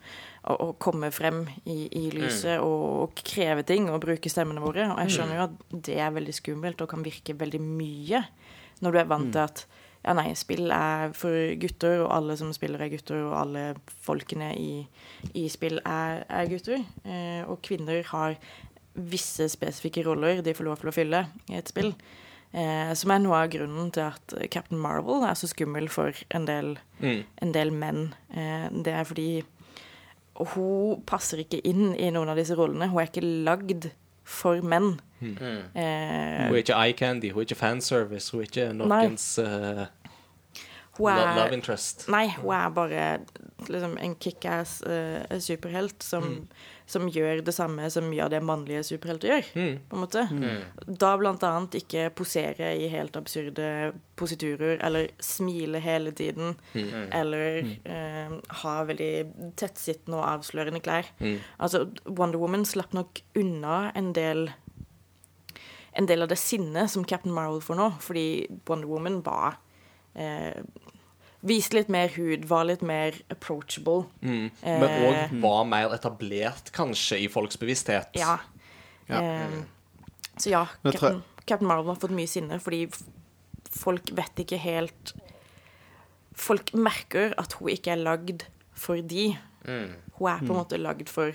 å, å komme frem i, i lyset og, og kreve ting og bruke stemmene våre. Og jeg skjønner jo at det er veldig skummelt og kan virke veldig mye når du er vant til at ja, nei, spill er for gutter, og alle som spiller er gutter, og alle folkene i, i spill er, er gutter. Eh, og kvinner har visse spesifikke roller de får lov til å fylle i et spill. Eh, som er noe av grunnen til at Captain Marvel er så skummel for en del, Mm. en del menn. Eh, det er fordi hun passer ikke inn i noen av disse rollene. Hun er ikke lagd for menn. Mm. Eh, Hun er ikke eye candy, hun er ikke fanservice, hun er ikke noens uh, Love interest. Nei, hun er bare liksom, en kickass uh, superhelt som, Mm. Som gjør det samme som gjør det mannlige superhelter gjør, Mm. på en måte. Da blant annet ikke posere i helt absurde positurer, eller smile hele tiden, Mm. eller eh, ha veldig tettsittende og avslørende klær. Mm. Altså, Wonder Woman slapp nok unna en del en del av det sinnet som Captain Marvel får nå, fordi Wonder Woman var eh, Viste litt mer hud, var litt mer approachable. Mm. Eh, Men òg var mer etablert, kanskje, i folks bevissthet. Ja. Ja. Eh, så ja, Captain, Captain Marvel har fått mye sinne, fordi folk vet ikke helt Folk merker at hun ikke er lagd for de. Mm. Hun er på en måte lagd for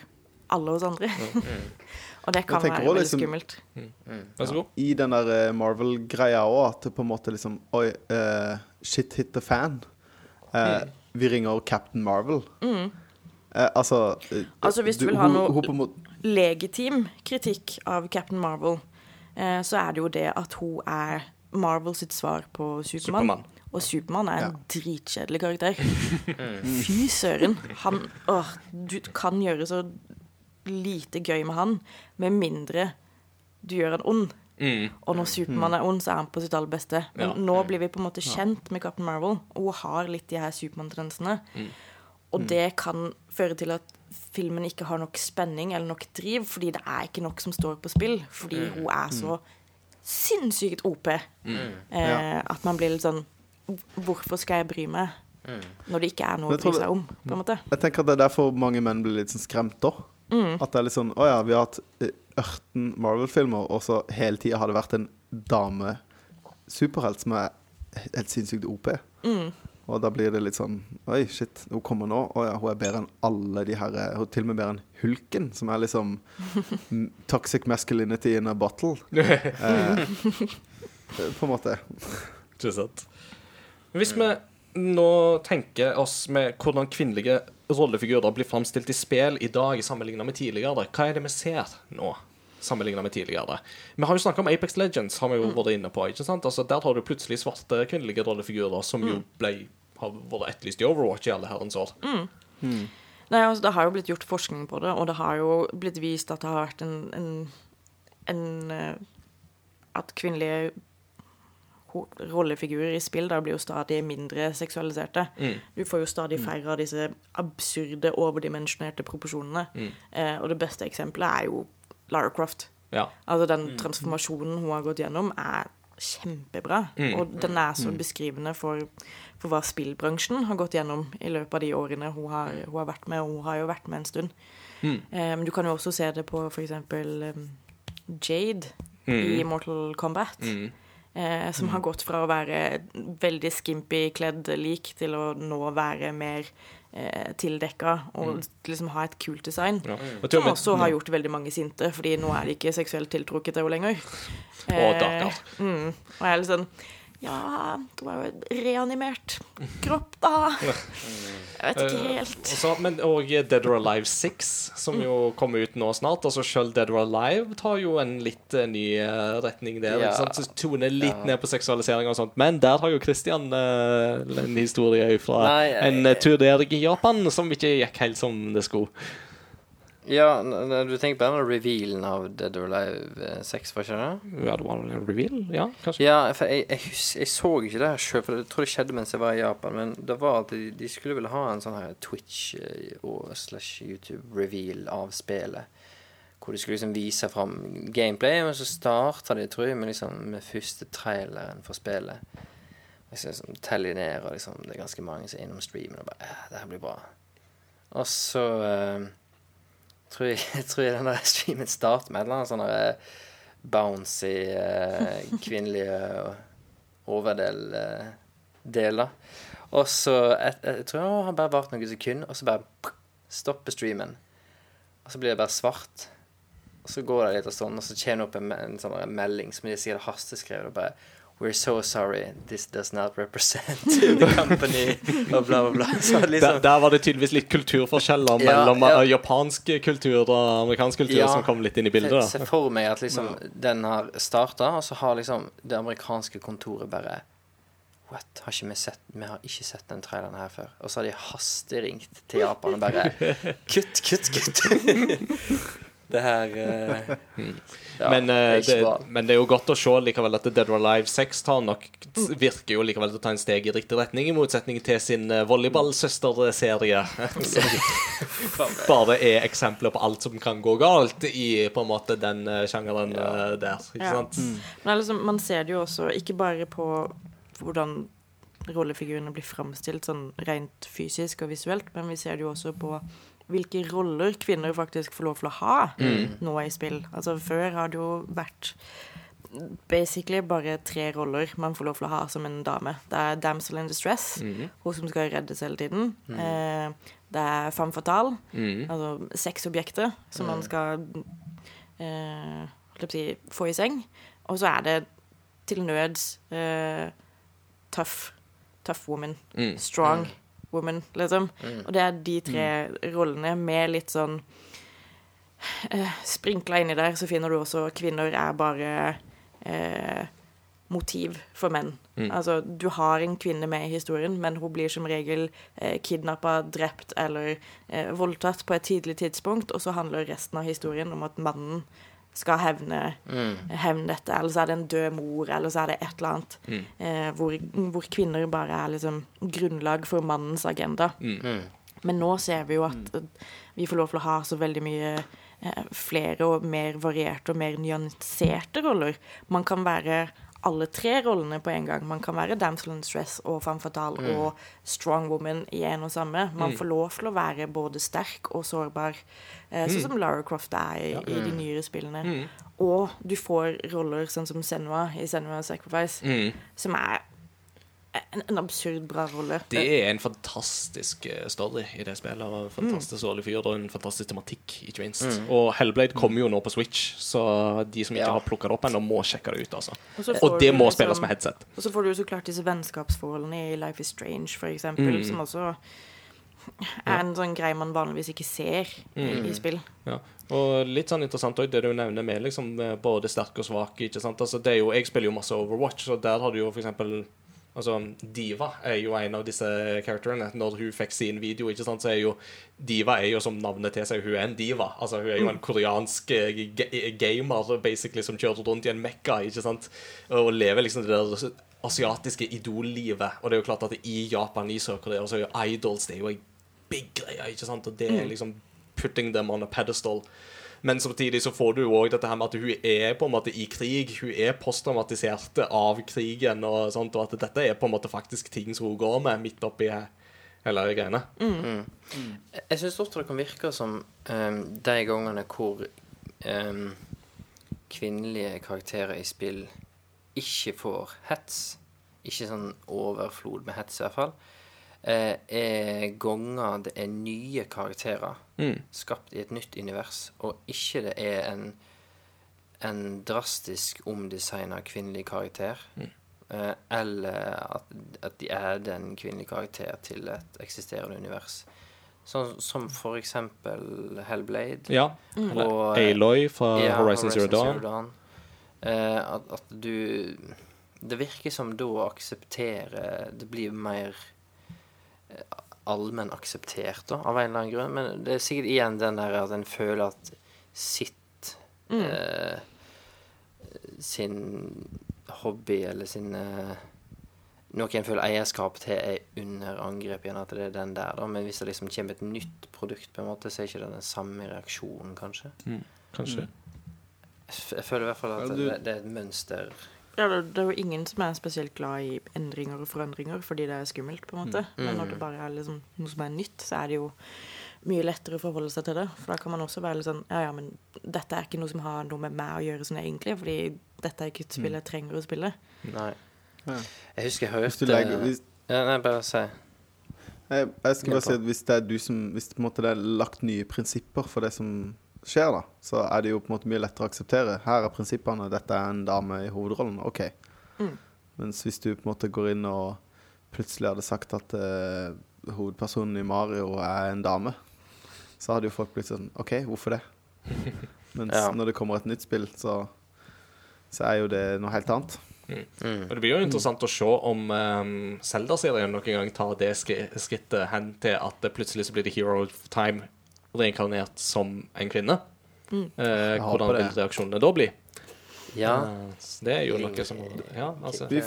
alle oss andre. Og det kan være veldig liksom- skummelt. Mm. Mm. Ja, I den der eh, Marvel-greia òg, at det på en måte liksom Oi, uh, shit hit the fan. Eh, Mm. Vi ringer Captain Marvel. Eh, altså eh, Altså, hvis du vil ha noe- hun legitim kritikk av Captain Marvel, eh, så er det jo det at hun er Marvel sitt svar på Supermann. Superman. Og Supermann er en Ja. dritkjedelig karakter. Fy søren. Han Åh, du kan gjøre så lite gøy med han, med mindre du gjør han ond. Mm. Og når Supermann er ond, så er han på sitt aller beste. Men Ja. nå blir vi på en måte kjent med Captain Marvel, og hun har litt de her Supermann-tendensene. Og det kan føre til at filmen ikke har nok spenning eller nok driv, fordi det er ikke nok som står på spill. Fordi hun er så sinnssykt OP eh, Ja. at man blir litt sånn Hvorfor skal jeg bry meg? Når det ikke er noe å bry seg om, på en måte. Jeg tenker at det er derfor mange menn blir litt sånn skremt da. Mm. At det er litt sånn Å ja, vi har hatt eh, 18 Marvel-filmer, og så hele tida har det vært en dame-superhelt som er helt sinnssykt OP. Mm. Og da blir det litt sånn Oi, shit, hun kommer nå. Å ja, hun er bedre enn alle de her Hun er til og med bedre enn Hulken, som er liksom toxic masculinity in a bottle. Eh, på en måte. Ikke sant. Hvis vi nå tenker oss med hvordan kvinnelige rollefigurer blir framstilt i spill i dag sammenlignet med tidligere, hva er det vi ser nå? Sammenlignet med tidligere. Vi har jo snakket om Apex Legends, har vi jo vært inne på. ikke sant? Altså, Der har du plutselig svarte kvinnelige rollefigurer som jo ble, har vært etterlyst i Overwatch i alle herrens år. Nei, altså, Det har jo blitt gjort forskning på det, og det har jo blitt vist at det har vært en, en, en eh, At kvinnelige rollefigurer i spill da blir jo stadig mindre seksualiserte. Mm. Du får jo stadig færre av disse absurde, overdimensjonerte proporsjonene. Mm. Eh, og det beste eksempelet er jo Lara Croft. Ja. Altså Den transformasjonen hun har gått gjennom, er kjempebra. Mm. Og den er så beskrivende for, for hva spillbransjen har gått gjennom i løpet av de årene hun har, hun har vært med, og hun har jo vært med en stund. Mm. Eh, Men du kan jo også se det på f.eks. Um, Jade i Mortal Kombat. Mm. Eh, som har gått fra å være veldig skimpy kledd lik til å nå være mer eh, tildekka og liksom ha et kult design. Ja. Som også har gjort veldig mange sinte, fordi nå er de ikke seksuelt tiltrukket av henne lenger. Og darker. mm, og jeg er litt sånn Ja, det var jo en reanimert kropp, da. Jeg vet ikke Eh, helt. og så- men og Dead or Alive 6, som jo kommer ut nå snart. Altså Selv Dead or Alive tar jo en litt uh, ny eh, retning der. Ja. Så Toner litt Ja. ned på seksualisering og sånt. Men der har jo Christian uh, en historie fra Nei, jeg- en tur der i Japan som ikke gikk helt som det skulle. Ja, du tenker på den revealen av Dead or Alive eh, 6, var ikke det? Ja, det var en reveal? Ja, kanskje? Ja, for jeg, jeg, hus- jeg så ikke det her sjøl, for jeg tror det skjedde mens jeg var i Japan. Men det var at de, de skulle vel ha en sånn her Twitch eh, og slash YouTube-reveal av spillet. Hvor de skulle liksom vise fram gameplay, men så starta de, tror jeg, med, liksom, med første traileren for spillet. Liksom, liksom, teller ned, og liksom, det er ganske mange som er innom streamen og bare ja, Det her blir bra. Og så eh, tror jeg, jeg tror jeg den der streamen starter med en sånn eh, bouncy uh, kvinnelige eh, deler. Og så jeg, Jeg tror han bare varte noen sekunder, og så bare stopper streamen. Og så blir det bare svart. Og så går det litt og sånn, og så kommer det opp en, en sånn melding som de sikkert hasteskrevet. Og bare We're so sorry. This does not represent the company. Og bla, bla, bla. Så Der, liksom der var det tydeligvis litt kulturforskjeller Ja, mellom ja. eh, japansk kultur og amerikansk kultur Ja. som kom litt inn i bildet. Da se for meg at liksom den har starta, og så har liksom det amerikanske kontoret bare What? Har vi sett Vi har ikke sett den traileren her før. Og så har de hasteringt til Japan og bare Kutt, kutt, kutt! Det her uh, ja, men, det er det, men det er jo godt å se likevel at Dead or Alive 6 tar nok virker jo likevel til å ta en steg i riktig retning, i motsetning til sin eh, volleyballsøsterserie. Som bare er eksempler på alt som kan gå galt i på en måte den sjangeren eh, der. Ikke Ja. sant? Men er liksom, man ser det jo også ikke bare på hvordan rollefigurene blir framstilt sånn rent fysisk og visuelt, men vi ser det jo også på hvilke roller kvinner faktisk får lov til å ha nå i spill. Altså Før har det jo vært basically bare tre roller man får lov til å ha som en dame. Det er damsel in distress, mm. hun som skal reddes hele tiden. Eh, det er femme fatale, Mhm. altså sexobjektet som man skal eh, si, få i seng. Og så er det til nøds eh, tough. Tough woman. Mm. Strong woman, liksom. Og det er de tre Mm. rollene med litt sånn eh, Sprinkla inni der så finner du også kvinner er bare eh, motiv for menn. Mm. Altså, du har en kvinne med i historien, men hun blir som regel eh, kidnappa, drept eller eh, voldtatt på et tidlig tidspunkt, og så handler resten av historien om at mannen skal hevne, hevne dette, eller så er det en død mor, eller så er det et eller annet eh, hvor, hvor kvinner bare er liksom grunnlag for mannens agenda. Men nå ser vi jo at eh, vi får lov til å ha så veldig mye eh, flere og mer varierte og mer nyanserte roller. Man kan være alle tre rollene på en gang. Man kan være damsel in stress og femme fatale og strong woman i en og samme. Man får lov til å være både sterk og sårbar, eh, sånn som Lara Croft er i, i de nyere spillene. Og du får roller sånn som Senua i Senua Sacrifice, Mm. som er en, en absurd bra rolle. Det er en fantastisk eh, story i det spillet. Og en fantastisk årlig fyr og en fantastisk tematikk, ikke minst. Og Hellblade kommer jo nå på Switch, så de som ikke Ja. har plukka det opp ennå, må sjekke det ut. altså Og Og det må liksom- spilles med headset. Og så får du jo så klart disse vennskapsforholdene i Life is Strange, for eksempel, Mm. som også er en sånn greie man vanligvis ikke ser i, Mm. i spill. Ja. Og litt sånn interessant også, det du nevner med liksom både sterk og svak. ikke sant? Altså, det er jo, Jeg spiller jo masse Overwatch, og der har du jo for eksempel Altså, Diva er jo en av disse karakterene. Når hun fikk sin video, ikke sant, så er jo Diva er jo som navnet til seg, hun er en diva. Altså, Hun er jo en koreansk eh, gamer basically som kjører rundt i en mekka ikke sant? og lever liksom det der asiatiske idollivet. Og det er jo klart at i Japan, i Sør-Korea, så er jo idols det er jo en big greie. ikke sant? Og det er liksom putting them on a pedestal. Men samtidig så får du jo òg dette her med at hun er på en måte i krig. Hun er posttraumatisert av krigen, og sånt, og at dette er på en måte faktisk ting som hun går med midt oppi hele greiene. Jeg syns ofte det kan virke som um, de gangene hvor um, kvinnelige karakterer i spill ikke får hets, ikke sånn overflod med hets i hvert fall, eh, er ganger det er nye karakterer Mm. skapt i et nytt univers, og ikke det er en, en drastisk omdesigna kvinnelig karakter. Mm. eller at, at de er den kvinnelige karakter til et eksisterende univers. Sånn som for eksempel Hellblade. Ja. Eller Og, Eller Aloy fra ja, Horizon Zero Dawn. Dawn. Eh, at, at du Det virker som da aksepterer akseptere Det blir mer eh, allmenn akseptert, da, av en eller annen grunn. Men det er sikkert igjen den der at en føler at sitt eh, Sin hobby eller sin eh, Noe en føler eierskap til, er under angrep igjen. At det er den der, da. Men hvis det liksom kommer et nytt produkt, på en måte, så er ikke det den samme reaksjonen, kanskje. Kanskje. Jeg Jeg føler i hvert fall at Ja, du- det, det er et mønster. Ja, det, det er jo ingen som er spesielt glad i endringer og forandringer fordi det er skummelt, på en måte. Men når det bare er liksom noe som er nytt, så er det jo mye lettere å forholde seg til det. For da kan man også være litt sånn Ja, ja, men dette er ikke noe som har noe med meg å gjøre sånn egentlig, fordi dette er ikke et spill jeg trenger å spille. Nei. Ja. Jeg husker jeg Hvis du hørte legger hvis, ja, Nei, bare si. jeg, jeg skal bare si at hvis det er du som Hvis på en måte det er lagt nye prinsipper for det som skjer, da, så er det jo på en måte mye lettere å akseptere. Her er prinsippene, dette er en dame i hovedrollen. OK. Mm. Mens hvis du på en måte går inn og plutselig hadde sagt at uh, hovedpersonen i Mario er en dame, så hadde jo folk blitt sånn OK, hvorfor det? Mens Ja. når det kommer et nytt spill, så, så er jo det noe helt annet. Og Det blir jo interessant å se om um, Zelda-serien noen gang tar det skrittet hen til at det plutselig så blir det Hero of Time reinkarnert som en kvinne. Eh, håper hvordan vil reaksjonene da bli? Ja. Eh, det er jo noe som Ja, altså Vi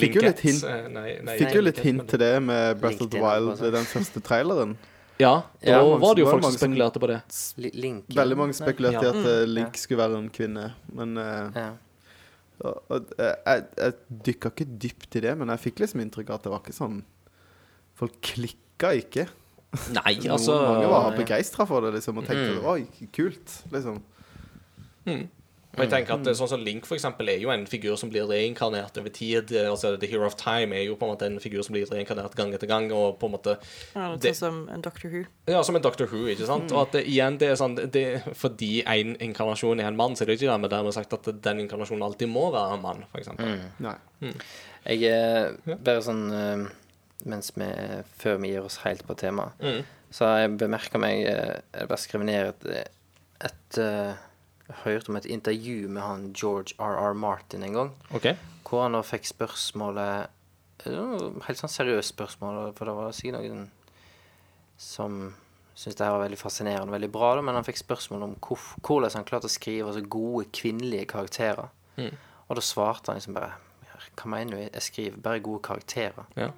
fikk jo litt hint- eh, Nei, nei, Fikk jo litt hint men- til det med Breath of the Wild, altså. den første traileren. Ja, da Ja, var det jo folk som spekulerte på det. Li- Link. Veldig mange spekulerte i Ja. at eh, Link skulle være en kvinne, men uh, Ja. og, og, eh, jeg, jeg dykka ikke dypt i det, men jeg fikk liksom inntrykk av at det var ikke sånn Folk klikka ikke. Nei, altså mange var begeistra for det liksom, og tenkte Mm. oi, kult. liksom Og jeg tenker at eh, sånn som Link for eksempel er jo en figur som blir reinkarnert over tid. Eh, Altså The Hero of Time er jo på en måte en figur som blir reinkarnert gang etter gang. Og på en måte Ja, Det- sånn som en Doctor Who. Ja, som en Doctor Who, ikke sant? Og at det, igjen, det er sånn det, Fordi en inkarnasjon er en mann, så er det ikke dermed dermed sagt at den inkarnasjonen alltid må være en mann, for eksempel. Nei. Jeg er Bare sånn eh, Mens vi Før vi gir oss helt på temaet, Mm. så jeg bemerka meg eh, Jeg bare skrev ned et, et eh, Jeg hørte om et intervju med han George R.R. Martin en gang. Okay. Hvor han da fikk spørsmålet Helt sånn seriøst spørsmål, for det var sikkert noen som syntes det her var veldig fascinerende og veldig bra, da, men han fikk spørsmål om hvordan han klarte å skrive så gode kvinnelige karakterer. Og da svarte han liksom bare Hva mener du? Jeg skriver bare gode karakterer. Ja.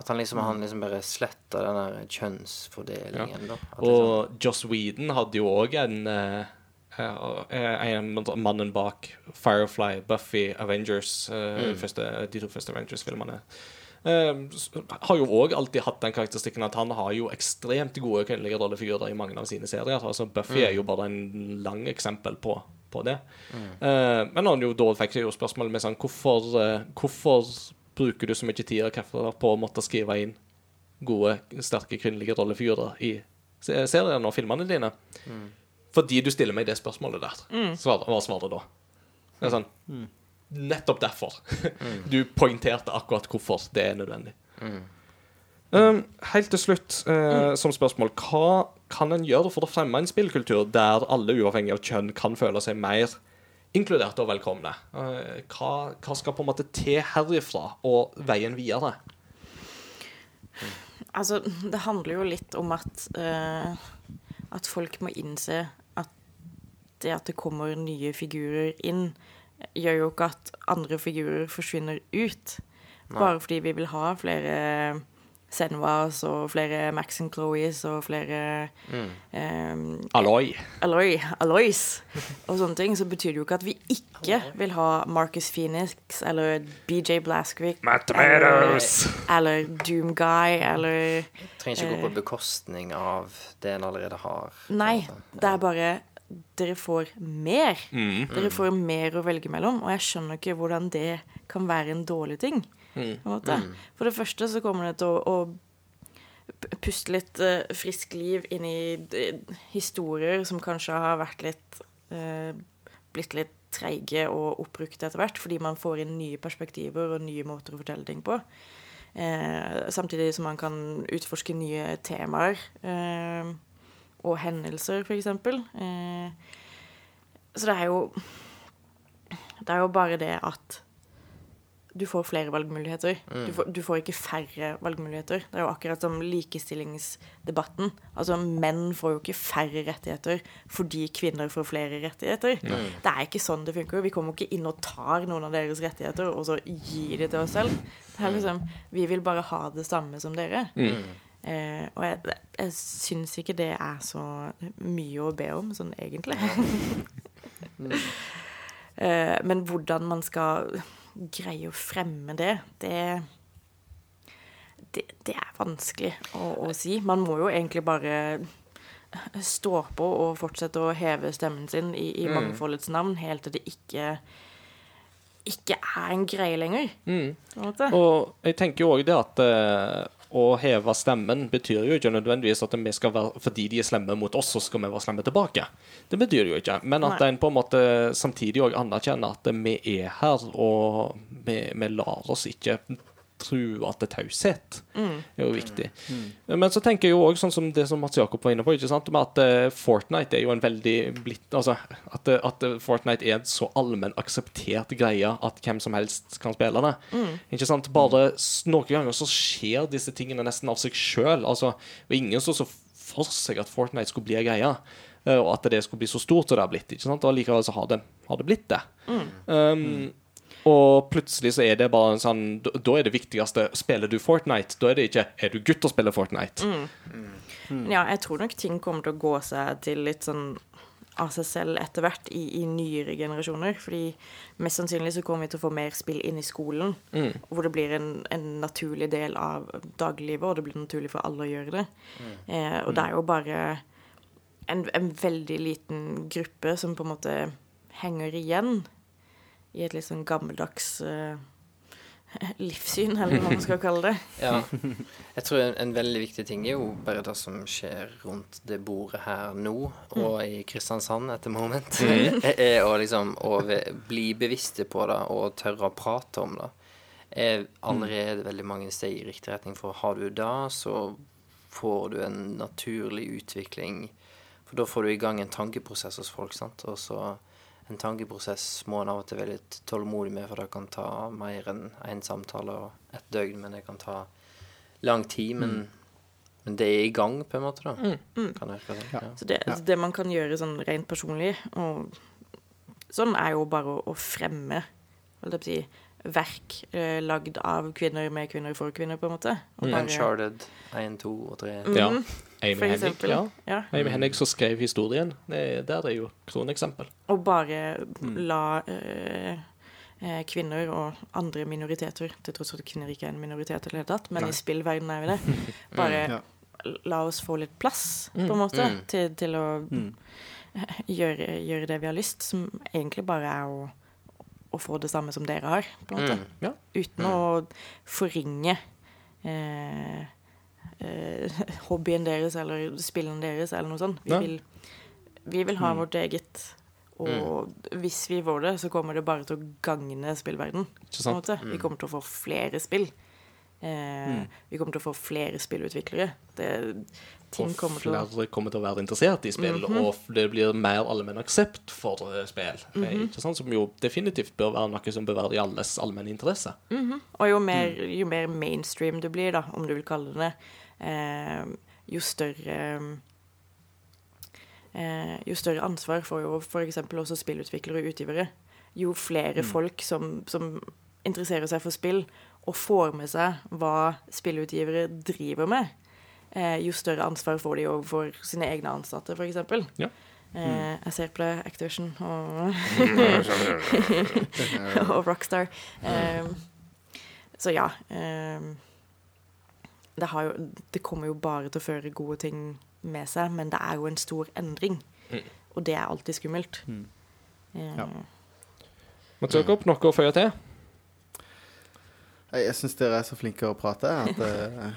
At han liksom, han liksom bare sletta den der kjønnsfordelingen, da. og liksom, Joss Whedon hadde jo òg en eh, eh, en mannen bak Firefly, Buffy, Avengers, mm. første, de to første Avengers-filmene. Uh, har jo òg alltid hatt den karakteristikken at han har jo ekstremt gode kvinnelige rollefigurer i mange av sine serier. Altså Buffy er jo bare en lang eksempel på, på det. Eh, men han jo da fikk jo spørsmål med sånn hvorfor, uh, hvorfor bruker du så mye tid og krefter på å måtte skrive inn gode, sterke kvinnelige rollefigurer i se- seriene og filmene dine? Fordi du stiller meg det spørsmålet der, svar, svarer du da. Det er sånn Nettopp derfor. Du poengterte akkurat hvorfor det er nødvendig. Um, helt til slutt, eh, som spørsmål Hva kan en gjøre for å fremme en spillkultur der alle, uavhengig av kjønn, kan føle seg mer inkludert og velkomne? Eh, hva, hva skal på en måte til herifra og veien videre? Altså, det handler jo litt om at uh, At folk må innse at det at det kommer nye figurer inn, gjør jo ikke at andre figurer forsvinner ut. Bare fordi vi vil ha flere Senwas og flere Max and Chloes og flere eh, Alloy. Alloy, Alloys og sånne ting, så betyr det jo ikke at vi ikke vil ha Marcus Phoenix eller BJ Blazkowicz eller, eller Doom Guy eller trenger ikke gå på bekostning av det en allerede har. Nei, det er bare dere får mer. Dere får mer å velge mellom, og jeg skjønner ikke hvordan det kan være en dårlig ting. På en måte. For det første så kommer det til å, å puste litt uh, frisk liv inn i historier som kanskje har vært litt uh, Blitt litt treige og oppbrukte etter hvert, fordi man får inn nye perspektiver og nye måter å fortelle ting på. Eh, samtidig som man kan utforske nye temaer. Eh, og hendelser, eksempel. Eh, så det er jo Det er jo bare det at du får flere valgmuligheter. Du, får, du får ikke færre valgmuligheter. Det er jo akkurat som likestillingsdebatten. Altså, menn får jo ikke færre rettigheter fordi kvinner får flere rettigheter. Det er ikke sånn det funker. Vi kommer ikke inn og tar noen av deres rettigheter og så gir de til oss selv. Det er liksom, vi vil bare ha det samme som dere. Eh, og jeg, jeg syns ikke det er så mye å be om, sånn egentlig. eh, men hvordan man skal greie å fremme det, det det, det er vanskelig å, å si. Man må jo egentlig bare stå på og fortsette å heve stemmen sin i, i mangfoldets navn helt til det ikke ikke er en greie lenger. Mm. Og jeg tenker jo òg det at eh, å heve stemmen betyr jo ikke nødvendigvis at vi skal være fordi de er slemme mot oss, så skal vi være slemme tilbake. Det betyr det jo ikke. Men at en på en måte samtidig òg anerkjenner at vi er her, og vi, vi lar oss ikke trua til taushet. er jo viktig. Men så tenker jeg jo også sånn som det som Mats Jakob var inne på, ikke sant? med at eh, Fortnite er jo en veldig blitt Altså at, eh, at Fortnite er en så allmenn akseptert greie at hvem som helst kan spille det. Ikke sant? Bare noen ganger så skjer disse tingene nesten av seg sjøl. Altså, var ingen som så for seg at Fortnite skulle bli ei greie. eh, Og at det skulle bli så stort som det har blitt. Ikke sant? Og likevel så har det, har det blitt det. Um, og plutselig så er det bare en sånn Da er det viktigste Spiller du Fortnite? Da er det ikke Er du gutt og spiller Fortnite? Ja, jeg tror nok ting kommer til å gå seg til litt sånn av seg selv etter hvert i, i nyere generasjoner. Fordi mest sannsynlig så kommer vi til å få mer spill inn i skolen. Hvor det blir en, en naturlig del av daglivet, og det blir naturlig for alle å gjøre det. Eh, og det er jo bare en, en veldig liten gruppe som på en måte henger igjen i et litt sånn gammeldags uh, livssyn, eller hva man skal kalle det. Ja. Jeg tror en, en veldig viktig ting er jo bare det som skjer rundt det bordet her nå, og i Kristiansand etter moment, er å liksom å bli bevisste på det og tørre å prate om det. Er allerede veldig mange steg i riktig retning, for har du det, så får du en naturlig utvikling. For da får du i gang en tankeprosess hos folk, sant. Og så en tankeprosess må en av og til være litt tålmodig med, for det kan ta mer enn én samtale og et døgn, men det kan ta lang tid. Men, men det er i gang, på en måte, da. Kan jeg, kan jeg, Ja. Så det, det man kan gjøre sånn rent personlig, og sånn er jo bare å, å fremme holdt jeg på å si, verk eh, lagd av kvinner med kvinner for kvinner, på en måte. Og bare- Uncharted 1, 2 og 3. Ja. Mhm, Amy for Hennig, ja. Ja. Amy Hennig som skrev historien. Det, der er jo kroneksempel. Og bare la eh, eh, kvinner og andre minoriteter, til tross for at kvinner ikke er en minoritet i det hele tatt, men i spillverdenen er vi det, bare Ja. la oss få litt plass, på en måte, Mm. til, til å gjøre, gjøre det vi har lyst, som egentlig bare er å, å få det samme som dere har, på en måte. Mm. Ja. Uten å forringe eh, eh, hobbyen deres eller spillene deres eller noe sånt. Vi Ja. vil, vi vil ha vårt eget, og hvis vi får det, så kommer det bare til å gagne spillverden. Vi kommer til å få flere spill. Eh, Vi kommer til å få flere spillutviklere. Det, ting Og flere kommer til å være interessert i spill, og det blir mer allmenn aksept for spill. spill. -hmm. Ikke sant? Som jo definitivt bør være noe som bør være i alles allmenne interesse. Og jo mer, jo mer mainstream du blir, da, om du vil kalle det eh, jo større eh, Jo større ansvar får jo f.eks. også spillutviklere og utgivere. Jo flere folk som, som interesserer seg for spill, og får med seg hva spillutgivere driver med, eh, jo større ansvar får de overfor sine egne ansatte, f.eks. Ja. Eh, jeg ser på det, Activision og, og Rockstar. Eh, så ja. Eh, det, har jo, det kommer jo bare til å føre gode ting med seg, men det er jo en stor endring. Og det er alltid skummelt. Eh, Ja. Mats Jakob, noe å føye til? Jeg syns dere er så flinke å prate at eh,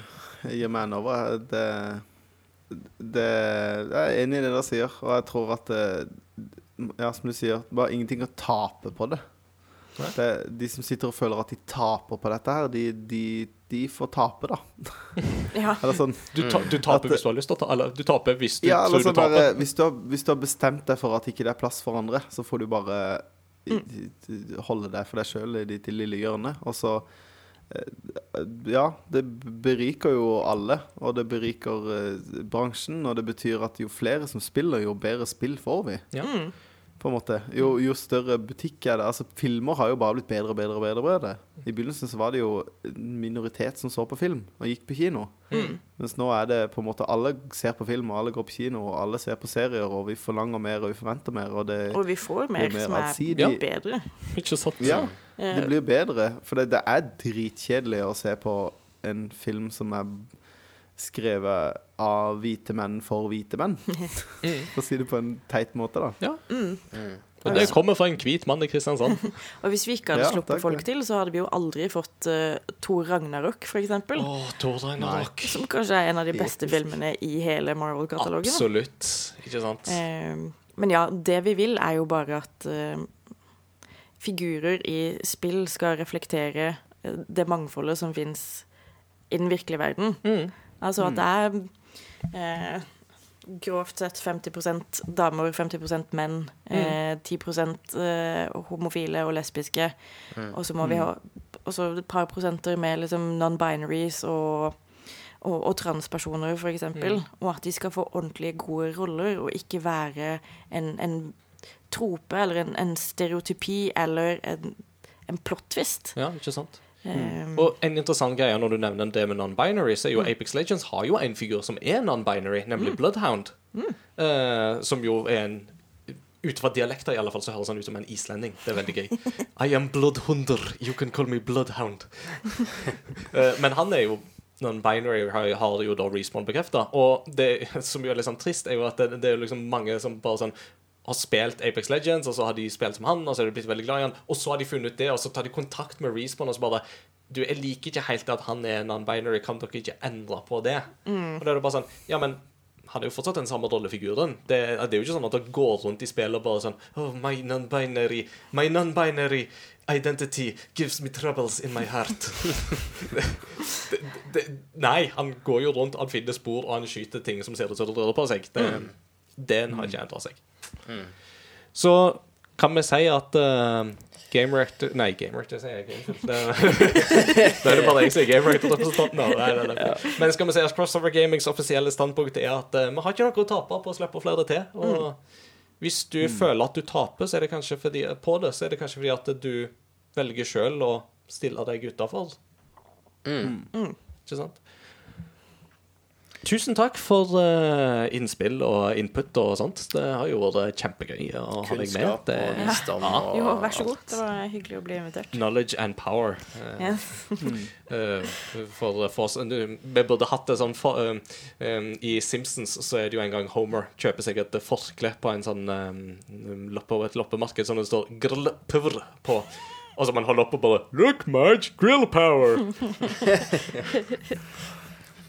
gir meg en over. Det, det, jeg er enig i det dere sier, og jeg tror at det, Ja, som du sier, bare ingenting å tape på det. det. De som sitter og føler at de taper på dette her, de, de, de får tape, da. ja. Eller sånn Du, ta, du taper At- hvis du har lyst til å ta Eller du taper hvis du Ja, eller tror sånn du taper. bare, hvis, du har, hvis du har bestemt deg for at ikke det er plass for andre, så får du bare i- holde deg for deg sjøl i ditt lille hjørne. Og så eh, Ja, det beriker jo alle, og det beriker eh, bransjen. Og det betyr at jo flere som spiller, jo bedre spill får vi. Ja. På en måte. Jo, jo større butikk er det. Altså, filmer har jo bare blitt bedre og bedre. og bedre, bedre. I begynnelsen så var det jo en minoritet som så på film og gikk på kino. Mens nå er det på en måte alle ser på film, og alle går på kino, og alle ser på serier, og vi forlanger mer, og vi forventer mer, og det, Og vi får mer, mer som er allsidig. bedre. Ikke sant? Ja, det blir bedre. For det, det er dritkjedelig å se på en film som er skrevet av hvite menn for hvite menn. For å si det på en teit måte, da. Ja. Mm. Og det kommer fra en hvit mann i Kristiansand. Og hvis vi ikke hadde sluppet ja, folk til, så hadde vi jo aldri fått uh, Thor Ragnarok, for eksempel. Thor Ragnarok. Som kanskje er en av de beste filmene i hele Marvel-katalogen. Absolutt. Ikke sant? Uh, men ja, det vi vil, er jo bare at uh, figurer i spill skal reflektere det mangfoldet som fins i den virkelige verden. Mm. Altså at det er eh, grovt sett 50 damer, 50 menn, eh, 10 eh, homofile og lesbiske. Og så må vi ha også et par prosenter med liksom non-binaries og, og, og transpersoner, for eksempel. Og at de skal få ordentlige, gode roller, og ikke være en, en trope eller en, en stereotypi eller en, en plot-twist. Ja, ikke sant? Eh, Og en interessant greie når du nevner det med non-binary, så er jo Apex Legends har jo en figur som er non-binary, nemlig Bloodhound. Uh, som jo er en Ut fra dialekter i alle fall så høres han ut som en islending. Det er veldig gøy. I am bloodhunder. You can call me bloodhound. uh, men han er jo non-binary, har, har jo da Respawn bekrefta. Og det som jo er litt sånn trist, er jo at det, det er jo liksom mange som bare sånn har spilt Apex Legends, og så har de spilt som han, og så er de blitt veldig glad i han, og så har de funnet ut det, og så tar de kontakt med Respawn og så bare Du, jeg liker ikke helt at han er non-binary, kan dere ikke endre på det? Og da er det bare sånn Ja, men han er jo fortsatt den samme rollefiguren. Det, det er jo ikke sånn at dere går rundt i spillet og bare sånn Oh, my non-binary My non-binary identity gives me troubles in my heart. det, det, nei, han går jo rundt, han finner spor, og han skyter ting som ser ut som det rører på seg. Det, Den har ikke endra seg. Så kan vi si at uh, Game Rector Nei, Game Rector sier jeg da er det bare jeg som er Game Rector-representanten. nei. Men skal vi si at Crossover Gamings offisielle standpunkt er at uh, vi har ikke noe å tape på å slippe flere til. Og hvis du føler at du taper så er det kanskje fordi, på det, så er det kanskje fordi at du velger sjøl å stille deg utafor. Ikke sant? Tusen takk for uh, innspill og input og sånt. Det har jo vært kjempegøy å ha deg med. Kunnskap Det og visdom Ja. og jo, vær så god. Det var hyggelig å bli invitert. Knowledge and power. Uh, Yes. uh, for, for oss. Vi burde hatt det sånn for, eh, eh, I Simpsons så er det jo en gang Homer kjøper seg et forkle på en sånn um, loppe, et loppemarked som det står 'grillpur' på. Og så man holder opp og bare 'Look, Marge, grill power'.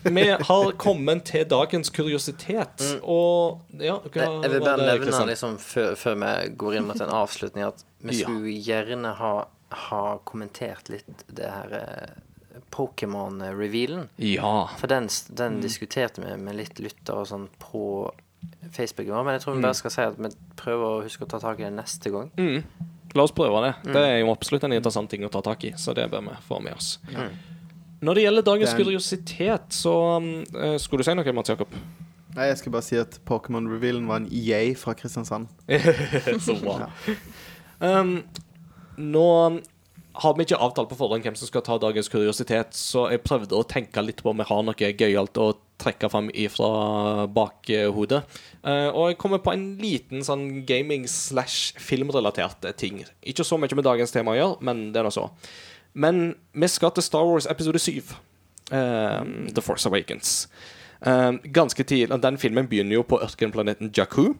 Vi har kommet til dagens kuriositet, og ja, hva Jeg vil bare det, nevne liksom, før, før vi går inn mot en avslutning, at vi skulle gjerne ha, ha kommentert litt det her eh, Pokémon-revealen. Ja. For den, Mm. den diskuterte vi med litt lyttere og sånn på Facebook. går, Men jeg tror vi Mm. bare skal si at vi prøver å huske å ta tak i det neste gang. La oss prøve det. Det er jo absolutt en interessant ting å ta tak i, så det bør vi få med oss. Når det gjelder dagens er kuriositet, så eh, Skulle du si noe, Mats Jakob? Nei, jeg skal bare si at Pokémon-revealen var en EA fra Kristiansand. så bra. Um, nå har vi ikke avtalt på forhånd hvem som skal ta dagens kuriositet, så jeg prøvde å tenke litt på om vi har noe gøyalt å trekke fram ifra bakhodet. Eh, og jeg kommer på en liten sånn gaming-slash-filmrelatert ting. Ikke så mye med dagens tema å gjøre, men det er nå så. Men vi skal til Star Wars episode 7. um, The Force Awakens. Um, ganske tidlig Den filmen begynner jo på ørkenplaneten Jakku.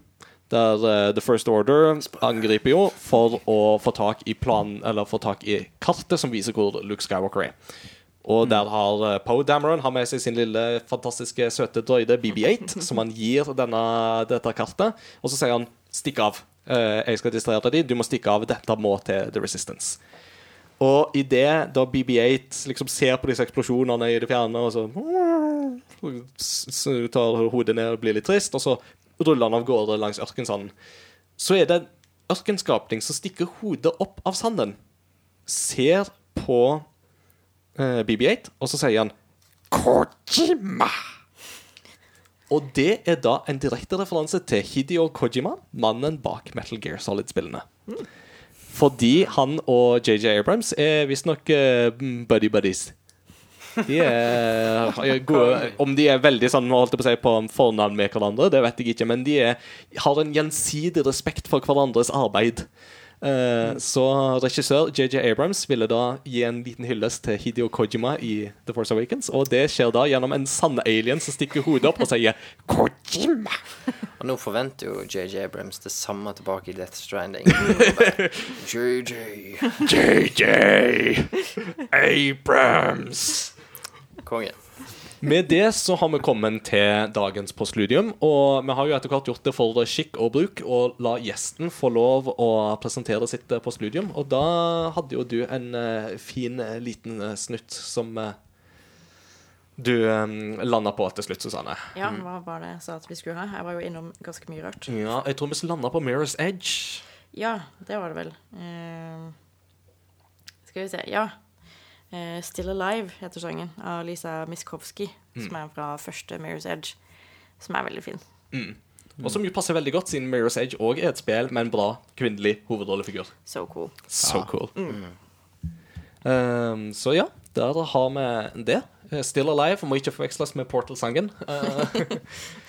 Der uh, The First Order angriper jo for å få tak i planen Eller få tak i kartet som viser hvor Luke Skywalker er. Og der har uh, Poe Dameron har med seg sin lille fantastiske søte droide BB8, som han gir denne, dette kartet. Og så sier han 'stikk av'. Uh, jeg skal distrahere deg. Du må stikke av. Dette må til The Resistance. Og idet da BB8 liksom ser på disse eksplosjonene i det fjerne, og så s- s- tar hodet ned og blir litt trist, og så ruller han av gårde langs ørkensanden, så er det en ørkenskapning som stikker hodet opp av sanden, ser på eh, BB8, og så sier han Kojima! Og det er da en direkte referanse til Hideo Kojima, mannen bak Metal Gear Solid-spillene. Fordi han og JJ Abrams er visstnok uh, buddy-buddies. De er, er gode Om de er veldig sånn holdt på å si på fornavn med hverandre, det vet jeg ikke, men de er, har en gjensidig respekt for hverandres arbeid. Eh, så regissør JJ Abrams ville da gi en liten hyllest til Hideo Kojima i The Force Awakens, og det skjer da gjennom en sann alien som stikker hodet opp og sier Kojima! Og nå forventer jo JJ Abrams det samme tilbake i Death Stranding. JJ JJ Abrams! Konge. Med det så har vi kommet til dagens postludium. Og vi har jo etter hvert gjort det for skikk og bruk å la gjesten få lov å presentere sitt eh, postludium. Og da hadde jo du en eh, fin eh, liten snutt som du um, landa på til slutt, Susanne. Ja, hva var det jeg sa at vi skulle ha? Jeg var jo innom ganske mye rart. Ja, jeg tror vi landa på Mirror's Edge. Ja, det var det vel. Skal vi se. Ja. Eh, Still Alive heter sangen av Lisa Miskovsky, som er fra første Mirror's Edge, som er veldig fin. Og som jo passer veldig godt, siden Mirror's Edge òg er et spill med en bra kvinnelig hovedrollefigur. So cool. So cool. Um, så ja, der har vi det. Eh, Still Alive må ikke forveksles med Portal-sangen. Eh,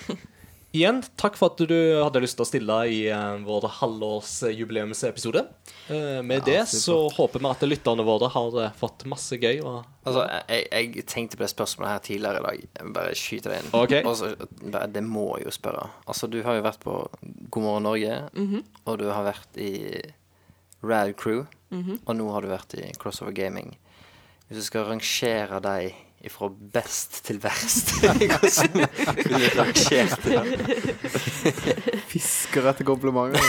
igjen, takk for at du hadde lyst til å stille i uh, vår halvårsjubileumsepisode. Uh, med det så håper vi at lytterne våre har eh, fått masse gøy. Og, Altså, jeg, jeg tenkte på det spørsmålet her tidligere i dag. Jeg bare skyter det inn. Ok. Og bare, det må jeg jo spørre. Altså, du har jo vært på God morgen Norge, og du har vært i Rad Crew, og nå har du vært i Crossover Gaming. Hvis du skal rangere deg fra best til verst Hvordan ville rangert det? Fisker etter komplimenter.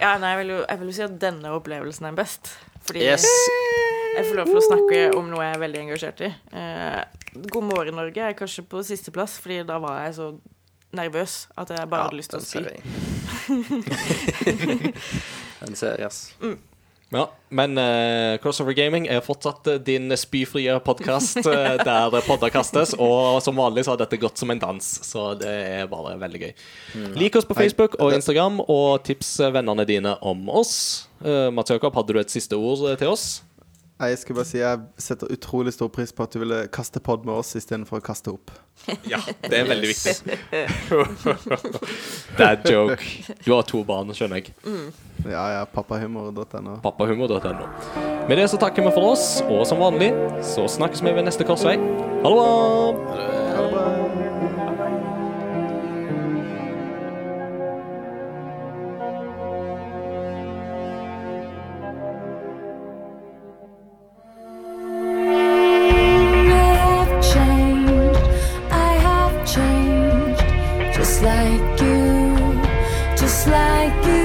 Ja, nei, jeg vil, jo, jeg vil jo si at denne opplevelsen er best. Fordi Yes. jeg får lov til å snakke om noe jeg er veldig engasjert i. Eh, God morgen, Norge er kanskje på sisteplass, fordi da var jeg så nervøs at jeg bare hadde lyst til å si. Den ser jeg. Den ser jeg, ass. Ja. Men uh, Crossover Gaming er fortsatt eh, din spyfrie podkast der podder kastes. Og som vanlig så har dette gått som en dans, så det er bare veldig gøy. Lik oss på Facebook og Instagram, og tips vennene dine om oss. Uh, Mats Jakob, hadde du et siste ord eh, til oss? Jeg skal bare si jeg setter utrolig stor pris på at du ville kaste pod med oss istedenfor å kaste opp. Ja, det er veldig viktig. Dad joke. Du har to barn, skjønner jeg. Ja, ja, pappahumor.no. Pappahumor.no. Med det så takker vi for oss, og som vanlig så snakkes vi ved neste korsvei. Ha det bra! Ha det bra. Just like you, just like you.